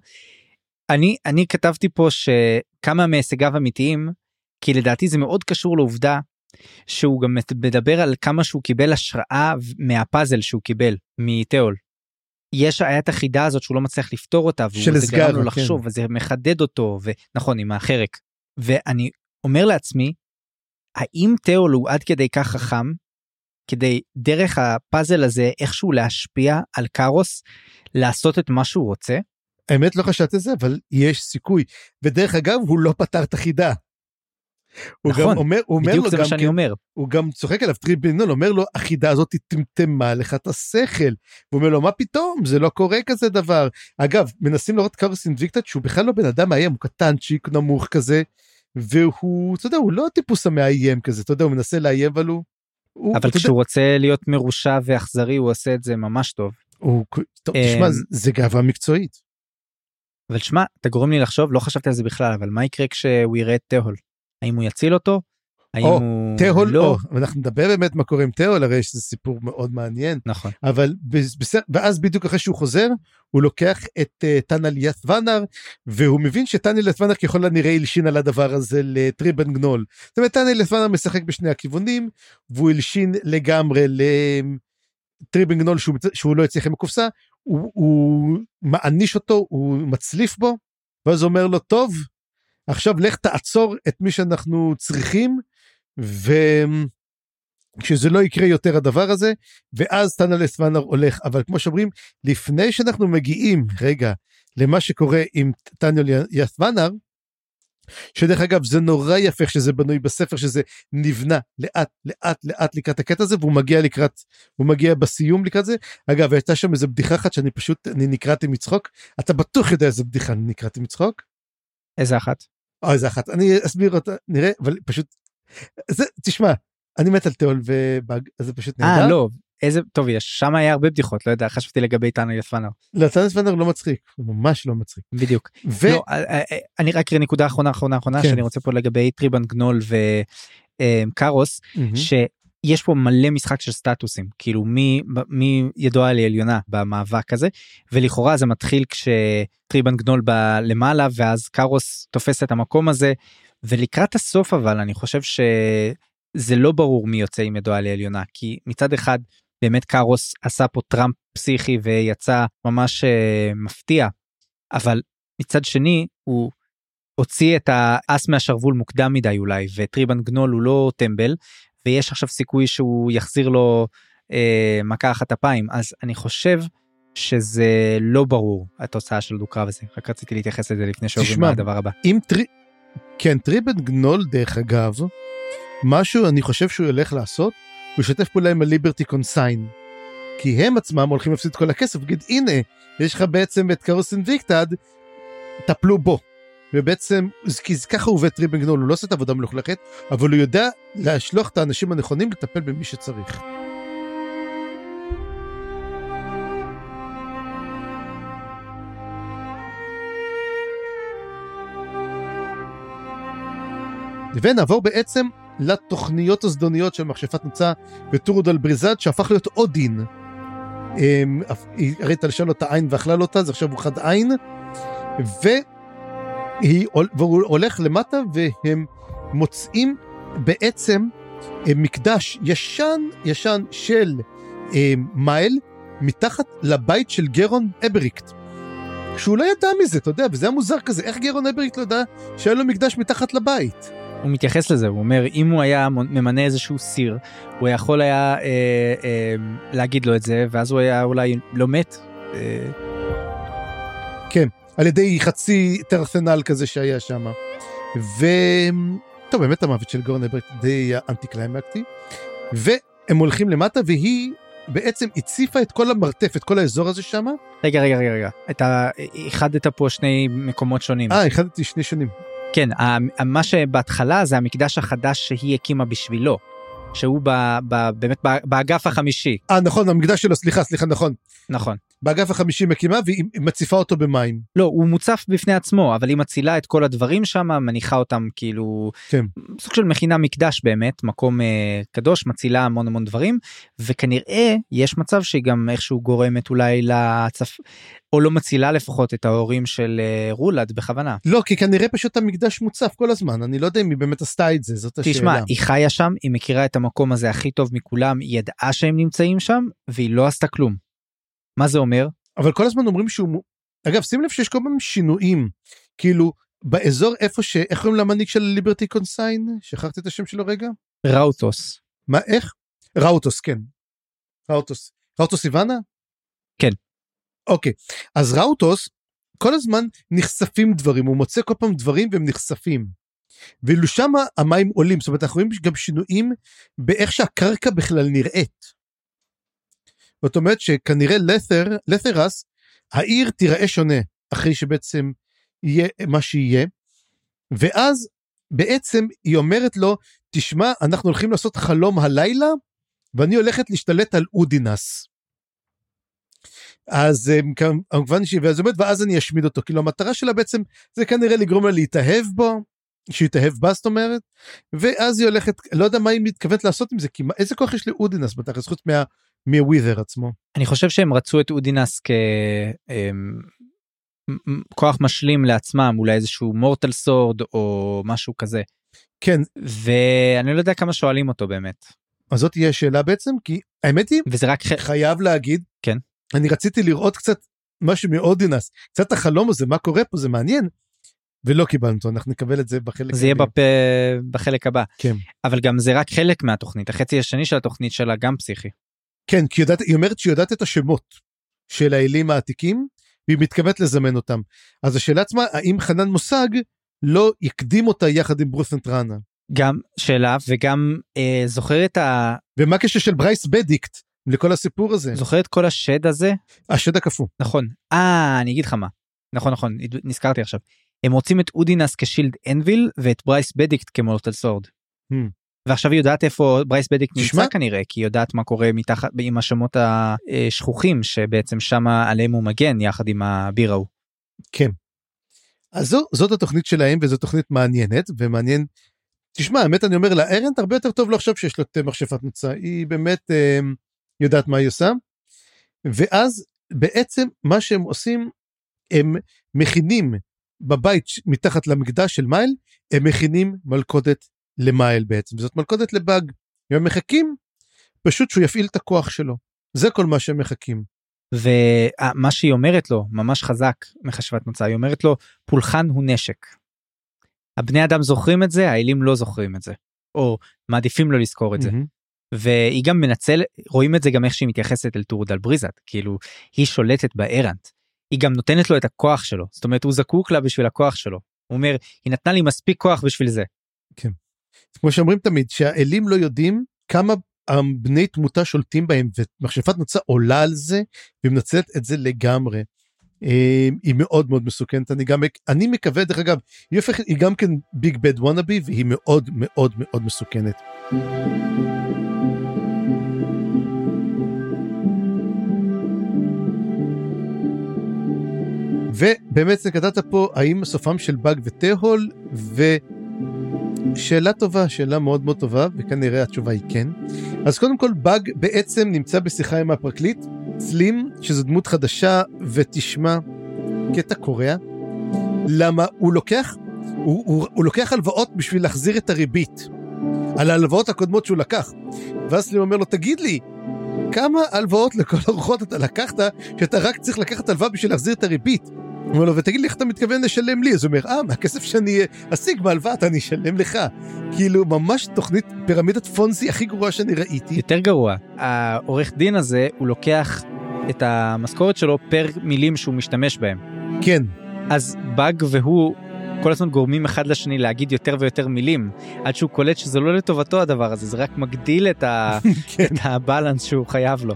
אני אני כתבתי פה שכמה מהישגיו אמיתיים כי לדעתי זה מאוד קשור לעובדה שהוא גם מדבר על כמה שהוא קיבל השראה מהפאזל שהוא קיבל מתיאול. יש היה את החידה הזאת שהוא לא מצליח לפתור אותה של וזה גרם לו אסגרה, כן. לחשוב וזה מחדד אותו ונכון עם החרק ואני אומר לעצמי האם תיאול הוא עד כדי כך חכם? כדי דרך הפאזל הזה איכשהו להשפיע על קארוס לעשות את מה שהוא רוצה? האמת לא חשבתי על זה אבל יש סיכוי. ודרך אגב הוא לא פתר את החידה. הוא נכון, גם אומר הוא אומר לו גם כן, אומר הוא גם צוחק עליו טריבינול אומר לו החידה הזאת טמטמה לך את השכל. הוא אומר לו מה פתאום זה לא קורה כזה דבר. אגב מנסים לראות קארוס אינביקטד שהוא בכלל לא בן אדם מאיים הוא קטנצ'יק נמוך כזה. והוא אתה יודע הוא לא הטיפוס המאיים כזה אתה יודע הוא מנסה לאיים אבל הוא. הוא אבל יודע, כשהוא רוצה להיות מרושע ואכזרי הוא עושה את זה ממש טוב. הוא, טוב, אמ, תשמע זה- זה גאווה מקצועית. אבל שמע אתה גורם לי לחשוב לא חשבתי על זה בכלל אבל מה יקרה כשהוא יראה את תהול האם הוא יציל אותו? האם או, הוא תהול לא? לא אנחנו נדבר באמת מה קורה עם תהול הרי שזה סיפור מאוד מעניין. נכון. אבל בס- בסדר ואז בדיוק אחרי שהוא חוזר הוא לוקח את uh, טנל ית'וונר והוא מבין שטנל ית'וונר ככל הנראה הלשין על הדבר הזה לטריבן גנול. זאת אומרת טנל ית'וונר משחק בשני הכיוונים והוא הלשין לגמרי לטריבן גנול שהוא, שהוא לא הצליח עם הקופסה הוא, הוא מעניש אותו הוא מצליף בו ואז הוא אומר לו, טוב, עכשיו לך תעצור את מי שאנחנו צריכים, וכשזה לא יקרה יותר הדבר הזה, ואז טאנה לסוונר הולך. אבל כמו שאומרים, לפני שאנחנו מגיעים, רגע, למה שקורה עם טניה יסוונר, שדרך אגב זה נורא יפה שזה בנוי בספר שזה נבנה לאט לאט לאט לקראת הקטע הזה והוא מגיע לקראת הוא מגיע בסיום לקראת זה אגב הייתה שם איזה בדיחה אחת שאני פשוט אני נקרעתי מצחוק אתה בטוח יודע איזה בדיחה אני נקרעתי מצחוק. איזה אחת? או איזה אחת אני אסביר אותה נראה אבל פשוט זה תשמע אני מת על תיאול ובאג אז זה פשוט נהדר. אה לא איזה טוב יש שם היה הרבה בדיחות לא יודע חשבתי לגבי טאנל יתוונר. לא טאנל יתוונר לא מצחיק הוא ממש לא מצחיק. בדיוק. ו... לא, אה, אה, אה, אני רק נקודה אחרונה אחרונה אחרונה כן. שאני רוצה פה לגבי טריבן גנול וקארוס מהמם. שיש פה מלא משחק של סטטוסים כאילו מי מי ידוע לעליונה במאבק הזה ולכאורה זה מתחיל כשטריבן גנול בא למעלה ואז קארוס תופס את המקום הזה ולקראת הסוף אבל אני חושב שזה לא ברור מי יוצא עם ידוע לעליונה כי מצד אחד באמת קארוס עשה פה טראמפ פסיכי ויצא ממש אה, מפתיע אבל מצד שני הוא הוציא את האס מהשרוול מוקדם מדי אולי וטריבן גנול הוא לא טמבל ויש עכשיו סיכוי שהוא יחזיר לו אה, מכה אחת אפיים אז אני חושב שזה לא ברור התוצאה של דו-קרב הזה רק רציתי להתייחס לזה לפני שעוברים לדבר הבא. אם טרי... כן טריבן גנול דרך אגב משהו אני חושב שהוא ילך לעשות הוא ישתף פעולה עם ה Liberty Consign. כי הם עצמם הולכים להפסיד כל הכסף ויגיד הנה יש לך בעצם את קרוס אינביקטד טפלו בו. ובעצם כי ככה הוא עובד טריבן גנול הוא לא עושה את העבודה מלוכלכת אבל הוא יודע לשלוח את האנשים הנכונים לטפל במי שצריך. ונעבור בעצם לתוכניות הזדוניות של מכשפת נוצה וטורודל בריזד שהפך להיות אודין. אמ, היא הרי תלשה לו את העין ואכלה לו אותה, אז עכשיו הוא חד עין. והוא הולך למטה והם מוצאים בעצם אה, מקדש ישן ישן של אה, מייל מתחת לבית של גרון אבריקט. שהוא לא ידע מזה, אתה יודע, וזה היה מוזר כזה, איך גרון אבריקט לא ידע שהיה לו מקדש מתחת לבית? הוא מתייחס לזה הוא אומר אם הוא היה ממנה איזשהו סיר הוא יכול היה אה, אה, להגיד לו את זה ואז הוא היה אולי לא מת. אה, על ידי חצי טרסנל כזה שהיה שם. ו... טוב, באמת המוות של גורן אברט די אנטי קליימקטי. והם הולכים למטה והיא בעצם הציפה את כל המרתף, את כל האזור הזה שם. רגע רגע רגע רגע אתה איחדת פה שני מקומות שונים אה, איחדתי שני שנים. כן מה שבהתחלה זה המקדש החדש שהיא הקימה בשבילו. שהוא ב, ב, באמת ב- באגף החמישי אה, נכון, המקדש שלו, סליחה, סליחה, נכון. נכון באגף החמישי מקימה והיא מציפה אותו במים. לא הוא מוצף בפני עצמו אבל היא מצילה את כל הדברים שם מניחה אותם כאילו כן. סוג של מכינה מקדש באמת מקום אה, קדוש מצילה המון המון דברים וכנראה יש מצב שהיא גם איכשהו גורמת אולי לצפ... או לא מצילה לפחות את ההורים של אה, רולד בכוונה. לא, כי כנראה פשוט המקדש מוצף כל הזמן, אני לא יודע אם היא באמת עשתה את זה, זאת השאלה. תשמע היא חיה שם היא מכירה את המקום הזה הכי טוב מכולם היא ידעה שהם נמצאים שם והיא לא עשתה כלום. מה זה אומר? אבל כל הזמן אומרים שהוא... אגב, שים לב שיש כל הזמן שינויים. כאילו, באזור איפה ש... איך קוראים למנהיג של ליברטי קונסיין? שכחתי את השם שלו רגע? ראוטוס. מה, איך? ראוטוס, כן. ראוטוס. ראוטוס איוונה? כן. אוקיי. אז ראוטוס, כל הזמן נחשפים דברים, הוא מוצא כל פעם דברים והם נחשפים. ואילו שמה המים עולים, זאת אומרת, אנחנו רואים גם שינויים באיך שהקרקע בכלל נראית. זאת אומרת שכנראה לת'ר, לת'רס, העיר תיראה שונה, אחרי שבעצם יהיה מה שיהיה. ואז בעצם היא אומרת לו, תשמע, אנחנו הולכים לעשות חלום הלילה, ואני הולכת להשתלט על אודינס. אז הם כמובן שהיא, ואז אומרת, ואז אני אשמיד אותו. כאילו המטרה שלה בעצם זה כנראה לגרום לה להתאהב בו, שיתאהב בה זאת אומרת, ואז היא הולכת, לא יודע מה היא מתכוונת לעשות עם זה, כי מה- איזה כוח יש לאודינס בתכלס חוץ מה, מהווית'ר עצמו. אני חושב שהם רצו את אודינס ככוח משלים לעצמם אולי איזשהו מורטל סורד או משהו כזה כן, ואני לא יודע כמה שואלים אותו באמת אז זאת תהיה השאלה בעצם, כי האמת היא, וזה רק חייב להגיד, כן. אני רציתי לראות קצת משהו מאודינס, קצת החלום הזה, מה קורה פה, זה מעניין, ולא קיבלנו אותו אנחנו נקבל את זה בחלק זה יהיה הבא. בפ... בחלק הבא. כן. אבל גם זה רק חלק מהתוכנית החצי השני של התוכנית שלה גם פסיכי. כן כי יודעת, היא אומרת שהיא יודעת את השמות של האלים העתיקים והיא מתכוונת לזמן אותם. אז השאלה עצמה האם חנן מושג לא יקדים אותה יחד עם ברותן טראנה גם שאלה וגם אה, זוכר את ה... ומה הקשר של ברייס בדיקט לכל הסיפור הזה זוכר את כל השד הזה השד הקפוא נכון אה אני אגיד לך מה נכון נכון נזכרתי עכשיו הם רוצים את אודינס כ shield anvil ואת ברייס בדיקט כ mortal sword. Hmm. ועכשיו היא יודעת איפה ברייס בדיקט. נמצא כנראה כי היא יודעת מה קורה מתחת עם השמות השכוחים שבעצם שמה עליהם הוא מגן יחד עם הביר ההוא. כן. אז זו, זאת התוכנית שלהם וזו תוכנית מעניינת ומעניין. תשמע האמת אני אומר לה ארנט הרבה יותר טוב עכשיו שיש לו את מכשפת מוצא היא באמת אה, יודעת מה היא עושה. ואז בעצם מה שהם עושים הם מכינים בבית מתחת למקדש של מייל הם מכינים מלכודת למייל בעצם זאת מלכודת לבאג. הם מחכים פשוט שהוא יפעיל את הכוח שלו זה כל מה שהם מחכים. ומה שהיא אומרת לו ממש חזק מחשבת מוצא היא אומרת לו פולחן הוא נשק. הבני אדם זוכרים את זה האלים לא זוכרים את זה או מעדיפים לא לזכור את זה מהמם. והיא גם מנצל רואים את זה גם איך שהיא מתייחסת אל טורדל בריזת כאילו היא שולטת בארנט. היא גם נותנת לו את הכוח שלו זאת אומרת הוא זקוק לה בשביל הכוח שלו. הוא אומר היא נתנה לי מספיק כוח בשביל זה. כמו שאומרים תמיד שהאלים לא יודעים כמה בני תמותה שולטים בהם ומכשפת נוצה עולה על זה ומנצלת את זה לגמרי. אה, היא מאוד מאוד מסוכנת. אני גם אני מקווה דרך אגב היא הופכת היא גם כן ביג בד וונאבי והיא מאוד מאוד מאוד מסוכנת. ובאמת נקדת פה האם סופם של באג וטהול ושאלה טובה שאלה מאוד מאוד טובה וכנראה התשובה היא כן. אז קודם כל באג בעצם נמצא בשיחה עם הפרקליט סלים שזו דמות חדשה ותשמע קטע קורע. למה הוא לוקח הוא, הוא, הוא לוקח הלוואות בשביל להחזיר את הריבית על ההלוואות הקודמות שהוא לקח. ואז סלים אומר לו תגיד לי כמה הלוואות לכל הרוחות אתה לקחת שאתה רק צריך לקחת הלוואה בשביל להחזיר את הריבית אומר לו ותגיד לי איך אתה מתכוון לשלם לי? אז הוא אומר אה מהכסף שאני אשיג בהלוואה אתה אני אשלם לך. כאילו ממש תוכנית פירמידת פונזי הכי גרועה שאני ראיתי. יותר גרוע העורך דין הזה הוא לוקח את המשכורת שלו פר מילים שהוא משתמש בהם. כן. אז באג והוא כל הזמן גורמים אחד לשני להגיד יותר ויותר מילים עד שהוא קולט שזה לא לטובתו הדבר הזה זה רק מגדיל את, ה... כן. את הבלנס שהוא חייב לו.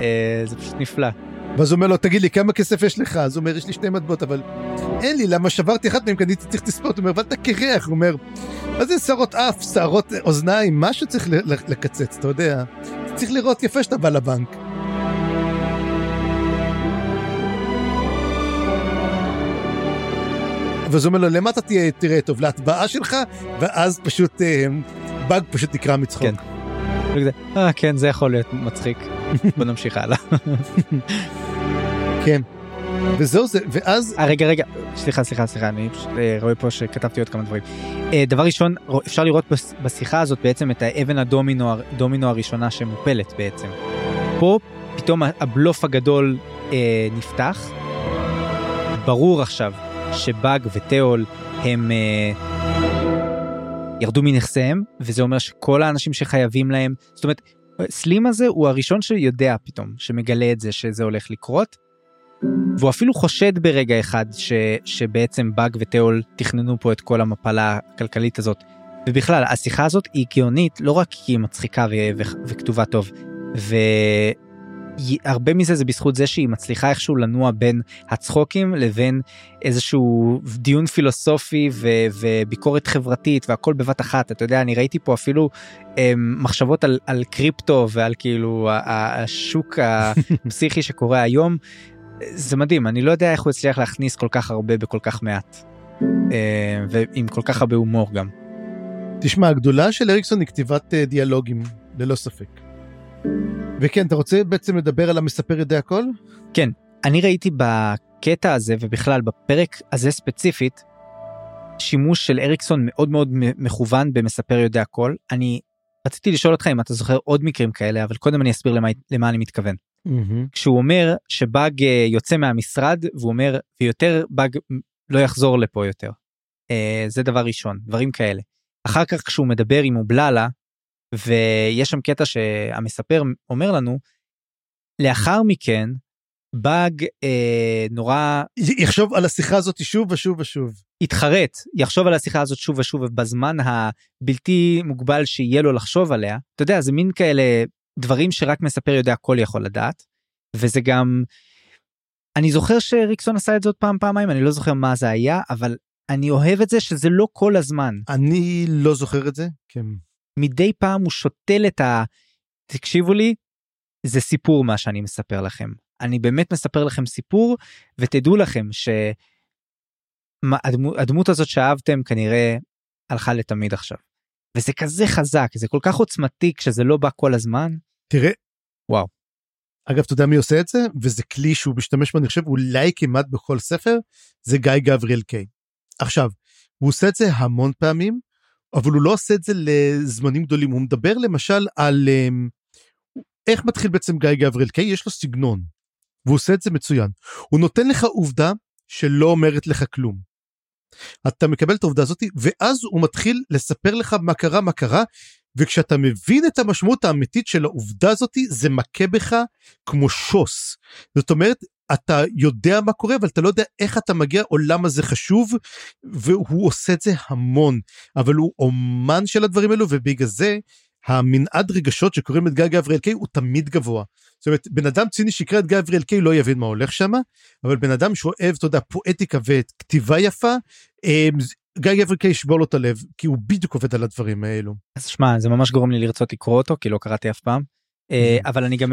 אה, זה פשוט נפלא. ואז הוא אומר לו תגיד לי כמה כסף יש לך אז הוא אומר יש לי שתי מטבעות אבל אין לי למה שברתי אחת מהם כי אני צריך לספור הוא אומר אבל אתה קרח הוא אומר מה זה שערות אף שערות אוזניים משהו צריך לקצץ אתה יודע צריך לראות יפה שאתה בא לבנק. ואז הוא אומר לו למה אתה תהיה תראה טוב להטבעה שלך ואז פשוט אה, באג פשוט נקרע מצחוק. כן. וכזה, אה כן זה יכול להיות מצחיק בוא נמשיך הלאה. כן. וזהו זה ואז אה, רגע רגע סליחה סליחה סליחה אני אה, רואה פה שכתבתי עוד כמה דברים. אה, דבר ראשון אפשר לראות בשיחה הזאת בעצם את האבן הדומינו הר- דומינו הראשונה שמופלת בעצם. פה פתאום הבלוף הגדול אה, נפתח. ברור עכשיו שבאג וטאול הם אה, ירדו מנכסיהם וזה אומר שכל האנשים שחייבים להם זאת אומרת סלים הזה הוא הראשון שיודע פתאום שמגלה את זה שזה הולך לקרות. והוא אפילו חושד ברגע אחד ש, שבעצם באג וטאול תכננו פה את כל המפלה הכלכלית הזאת. ובכלל השיחה הזאת היא גאונית לא רק כי היא מצחיקה ו, ו, וכתובה טוב. והרבה מזה זה בזכות זה שהיא מצליחה איכשהו לנוע בין הצחוקים לבין איזשהו דיון פילוסופי ו, וביקורת חברתית והכל בבת אחת אתה יודע אני ראיתי פה אפילו הם, מחשבות על, על קריפטו ועל כאילו השוק הפסיכי שקורה היום. זה מדהים אני לא יודע איך הוא הצליח להכניס כל כך הרבה בכל כך מעט. אה, ועם כל כך הרבה הומור גם. תשמע, הגדולה של אריקסון היא כתיבת אה, דיאלוגים, ללא ספק. וכן, אתה רוצה בעצם לדבר על המספר יודע הכל? אני ראיתי בקטע הזה ובכלל בפרק הזה ספציפית שימוש של אריקסון מאוד מאוד מכוון במספר יודע הכל. אני רציתי לשאול אותך אם אתה זוכר עוד מקרים כאלה אבל קודם אני אסביר למה, למה אני מתכוון. כשהוא אומר שבאג אה, יוצא מהמשרד והוא אומר ויותר באג לא יחזור לפה יותר. אה, זה דבר ראשון דברים כאלה. אחר כך כשהוא מדבר עם אובללה ויש שם קטע שהמספר אומר לנו לאחר מכן באג אה, נורא יחשוב על השיחה הזאת שוב ושוב ושוב. יתחרט יחשוב על השיחה הזאת שוב ושוב בזמן הבלתי מוגבל שיהיה לו לחשוב עליה אתה יודע זה מין כאלה דברים שרק מספר יודע כל יכול לדעת וזה גם אני זוכר שריקסון עשה את זה עוד פעם פעמיים אני לא זוכר מה זה היה אבל אני אוהב את זה שזה לא כל הזמן אני לא זוכר את זה. כן. מדי פעם הוא שותל את ה... תקשיבו לי זה סיפור מה שאני מספר לכם אני באמת מספר לכם סיפור ותדעו לכם שהדמות הזאת שאהבתם כנראה הלכה לתמיד עכשיו. וזה כזה חזק זה כל כך עוצמתי כשזה לא בא כל הזמן. תראה. וואו. אגב אתה יודע מי עושה את זה וזה כלי שהוא משתמש בו אני חושב אולי כמעט בכל ספר זה גיא גבריאל קיי. עכשיו הוא עושה את זה המון פעמים אבל הוא לא עושה את זה לזמנים גדולים הוא מדבר למשל על um, איך מתחיל בעצם גיא גבריאל קיי יש לו סגנון והוא עושה את זה מצוין הוא נותן לך עובדה שלא אומרת לך כלום. אתה מקבל את העובדה הזאת ואז הוא מתחיל לספר לך מה קרה מה קרה וכשאתה מבין את המשמעות האמיתית של העובדה הזאת זה מכה בך כמו שוס. זאת אומרת אתה יודע מה קורה אבל אתה לא יודע איך אתה מגיע או למה זה חשוב והוא עושה את זה המון אבל הוא אומן של הדברים האלו ובגלל זה המנעד רגשות שקוראים את גיא גבריאל קיי הוא תמיד גבוה. זאת אומרת בן אדם ציני שיקרא את גבריאל קיי לא יבין מה הולך שם אבל בן אדם שאוהב אתה יודע פואטיקה וכתיבה יפה אמ, גיא גבריאל קיי ישבור לו את הלב כי הוא בדיוק עובד על הדברים האלו. אז שמע זה ממש גורם לי לרצות לקרוא אותו כי לא קראתי אף פעם אה, אבל אני גם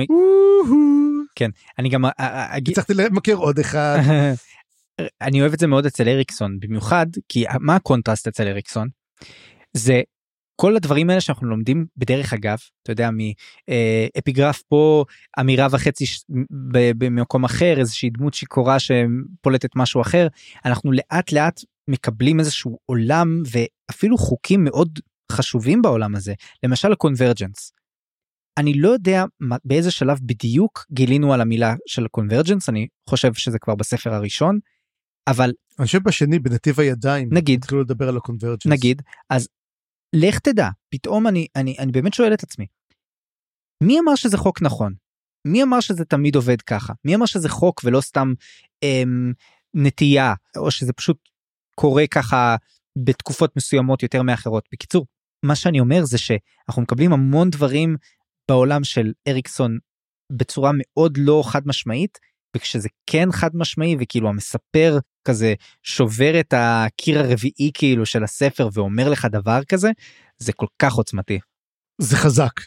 כן אני גם אגיד הצלחתי למכר עוד אחד. אני אוהב את זה מאוד אצל אריקסון במיוחד כי מה הקונטרסט אצל אריקסון זה כל הדברים האלה שאנחנו לומדים בדרך אגב אתה יודע מאפיגרף פה אמירה וחצי במקום אחר איזושהי דמות שיכורה שפולטת משהו אחר אנחנו לאט לאט מקבלים איזשהו עולם ואפילו חוקים מאוד חשובים בעולם הזה למשל הקונברג'נס. אני לא יודע באיזה שלב בדיוק גילינו על המילה של הקונברג'נס אני חושב שזה כבר בספר הראשון אבל אני חושב בשני בנתיב הידיים נגיד התחילו לדבר על הקונברג'נס נגיד אז לך תדע פתאום אני אני אני באמת שואל את עצמי. מי אמר שזה חוק נכון? מי אמר שזה תמיד עובד ככה? מי אמר שזה חוק ולא סתם אמ, נטייה או שזה פשוט קורה ככה בתקופות מסוימות יותר מאחרות? בקיצור מה שאני אומר זה שאנחנו מקבלים המון דברים בעולם של אריקסון בצורה מאוד לא חד משמעית וכשזה כן חד משמעי וכאילו המספר כזה שובר את הקיר הרביעי כאילו של הספר ואומר לך דבר כזה זה כל כך עוצמתי. זה חזק.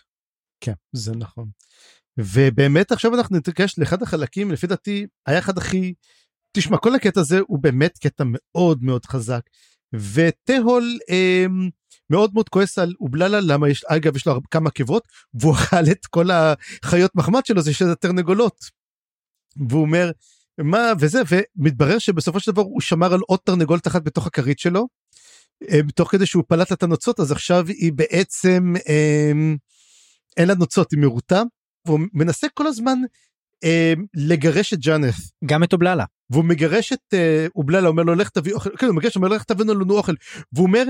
כן זה נכון. ובאמת עכשיו אנחנו נתגש לאחד החלקים לפי דעתי היה אחד הכי תשמע כל הקטע הזה הוא באמת קטע מאוד מאוד חזק וטהול אה, מאוד מאוד כועס על אובללה למה יש אגב יש לו כמה עקבות והוא אכל את כל החיות מחמד שלו זה שזה תרנגולות. והוא אומר מה וזה ומתברר שבסופו של דבר הוא שמר על עוד תרנגולת אחת בתוך הכרית שלו. אה, תוך כדי שהוא פלט את הנוצות אז עכשיו היא בעצם אה, אין לה נוצות היא מרוטה והוא מנסה כל הזמן אה, לגרש את ג'אנף. גם את אובללה. והוא מגרש את אה, אובללה אומר לו לך תביא אוכל כן, הוא מגרש אומר לך תביא לנו אוכל והוא אומר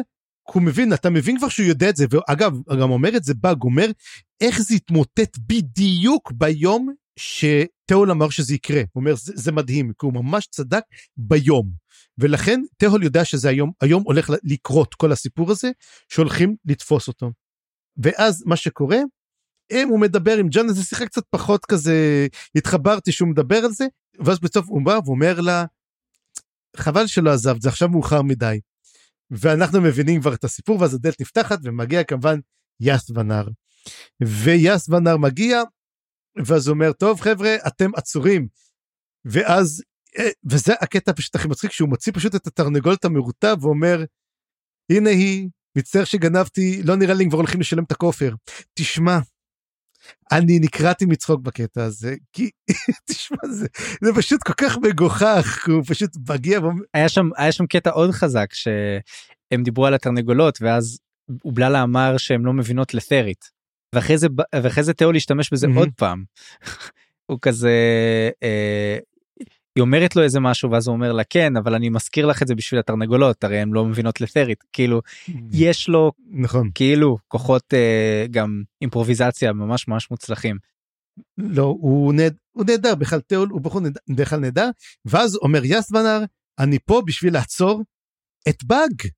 הוא מבין אתה מבין כבר שהוא יודע את זה ואגב גם אומר את זה באג אומר איך זה יתמוטט בדיוק ביום שתהול אמר שזה יקרה הוא אומר זה, זה מדהים כי הוא ממש צדק ביום ולכן תהול יודע שזה היום היום הולך לקרות כל הסיפור הזה שהולכים לתפוס אותו. ואז מה שקורה אם הוא מדבר עם ג'אנה זה שיחה קצת פחות כזה התחברתי שהוא מדבר על זה ואז בסוף הוא בא ואומר לה חבל שלא עזבת זה עכשיו מאוחר מדי. ואנחנו מבינים כבר את הסיפור ואז הדלת נפתחת ומגיע כמובן יאס ונר. ויאס ונר מגיע ואז הוא אומר טוב חבר'ה אתם עצורים. ואז אה, וזה הקטע פשוט הכי מצחיק שהוא מוציא פשוט את התרנגולת המרוטה ואומר הנה היא מצטער שגנבתי לא נראה לי כבר הולכים לשלם את הכופר תשמע אני נקרעתי מצחוק בקטע הזה כי תשמע זה זה פשוט כל כך מגוחך הוא פשוט מגיע. היה שם היה שם קטע עוד חזק שהם דיברו על התרנגולות ואז אובללה אמר שהם לא מבינות לת'רית ואחרי זה ואחרי זה תיאו להשתמש בזה mm-hmm. עוד פעם. הוא כזה אה, היא אומרת לו איזה משהו ואז הוא אומר לה כן אבל אני מזכיר לך את זה בשביל התרנגולות הרי הן לא מבינות לתרית כאילו יש לו נכון. כאילו כוחות אה, גם אימפרוביזציה ממש ממש מוצלחים. לא, הוא נהד- הוא נהדר, בכלל תיאול הוא בחור בכלל נהדר, ואז אומר יסבנר, אני פה בשביל לעצור את באג.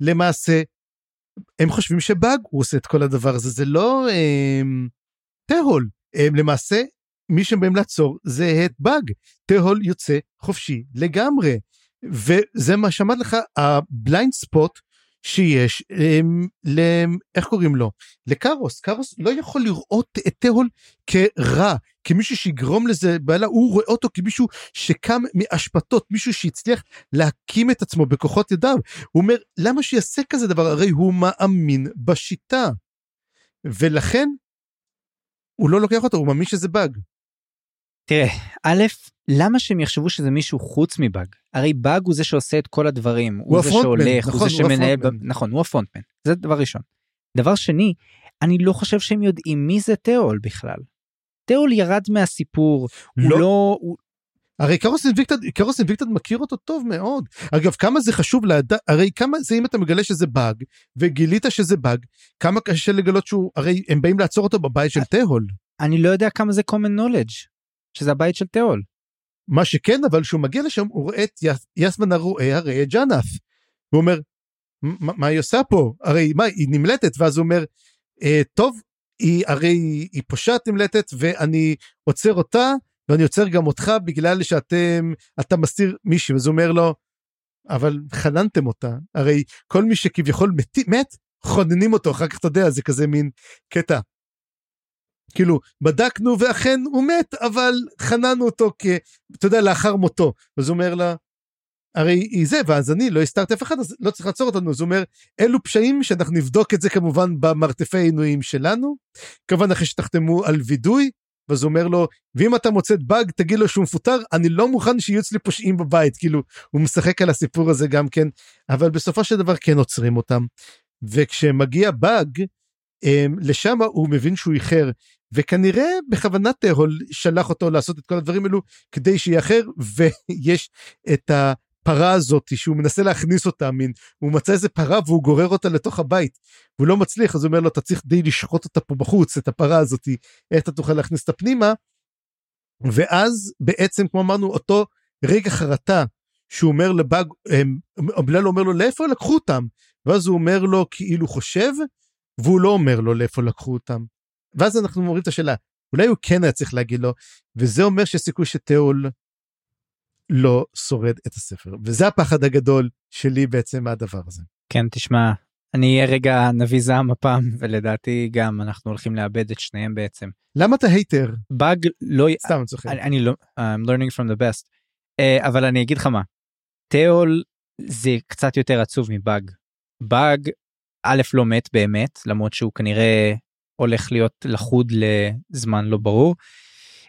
למעשה, הם חושבים שבאג הוא עושה את כל הדבר הזה, זה לא אה, תיאול. הם למעשה, מי שבאים לעצור זה את באג. תיאול יוצא חופשי לגמרי. וזה מה שאמר לך, ה blind spot שיש, הם, ל... איך קוראים לו? לקארוס. קארוס לא יכול לראות את תיאול כרע, כמישהו שיגרום לזה בעלה, הוא רואה אותו כמישהו שקם מאשפתות, מישהו שהצליח להקים את עצמו בכוחות ידיו. הוא אומר, למה שיעשה כזה דבר? הרי הוא מאמין בשיטה. ולכן, הוא לא לוקח אותו, הוא מאמין שזה באג. תראה א' למה שהם יחשבו שזה מישהו חוץ מבאג הרי באג הוא זה שעושה את כל הדברים הוא, הוא זה שהולך נכון, הוא זה הוא שמנהל הפרונטמן. נכון הוא הפרונטמן זה דבר ראשון. דבר שני אני לא חושב שהם יודעים מי זה תיאול בכלל. תיאול ירד מהסיפור הוא לא. לא הוא, הרי קרוס אינביקטד, קרוס אינביקטד מכיר אותו טוב מאוד. אגב, כמה זה חשוב לדעת, הרי כמה זה אם אתה מגלה שזה באג, וגילית שזה באג, כמה קשה לגלות שהוא, הרי הם באים לעצור אותו בבית של תהול. אני לא יודע כמה זה common knowledge שזה הבית של תיאול. מה שכן, אבל כשהוא מגיע לשם, הוא רואה את יס- יסמן הרועה, הרי את ג'אנף. הוא אומר, "מה- היא עושה פה? הרי מה, היא נמלטת, ואז הוא אומר, "אה, טוב, היא הרי היא פושעת נמלטת, ואני עוצר אותה, ואני עוצר גם אותך בגלל שאתם, אתה מסתיר מישהי, אז הוא אומר לו, אבל חננתם אותה, הרי כל מי שכביכול מת, מת, חוננים אותו, אחר כך אתה יודע, זה כזה מין קטע. כאילו, בדקנו ואכן הוא מת, אבל חננו אותו כ... אתה יודע, לאחר מותו. אז הוא אומר לה, הרי היא זה, ואז אני לא הסתרתי אף אחד, אז לא צריך לעצור אותנו. אז הוא אומר, אלו פשעים שאנחנו נבדוק את זה כמובן במרתפי העינויים שלנו, כמובן אחרי שתחתמו על וידוי, ואז הוא אומר לו, ואם אתה מוצא את באג, תגיד לו שהוא מפוטר, אני לא מוכן שיהיו אצלי פושעים בבית. כאילו, הוא משחק על הסיפור הזה גם כן, אבל בסופו של דבר כן עוצרים אותם. וכשמגיע באג, אמ, לשם הוא מבין שהוא איחר, וכנראה בכוונת שלח אותו לעשות את כל הדברים האלו כדי שיאחר, ויש את הפרה הזאת שהוא מנסה להכניס אותה, מין, הוא מצא איזה פרה והוא גורר אותה לתוך הבית, והוא לא מצליח, אז הוא אומר לו, אתה צריך די לשחוט אותה פה בחוץ, את הפרה הזאת, איך אתה תוכל להכניס אותה פנימה, ואז בעצם, כמו אמרנו, אותו רגע חרטה, שהוא אומר לבאג, אמ, בלל אומר לו, לאיפה לקחו אותם? ואז הוא אומר לו, כאילו חושב, והוא לא אומר לו לאיפה לקחו אותם. ואז אנחנו מורידים את השאלה, אולי הוא כן היה צריך להגיד לו, וזה אומר שיש סיכוי שתיאול לא שורד את הספר. וזה הפחד הגדול שלי בעצם מהדבר הזה. כן תשמע אני אהיה רגע נביא זעם הפעם ולדעתי גם אנחנו הולכים לאבד את שניהם בעצם. למה אתה הייטר? באג לא סתם אני צוחק. אני, אני לא I'm learning from the best uh, אבל אני אגיד לך מה תיאול זה קצת יותר עצוב מבאג. באג א' לא מת באמת למרות שהוא כנראה הולך להיות לחוד לזמן לא ברור.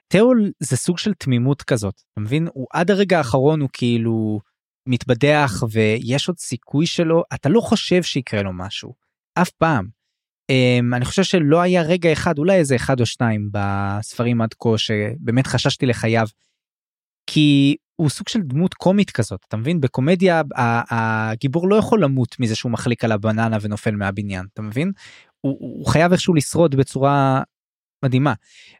תיאול זה סוג של תמימות כזאת אתה מבין הוא עד הרגע האחרון הוא כאילו מתבדח ויש עוד סיכוי שלו אתה לא חושב שיקרה לו משהו אף פעם. Um, אני חושב שלא היה רגע אחד אולי איזה אחד או שניים בספרים עד כה שבאמת חששתי לחייו. כי הוא סוג של דמות קומית כזאת אתה מבין בקומדיה הגיבור לא יכול למות מזה שהוא מחליק על הבננה ונופל מהבניין אתה מבין הוא, הוא חייב איכשהו לשרוד בצורה מדהימה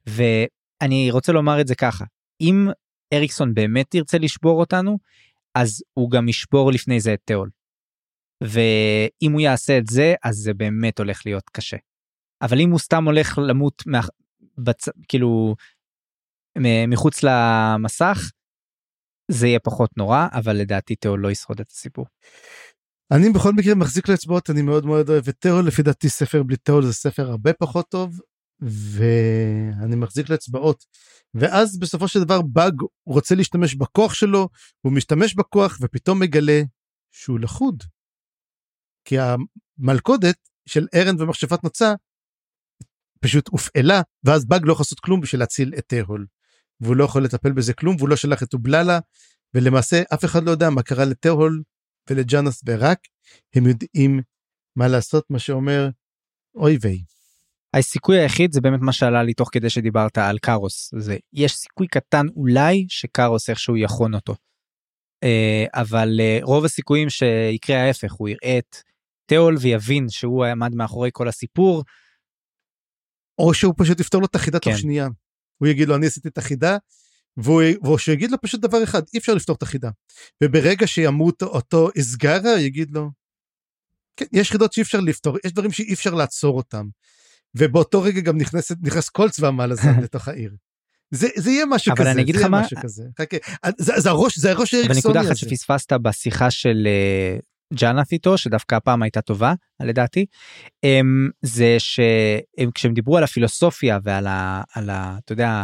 ואני רוצה לומר את זה ככה אם אריקסון באמת ירצה לשבור אותנו אז הוא גם ישבור לפני זה את תיאול. ואם הוא יעשה את זה אז זה באמת הולך להיות קשה. אבל אם הוא סתם הולך למות מה... בצ... כאילו מחוץ למסך זה יהיה פחות נורא אבל לדעתי תיאול לא ישרוד את הסיפור. אני בכל מקרה מחזיק לאצבעות, אני מאוד מאוד אוהב את תיאול, לפי דעתי ספר בלי תיאול זה ספר הרבה פחות טוב, ואני מחזיק לאצבעות. ואז בסופו של דבר באג רוצה להשתמש בכוח שלו, הוא משתמש בכוח ופתאום מגלה שהוא לחוד. כי המלכודת של ארן ומכשפת נוצה פשוט הופעלה, ואז באג לא יכול לעשות כלום בשביל להציל את תיאול. והוא לא יכול לטפל בזה כלום, והוא לא שלח את אובללה, ולמעשה אף אחד לא יודע מה קרה לתיאול ולג'אנס ורק הם יודעים מה לעשות, מה שאומר אוי ויי. הסיכוי היחיד זה באמת מה שעלה לי תוך כדי שדיברת על קארוס זה יש סיכוי קטן אולי שקארוס איכשהו יכון אותו. אה, אבל אה, רוב הסיכויים שיקרה ההפך הוא יראה את תיאול ויבין שהוא עמד מאחורי כל הסיפור. או שהוא פשוט יפתור לו את החידה תוך כן. שנייה. הוא יגיד לו אני עשיתי את החידה והוא והוא שיגיד לו פשוט דבר אחד אי אפשר לפתור את החידה. וברגע שימות אותו אסגרה יגיד לו. כן, יש חידות שאי אפשר לפתור יש דברים שאי אפשר לעצור אותם. ובאותו רגע גם נכנסת נכנס כל צבא מעלזן לתוך העיר. זה, זה יהיה משהו אבל כזה, אני אגיד זה לך יהיה מה- משהו כזה. חכה, זה, זה הראש, זה הראש אבל האריקסוני נקודה אחת הזה. שפספסת בשיחה של אה, ג'אנת איתו שדווקא הפעם הייתה טובה לדעתי אמ, זה שכשהם דיברו על הפילוסופיה ועל ה... על ה... אתה יודע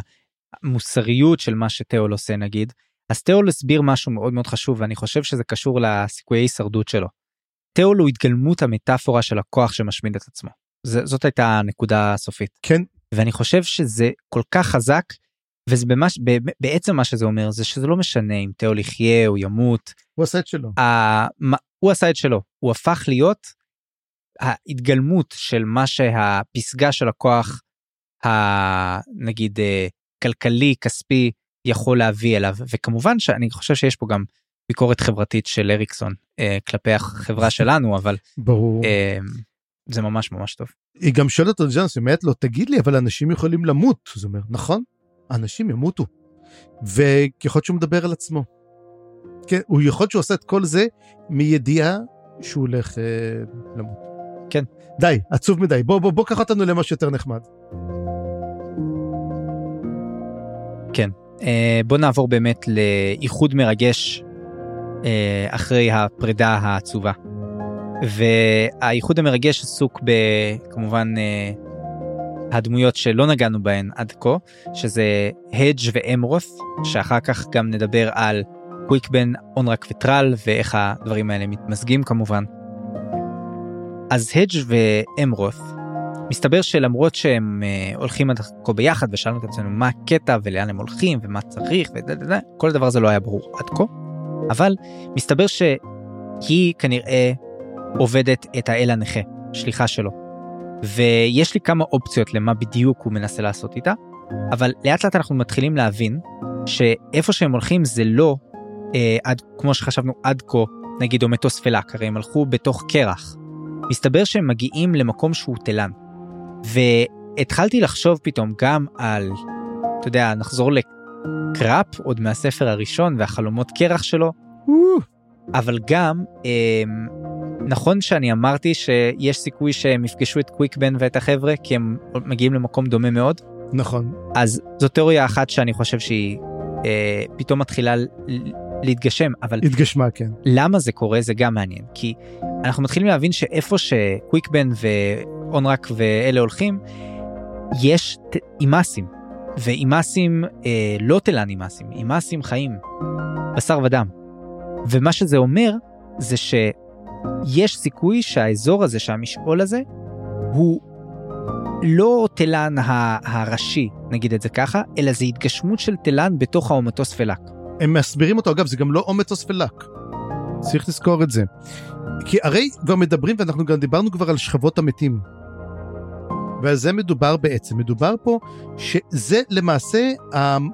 המוסריות של מה שתיאול עושה נגיד אז תיאול הסביר משהו מאוד מאוד חשוב ואני חושב שזה קשור לסיכויי הישרדות שלו. תיאול הוא התגלמות המטאפורה של הכוח שמשמיד את עצמו. זה, זאת הייתה הנקודה הסופית. כן, ואני חושב שזה כל כך חזק וזה במש, ב, בעצם מה שזה אומר זה שזה לא משנה אם תיאול יחיה או ימות הוא עשה את שלו. ה- מה- הוא עשה את שלו הוא הפך להיות ההתגלמות של מה שהפסגה של הכוח הנגיד אה, כלכלי כספי יכול להביא אליו וכמובן שאני חושב שיש פה גם ביקורת חברתית של אריקסון אה, כלפי החברה שלנו אבל ברור. אה, זה ממש ממש טוב. היא גם שואלת אותו ג'אנס, היא אומרת לו, תגיד לי, אבל אנשים יכולים למות. אז הוא אומר, נכון, אנשים ימותו. וככל שהוא מדבר על עצמו. כן, הוא יכול להיות שהוא עושה את כל זה מידיעה שהוא הולך אה, למות. כן. די, עצוב מדי. בוא, בוא, בוא קח אותנו למשהו יותר נחמד. אה, בוא נעבור באמת לאיחוד מרגש אה, אחרי הפרידה העצובה. והאיחוד המרגש עסוק בכמובן אה, הדמויות שלא נגענו בהן עד כה, שזה הדג' ואמרות, שאחר כך גם נדבר על קוויקבן, אונרק וטרל ואיך הדברים האלה מתמזגים כמובן. אז הדג' ואמרות, מסתבר שלמרות שהם אה, הולכים עד כה ביחד ושאלנו את עצמנו מה הקטע ולאן הם הולכים ומה צריך ודדדה, כל הדבר הזה לא היה ברור עד כה, אבל מסתבר שהיא כנראה עובדת את האל הנכה, שליחה שלו. ויש לי כמה אופציות למה בדיוק הוא מנסה לעשות איתה, אבל לאט לאט אנחנו מתחילים להבין שאיפה שהם הולכים זה לא אה, עד, כמו שחשבנו עד כה, נגיד או מטוס פלאק, הרי הם הלכו בתוך קרח. מסתבר שהם מגיעים למקום שהוא תלן. והתחלתי לחשוב פתאום גם על, אתה יודע, נחזור לקראפ עוד מהספר הראשון והחלומות קרח שלו, אבל גם אה, נכון שאני אמרתי שיש סיכוי שהם יפגשו את קוויקבן ואת החבר'ה כי הם מגיעים למקום דומה מאוד נכון. אז זו תיאוריה אחת שאני חושב שהיא אה, פתאום מתחילה להתגשם אבל התגשמה, כן. למה זה קורה זה גם מעניין כי אנחנו מתחילים להבין שאיפה שקוויקבן ואונרק ואלה הולכים יש ת- אימאסים ואימאסים אה, לא תלן אימאסים אימאסים חיים בשר ודם ומה שזה אומר זה שיש סיכוי שהאזור הזה שהמשעול הזה הוא לא תלן הראשי נגיד את זה ככה אלא זה התגשמות של תלן בתוך האומטוס פלאק. הם מסבירים אותו, אגב, זה גם לא אומטוס פלאק. צריך לזכור את זה. כי הרי כבר מדברים, ואנחנו גם דיברנו כבר על שכבות המתים. ועל זה מדובר בעצם. מדובר פה שזה למעשה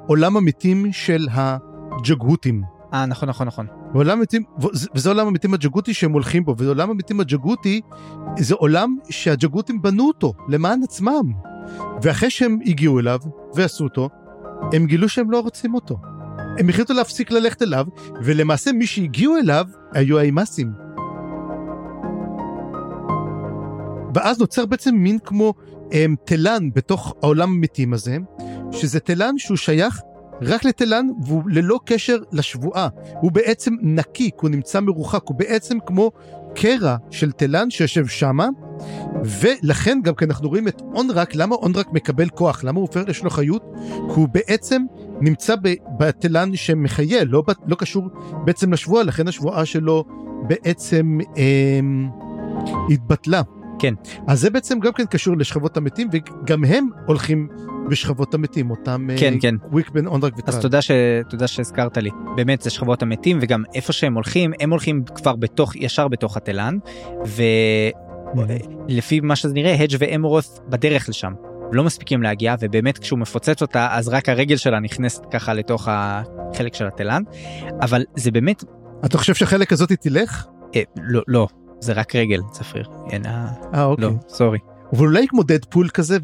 עולם המתים של הג'גהותים. אה נכון נכון נכון. ועולם המתים, וזה עולם המתים הג'גותי שהם הולכים בו, ועולם המתים הג'גותי זה עולם שהג'גותים בנו אותו למען עצמם. ואחרי שהם הגיעו אליו ועשו אותו, הם גילו שהם לא רוצים אותו. הם החליטו להפסיק ללכת אליו, ולמעשה מי שהגיעו אליו היו האימאסים. ואז נוצר בעצם מין כמו הם, תלן בתוך העולם המתים הזה, שזה תלן שהוא שייך רק לתלן והוא ללא קשר לשבועה. הוא בעצם נקי, כי הוא נמצא מרוחק, הוא בעצם כמו קרע של תלן שיושב שמה, ולכן גם כי אנחנו רואים את אונרק, למה אונרק מקבל כוח? למה הוא הופך לשלו חיות? כי הוא בעצם נמצא בתלן שמחיה, לא, לא קשור בעצם לשבועה, לכן השבועה שלו בעצם אה, התבטלה. כן. אז זה בעצם גם כן קשור לשכבות המתים, וגם הם הולכים בשכבות המתים, אותם כן, כן. וויקבן, אונרק אז וטרל. תודה, ש... תודה שהזכרת לי. באמת זה שכבות המתים וגם איפה שהם הולכים הם הולכים כבר בתוך ישר בתוך התלן לפי מה שזה נראה הדג' ואמורות בדרך לשם. לא מספיקים להגיע ובאמת כשהוא מפוצץ אותה אז רק הרגל שלה נכנסת ככה לתוך החלק של התלן אבל זה באמת אתה חושב שהחלק הזאת תלך? אה, לא לא זה רק רגל צפריר. אין, אה, אה אוקיי. לא סורי אבל אולי כמו דדפול כזה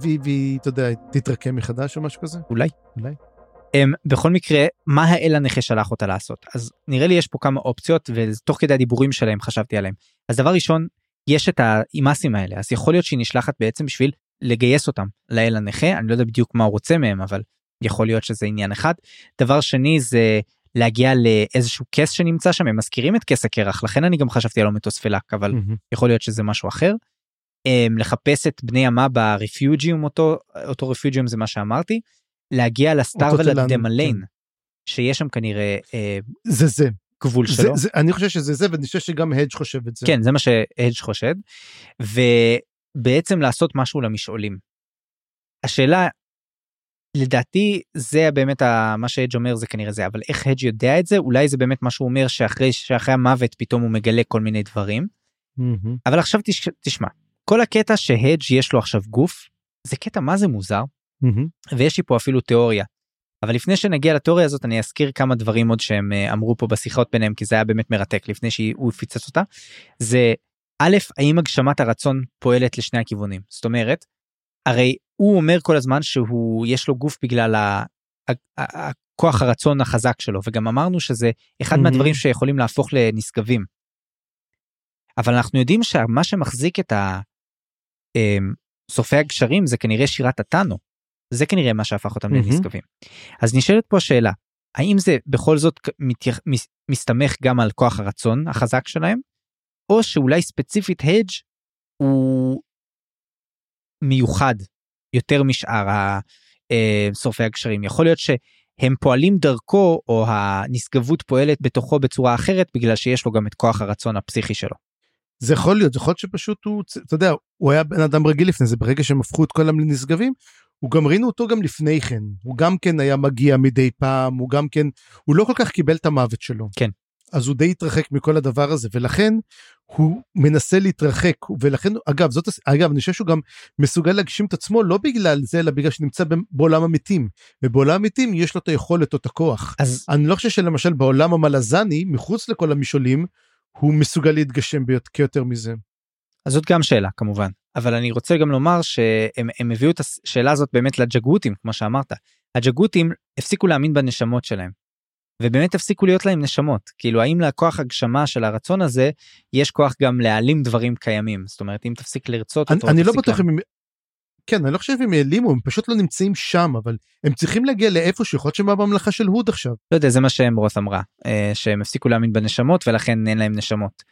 והיא, אתה יודע, תתרקם מחדש או משהו כזה? אולי. אולי. Um, בכל מקרה מה האל הנכה שלח אותה לעשות אז נראה לי יש פה כמה אופציות ותוך כדי הדיבורים שלהם חשבתי עליהם אז דבר ראשון יש את האימאסים האלה אז יכול להיות שהיא נשלחת בעצם בשביל לגייס אותם לאל הנכה אני לא יודע בדיוק מה הוא רוצה מהם אבל יכול להיות שזה עניין אחד דבר שני זה להגיע לאיזשהו כס שנמצא שם הם מזכירים את כס הקרח לכן אני גם חשבתי על אומטוס פלאק אבל מהמם. יכול להיות שזה משהו אחר. Um, לחפש את בני עמה ברפיוג'יום אותו אותו רפיוג'יום זה מה שאמרתי. להגיע לסטאר ולדמליין כן. שיש שם כנראה אה, זה זה. גבול זה, שלו. זה. אני חושב שזה זה ואני חושב שגם הדג' חושב את זה. כן זה מה שהדג' חושד. ובעצם לעשות משהו למשעולים. השאלה לדעתי זה באמת ה- מה שהדג' אומר זה כנראה זה אבל איך הדג' יודע את זה אולי זה באמת מה שהוא אומר שאחרי שאחרי המוות פתאום הוא מגלה כל מיני דברים מהמם. אבל עכשיו תש, תשמע כל הקטע שהדג' יש לו עכשיו גוף זה קטע מה זה מוזר מהמם. ויש לי פה אפילו תיאוריה. אבל לפני שנגיע לתיאוריה הזאת אני אזכיר כמה דברים עוד שהם אה, אמרו פה בשיחות ביניהם כי זה היה באמת מרתק לפני שהוא פיצץ אותה. זה א' האם הגשמת הרצון פועלת לשני הכיוונים זאת אומרת הרי הוא אומר כל הזמן שהוא יש לו גוף בגלל ה- הכוח הרצון החזק שלו וגם אמרנו שזה אחד Mhm. מהדברים שיכולים להפוך לנשגבים. אבל אנחנו יודעים שמה שמחזיק את. אמ, שורפי הגשרים זה כנראה שירת הטאנו. זה כנראה מה שהפך אותם מהמם. לנשגבים. אז נשאלת פה השאלה, האם זה בכל זאת מסתמך גם על כוח הרצון החזק שלהם, או שאולי ספציפית הדג' הוא מיוחד יותר משאר אה, שורפי הגשרים. יכול להיות שהם פועלים דרכו או הנשגבות פועלת בתוכו בצורה אחרת בגלל שיש לו גם את כוח הרצון הפסיכי שלו. זה יכול להיות, זה יכול להיות שפשוט הוא, אתה יודע, הוא היה בן אדם רגיל לפני זה, ברגע שהם הפכו את כולם לנשגבים, הוא גם ראינו אותו גם לפני כן, הוא גם כן היה מגיע מדי פעם, הוא גם כן, הוא לא כל כך קיבל את המוות שלו. כן. אז הוא די התרחק מכל הדבר הזה, ולכן הוא מנסה להתרחק, ולכן, אגב, זאת, אגב, אני חושב שהוא גם מסוגל להגשים את עצמו לא בגלל זה, אלא בגלל שנמצא בעולם המתים, ובעולם המתים יש לו את היכולת או את הכוח. אז אני לא חושב שלמשל בעולם המלזני, מחוץ לכל המשעולים, הוא מסוגל להתגשם ביותר- כיותר מזה. אז זאת גם שאלה כמובן אבל אני רוצה גם לומר שהם הם הביאו את השאלה הזאת באמת לג'גותים כמו שאמרת הג'גותים הפסיקו להאמין בנשמות שלהם. ובאמת הפסיקו להיות להם נשמות כאילו האם לכוח הגשמה של הרצון הזה יש כוח גם להעלים דברים קיימים זאת אומרת אם תפסיק לרצות אני, אותו אני לא בטוח אם. כן, אני לא חושב אם העלימו, הם פשוט לא נמצאים שם, אבל הם צריכים להגיע לאיפה שיכול להיות שהם בממלכה של הוד עכשיו. לא יודע זה מה שאמרוס אמרה אה, שהם הפסיקו להאמין בנשמות ולכן אין להם נשמות.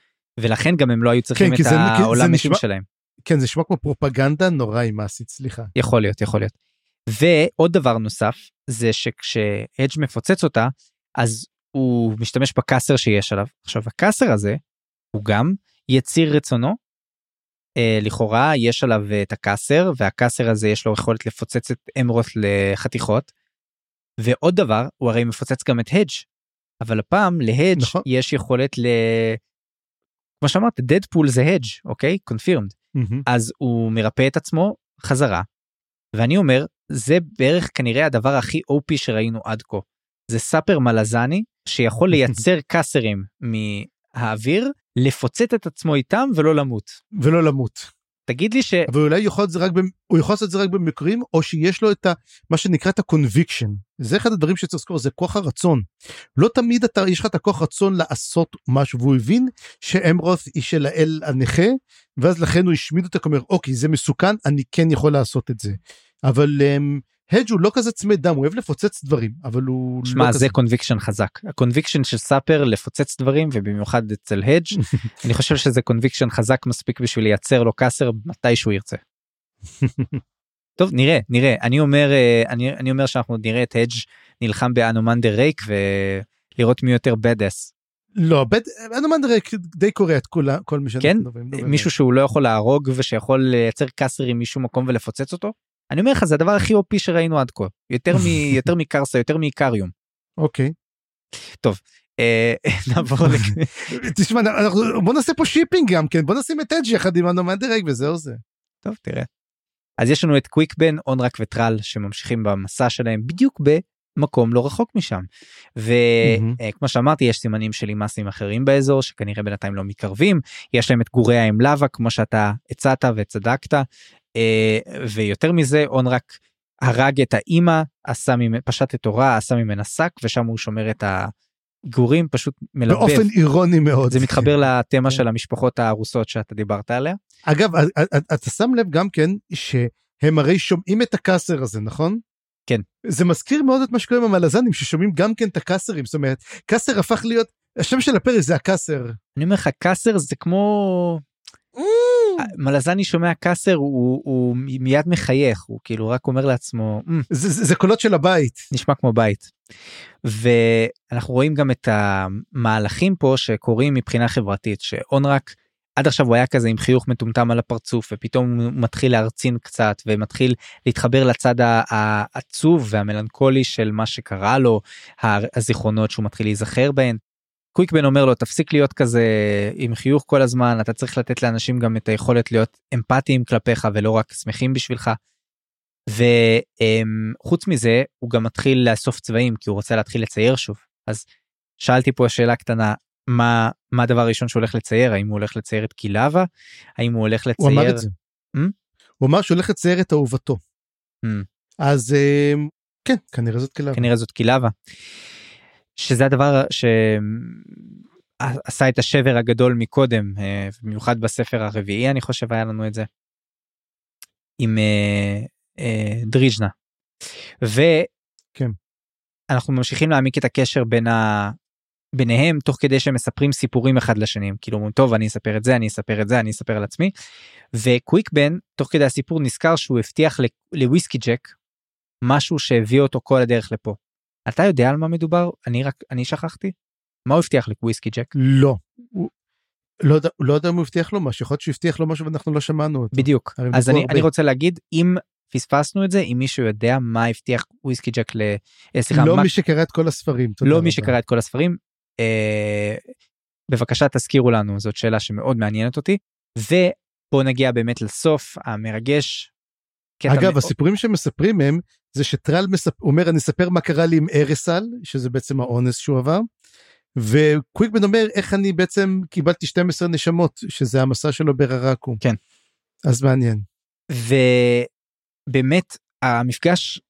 ולכן גם הם לא היו צריכים כן, את זה- העולם מתים נשמע- שלהם. כן, זה נשמע כמו פרופגנדה נורא מעשית, סליחה. יכול להיות יכול להיות. ועוד דבר נוסף זה שכשהדג' מפוצץ אותה אז הוא משתמש בקאסר שיש עליו עכשיו הקאסר הזה הוא גם יציר רצונו. אה, לכאורה יש עליו אה, את הקאסר והקאסר הזה יש לו יכולת לפוצץ את אמרות לחתיכות. ועוד דבר הוא הרי מפוצץ גם את הדג' אבל הפעם להדג' נכון. יש יכולת ל... כמו שאמרת דדפול זה הדג' אוקיי קונפירמד מהמם. אז הוא מרפא את עצמו חזרה. ואני אומר זה בערך כנראה הדבר הכי OP שראינו עד כה. זה סאפר מלזני שיכול לייצר קאסרים מהאוויר לפוצץ את עצמו איתם ולא למות. ולא למות. תגיד לי ש... אבל אולי הוא יכול, זה רק במ- הוא יכול לעשות את זה רק במקרים, או שיש לו את ה, מה שנקרא את ה-conviction. זה אחד הדברים שצריך לזכור, זה כוח הרצון. לא תמיד אתה, יש לך את הכוח רצון לעשות משהו, והוא הבין שאמרות היא של האל הנכה, ואז לכן הוא השמיד אותה, אומר, אוקיי, זה מסוכן, אני כן יכול לעשות את זה. אבל um, הדג' הוא לא כזה צמא דם, הוא אוהב לפוצץ דברים, אבל הוא שמע לא זה כזה. conviction חזק ה conviction של סאפר לפוצץ דברים ובמיוחד אצל הדג' אני חושב שזה conviction חזק מספיק בשביל לייצר לו cusser מתי שהוא ירצה. טוב נראה נראה אני אומר אה, אני, אני אומר שאנחנו נראה את הדג' נלחם באנומנדר רייק ולראות מי יותר badass לא, אנומנדר די קורע את כולה, כל מי שאנחנו כן? מדברים. לא מישהו שהוא לא יכול להרוג ושיכול לייצר cusser ים משום מקום ולפוצץ אותו. אני אומר לך זה הדבר הכי OP שראינו עד כה יותר מ, יותר מקרסה יותר מאיקריום. אוקיי. אה, נעבור ל... תשמע, אנחנו, בוא נעשה פה shipping גם כן, בוא נשים את הדג' יחד עם אנומנדר וזהו זה. טוב תראה. אז יש לנו את קוויקבן, אונרק וטרל שממשיכים במסע שלהם בדיוק במקום לא רחוק משם. וכמו שאמרתי יש סימנים של אימאסים אחרים באזור שכנראה בינתיים לא מתקרבים יש להם את גורי לבה כמו שאתה הצעת וצדקת אה, ויותר מזה אונרק הרג את האימא עשה ממ... פשט את הורה עשה ממנה שק ושם הוא שומר את הגורים פשוט מלבב. באופן אירוני מאוד. זה מתחבר לתמה כן. של המשפחות הארוסות שאתה דיברת עליה. אגב, אתה שם לב גם כן שהם הרי שומעים את הקאסר הזה, נכון? כן. זה מזכיר מאוד את מה שקורה עם המלזנים ששומעים גם כן את הקאסרים, זאת אומרת, קאסר הפך להיות, השם של הפרק זה הקאסר. אני אומר לך קאסר זה כמו מלזני שומע קאסר הוא, הוא מיד מחייך הוא כאילו רק אומר לעצמו "מ, זה, זה, זה קולות של הבית. נשמע כמו בית. ואנחנו רואים גם את המהלכים פה שקורים מבחינה חברתית שאונרק עד עכשיו הוא היה כזה עם חיוך מטומטם על הפרצוף ופתאום הוא מתחיל להרצין קצת ומתחיל להתחבר לצד העצוב והמלנכולי של מה שקרה לו הזיכרונות שהוא מתחיל להיזכר בהן. קוויקבן אומר לו תפסיק להיות כזה עם חיוך כל הזמן אתה צריך לתת לאנשים גם את היכולת להיות אמפתיים כלפיך ולא רק שמחים בשבילך. וחוץ מזה הוא גם מתחיל לאסוף צבעים כי הוא רוצה להתחיל לצייר שוב אז שאלתי פה שאלה קטנה מה מה הדבר הראשון שהוא הולך לצייר האם הוא הולך לצייר את קילבה האם הוא הולך הוא אמר לצייר את זה. Hmm? הוא אמר שהוא הולך לצייר את אהובתו. Hmm. אז אה, כן, כנראה זאת כלבה. כנראה זאת קילבה. שזה הדבר שעשה את השבר הגדול מקודם אה, במיוחד בספר הרביעי אני חושב היה לנו את זה. עם אה, אה, דריז'נה. כן. ואנחנו ממשיכים להעמיק את הקשר בין ה... ביניהם תוך כדי שהם מספרים סיפורים אחד לשני הם כאילו אומרים טוב אני אספר את זה אני אספר את זה אני אספר על עצמי. וקוויקבן תוך כדי הסיפור נזכר שהוא הבטיח לוויסקי ג'ק משהו שהביא אותו כל הדרך לפה. אתה יודע על מה מדובר אני רק אני שכחתי מה הוא הבטיח לוויסקי ג'ק לא. הוא- לא יודע, לא יודע אם הוא הבטיח לו משהו, יכול להיות שהוא הבטיח לו משהו ואנחנו לא שמענו אותו. בדיוק אז אני הרבה. אני רוצה להגיד אם פספסנו את זה אם מישהו יודע מה הבטיח וויסקי ג'ק ל... אה, סליחה לא מה- מי שקרא את כל הספרים. לא. מי שקרא את כל הספרים. אה, בבקשה תזכירו לנו זאת שאלה שמאוד מעניינת אותי ובוא נגיע באמת לסוף המרגש. אגב, מאוד- הסיפורים שמספרים הם, זה שטרל מספ... אומר, אני אספר מה קרה לי עם ארסל, שזה בעצם האונס שהוא עבר, וקוויקבן אומר, איך אני בעצם קיבלתי 12 נשמות, שזה המסע שלו בררקו. כן. אז מעניין. ובאמת המפגש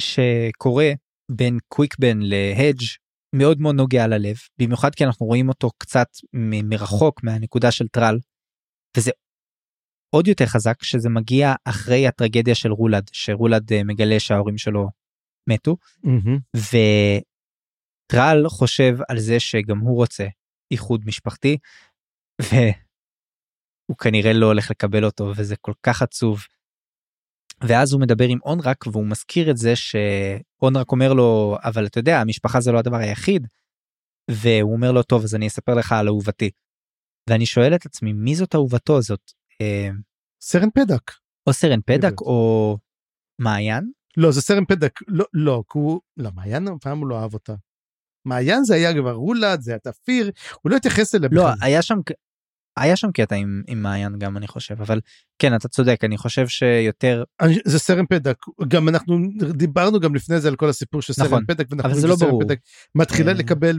שקורה בין קוויקבן להדג' מאוד מאוד נוגע ללב במיוחד כי אנחנו רואים אותו קצת מרחוק מהנקודה של טרל. וזה עוד יותר חזק שזה מגיע אחרי הטרגדיה של רולד שרולד אה, מגלה שההורים שלו מתו מהמם. וטרל חושב על זה שגם הוא רוצה איחוד משפחתי והוא כנראה לא הולך לקבל אותו וזה כל כך עצוב. ואז הוא מדבר עם אונרק והוא מזכיר את זה שאונרק אומר לו אבל אתה יודע המשפחה זה לא הדבר היחיד. והוא אומר לו טוב אז אני אספר לך על אהובתי. ואני שואל את עצמי מי זאת אהובתו זאת סרן פדק. או סרן פדק. או מעיין לא, זה סרן פדק. לא, לא, כי הוא... לא, מעיין פעם הוא לא אהב אותה. מעיין זה היה כבר רולד, זה היה תפיר, הוא לא התייחס אליה לא בכלל. היה שם היה שם קטע עם, עם מעיין גם אני חושב אבל כן אתה צודק אני חושב שיותר אני- זה סרן פדק גם אנחנו דיברנו גם לפני זה על כל הסיפור של נכון, סרן פדק ואנחנו אבל זה לא ברור. פדק מתחילה אה. לקבל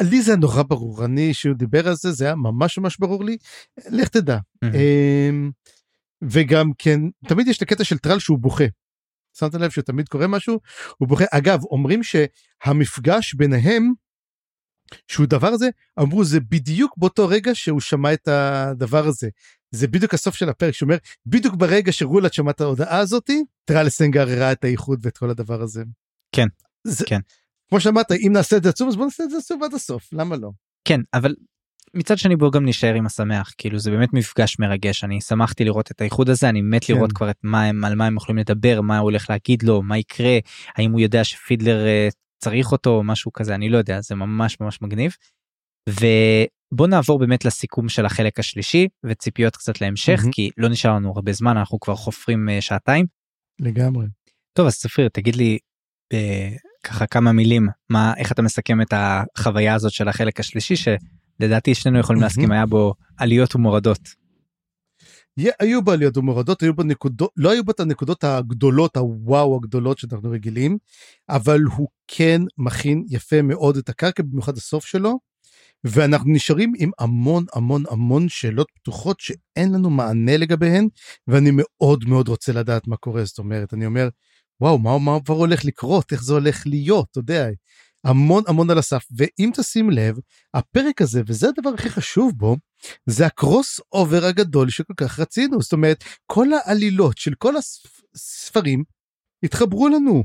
ולי זה נורא ברור אני שהוא דיבר על זה זה היה ממש ממש ברור לי לך תדע. אמ, וגם כן תמיד יש את הקטע של טרל שהוא בוכה. שמת לב שתמיד קורה משהו הוא בוכה אגב אומרים שהמפגש ביניהם שהוא דבר הזה אמרו זה בדיוק באותו רגע שהוא שמע את הדבר הזה זה בדיוק הסוף של הפרק שאומר בדיוק ברגע שרולת שמע את ההודעה הזאתי טרל סנגר הראה את האיחוד ואת כל הדבר הזה. כן, זה, כן. כמו שאמרת אם נעשה את זה עצוב אז בוא נעשה את זה עצוב עד הסוף למה לא. כן אבל מצד שני בוא גם נשאר עם השמח כאילו זה באמת מפגש מרגש אני שמחתי לראות את האיחוד הזה אני מת כן. לראות כבר את מה הם על מה הם יכולים לדבר מה הוא הולך להגיד לו מה יקרה האם הוא יודע שפידלר אה, צריך אותו או משהו כזה אני לא יודע זה ממש ממש מגניב. ובוא נעבור באמת לסיכום של החלק השלישי וציפיות קצת להמשך מהמם. כי לא נשאר לנו הרבה זמן אנחנו כבר חופרים אה, שעתיים. לגמרי. טוב אז צפריר תגיד לי אה, ככה כמה מילים מה איך אתה מסכם את החוויה הזאת של החלק השלישי שלדעתי שנינו יכולים להסכים היה בו עליות ומורדות. היו בה עליות ומורדות, היו בה נקודות, לא היו בה את הנקודות הגדולות, הוואו הגדולות שאנחנו רגילים, אבל הוא כן מכין יפה מאוד את הקרקע, במיוחד הסוף שלו, ואנחנו נשארים עם המון המון המון שאלות פתוחות שאין לנו מענה לגביהן, ואני מאוד מאוד רוצה לדעת מה קורה, זאת אומרת, אני אומר, וואו, מה כבר הולך לקרות, איך זה הולך להיות, אתה יודע, המון המון על הסף, ואם תשים לב, הפרק הזה, וזה הדבר הכי חשוב בו, זה הקרוס אובר הגדול שכל כך רצינו. זאת אומרת כל העלילות של כל הספרים התחברו לנו.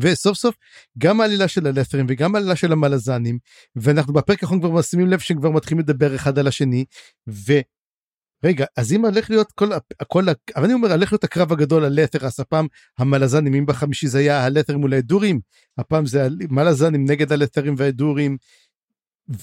וסוף סוף גם העלילה של הלת'רים וגם העלילה של המלזנים ואנחנו בפרק האחרון כבר שמים לב שהם כבר מתחילים לדבר אחד על השני ורגע אז אם הולך להיות כל הכל אבל אני אומר הולך להיות הקרב הגדול על לת'רס הפעם המלזנים אם בחמישי זה היה הלת'רים מול ההדורים הפעם זה המלזנים נגד הלת'רים וההדורים.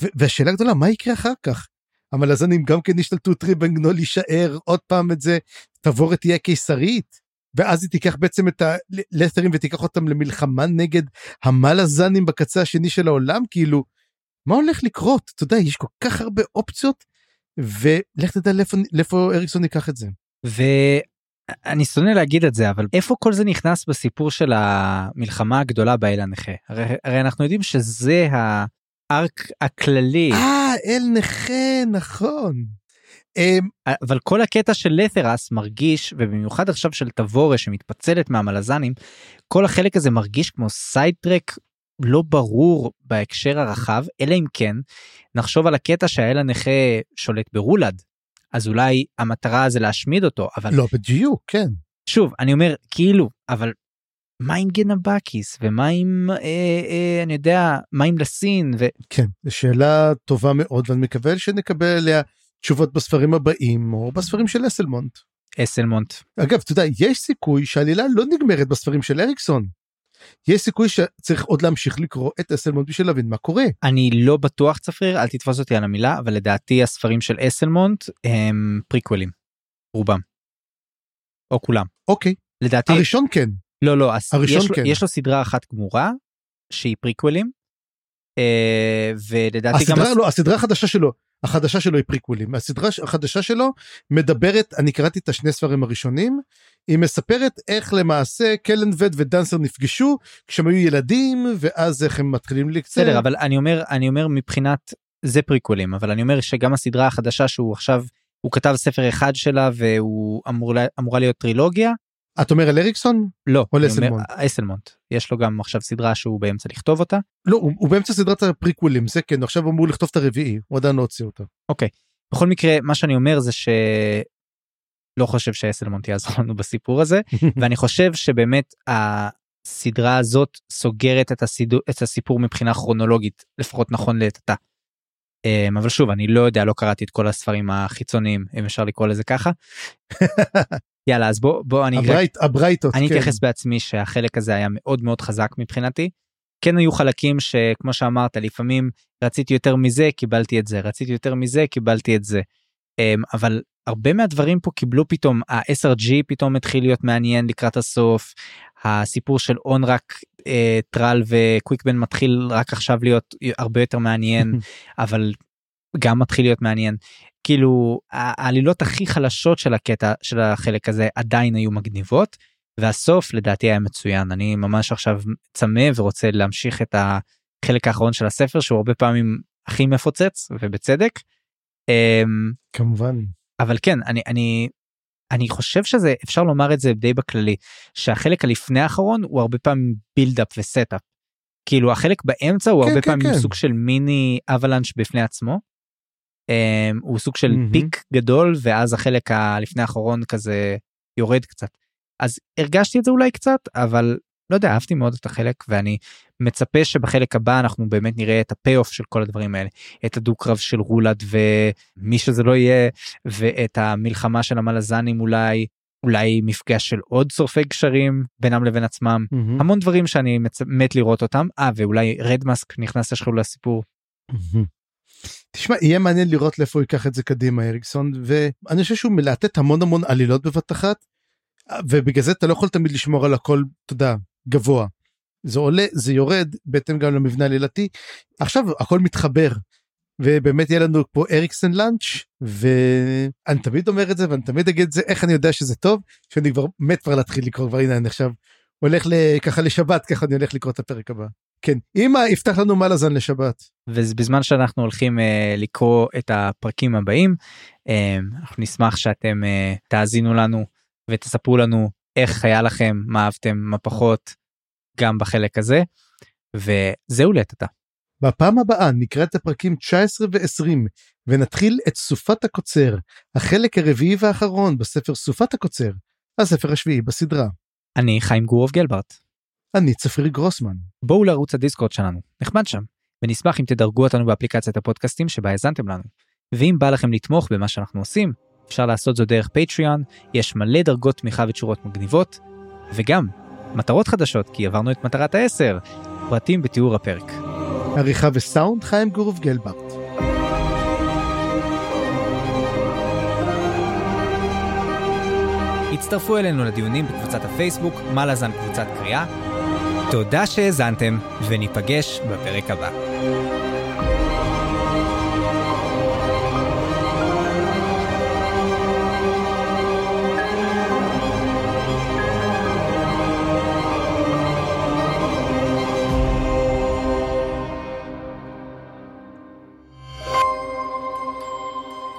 ו- והשאלה הגדולה מה יקרה אחר כך? המלזנים גם כן השתלטו טריבנגנול להישאר עוד פעם את זה תבורת תהיה קיסרית ואז היא תיקח בעצם את הלת'רים ותיקח אותם למלחמה נגד המלזנים בקצה השני של העולם כאילו. מה הולך לקרות? אתה יודע יש כל כך הרבה אופציות ולך תדע לאיפה, אריקסון ייקח את זה. ואני שונא להגיד את זה אבל איפה כל זה נכנס בסיפור של המלחמה הגדולה באל הנכה הרי, הרי אנחנו יודעים שזה הארק הכללי אה אל נכה נכון. אמ, אבל כל הקטע של לת'רס מרגיש ובמיוחד עכשיו של תבורה שמתפצלת מהמלזנים כל החלק הזה מרגיש כמו sidetrack לא ברור בהקשר הרחב אלא אם כן נחשוב על הקטע שהאל הנכה שולט ברולד אז אולי המטרה זה להשמיד אותו אבל לא בדיוק כן. שוב אני אומר כאילו אבל מה עם גנבקיס ומה עם אה, אה, אני יודע מה עם לסין ו... כן, זו שאלה טובה מאוד ואני מקווה שנקבל עליה תשובות בספרים הבאים או בספרים של אסלמונט. אסלמונט אגב, אתה יודע, יש סיכוי שהעלילה לא נגמרת בספרים של אריקסון. יש סיכוי שצריך עוד להמשיך לקרוא את אסלמונט בשביל להבין מה קורה. אני לא בטוח צפריר אל תתפוס אותי על המילה אבל לדעתי הספרים של אסלמונט הם פריקוולים רובם. או כולם אוקיי, לדעתי הראשון כן. לא לא הראשון יש, כן. יש לו סדרה אחת גמורה שהיא פריקוולים. אה, ולדעתי גם הסדרה לא, הסדרה החדשה שלו, החדשה שלו היא פריקוולים. הסדרה החדשה שלו מדברת, אני קראתי את השני ספרים הראשונים, היא מספרת איך למעשה קלנבד ודנסר נפגשו כשהם היו ילדים ואז איך הם מתחילים לקצר. בסדר אבל אני אומר אני אומר מבחינת זה פריקוולים אבל אני אומר שגם הסדרה החדשה שהוא עכשיו הוא כתב ספר אחד שלה והוא אמור אמורה להיות טרילוגיה את אומר על אריקסון? לא או לאסלמונט. אסלמונט יש לו גם עכשיו סדרה שהוא באמצע לכתוב אותה לא, הוא, הוא באמצע סדרת הפריקוולים, זה כן, עכשיו אמור לכתוב את הרביעי, הוא עדיין לא הוציא אותה. אוקיי בכל מקרה מה שאני אומר זה ש... לא חושב שאסלמונט יעזור לנו בסיפור הזה ואני חושב שבאמת הסדרה הזאת סוגרת את, הסידו, את הסיפור מבחינה כרונולוגית לפחות נכון לעת עתה. אמ, אבל שוב אני לא יודע לא קראתי את כל הספרים החיצוניים אם אפשר לקרוא לזה ככה. יאללה אז בוא בוא אני הברייט, הברייטות, אני כן. אתייחס בעצמי שהחלק הזה היה מאוד מאוד חזק מבחינתי. כן היו חלקים שכמו שאמרת לפעמים רציתי יותר מזה קיבלתי את זה רציתי יותר מזה קיבלתי את זה. אמ, אבל הרבה מהדברים פה קיבלו פתאום ה-SRG פתאום התחיל להיות מעניין לקראת הסוף. הסיפור של אונרק אה, טרל וקוויקבן מתחיל רק עכשיו להיות הרבה יותר מעניין אבל גם מתחיל להיות מעניין. כאילו העלילות הכי חלשות של הקטע של החלק הזה עדיין היו מגניבות והסוף לדעתי היה מצוין אני ממש עכשיו צמא ורוצה להמשיך את החלק האחרון של הספר שהוא הרבה פעמים הכי מפוצץ ובצדק. אמ, כמובן. אבל כן אני אני אני חושב שזה אפשר לומר את זה די בכללי שהחלק הלפני האחרון הוא הרבה פעמים buildup ו setup. כאילו החלק באמצע הוא כן, הרבה כן, פעמים כן. סוג של מיני avalanche בפני עצמו. אמ, הוא סוג של מהמם. peak גדול ואז החלק הלפני האחרון כזה יורד קצת. אז הרגשתי את זה אולי קצת אבל לא יודע אהבתי מאוד את החלק ואני מצפה שבחלק הבא אנחנו באמת נראה את ה payoff של כל הדברים האלה את הדו קרב של רולד ומי שזה לא יהיה ואת המלחמה של המלזנים אולי אולי מפגש של עוד שורפי גשרים בינם לבין עצמם מהמם. המון דברים שאני מצ... מת לראות אותם אה ואולי Redmask נכנס איכשהו לסיפור מהמם. תשמע, יהיה מעניין לראות לאיפה הוא ייקח את זה קדימה, אריקסון, ואני חושב שהוא מלהטט המון המון עלילות בבת אחת, ובגלל זה אתה לא יכול תמיד לשמור על הכל, אתה יודע, גבוה. זה עולה זה יורד בהתאם גם למבנה העלילתי עכשיו הכל מתחבר ובאמת יהיה לנו פה אריקסן לאנץ' ואני תמיד אומר את זה ואני תמיד אגיד את זה איך אני יודע שזה טוב שאני כבר מת כבר להתחיל לקרוא כבר הנה אני עכשיו הולך ככה לשבת ככה אני הולך לקרוא את הפרק הבא. כן אמא יפתח לנו מלאזן לשבת. ובזמן שאנחנו הולכים uh, לקרוא את הפרקים הבאים uh, אנחנו נשמח שאתם uh, תאזינו לנו ותספרו לנו איך היה לכם מה אהבתם מה פחות גם בחלק הזה וזהו לעת עתה. בפעם הבאה נקרא את הפרקים 19 ו-20 ונתחיל את סופת הקוצר, החלק הרביעי והאחרון בספר סופת הקוצר, הספר השביעי בסדרה. אני חיים גורוב גלברט. אני צפיר גרוסמן. בואו לערוץ הדיסקורד שלנו, נחמד שם, ונשמח אם תדרגו אותנו באפליקציית הפודקאסטים שבה האזנתם לנו. ואם בא לכם לתמוך במה שאנחנו עושים, אפשר לעשות זאת דרך פטריון, יש מלא דרגות תמיכה ותשורות מגניבות, וגם מטרות חדשות כי עברנו את מטרת העשר, פרטים בתיאור הפרק. עריכה וסאונד חיים גורוב גלברט. הצטרפו אלינו לדיונים בקבוצת הפייסבוק, מה לזן קבוצת קריאה. תודה שהאזנתם, וניפגש בפרק הבא.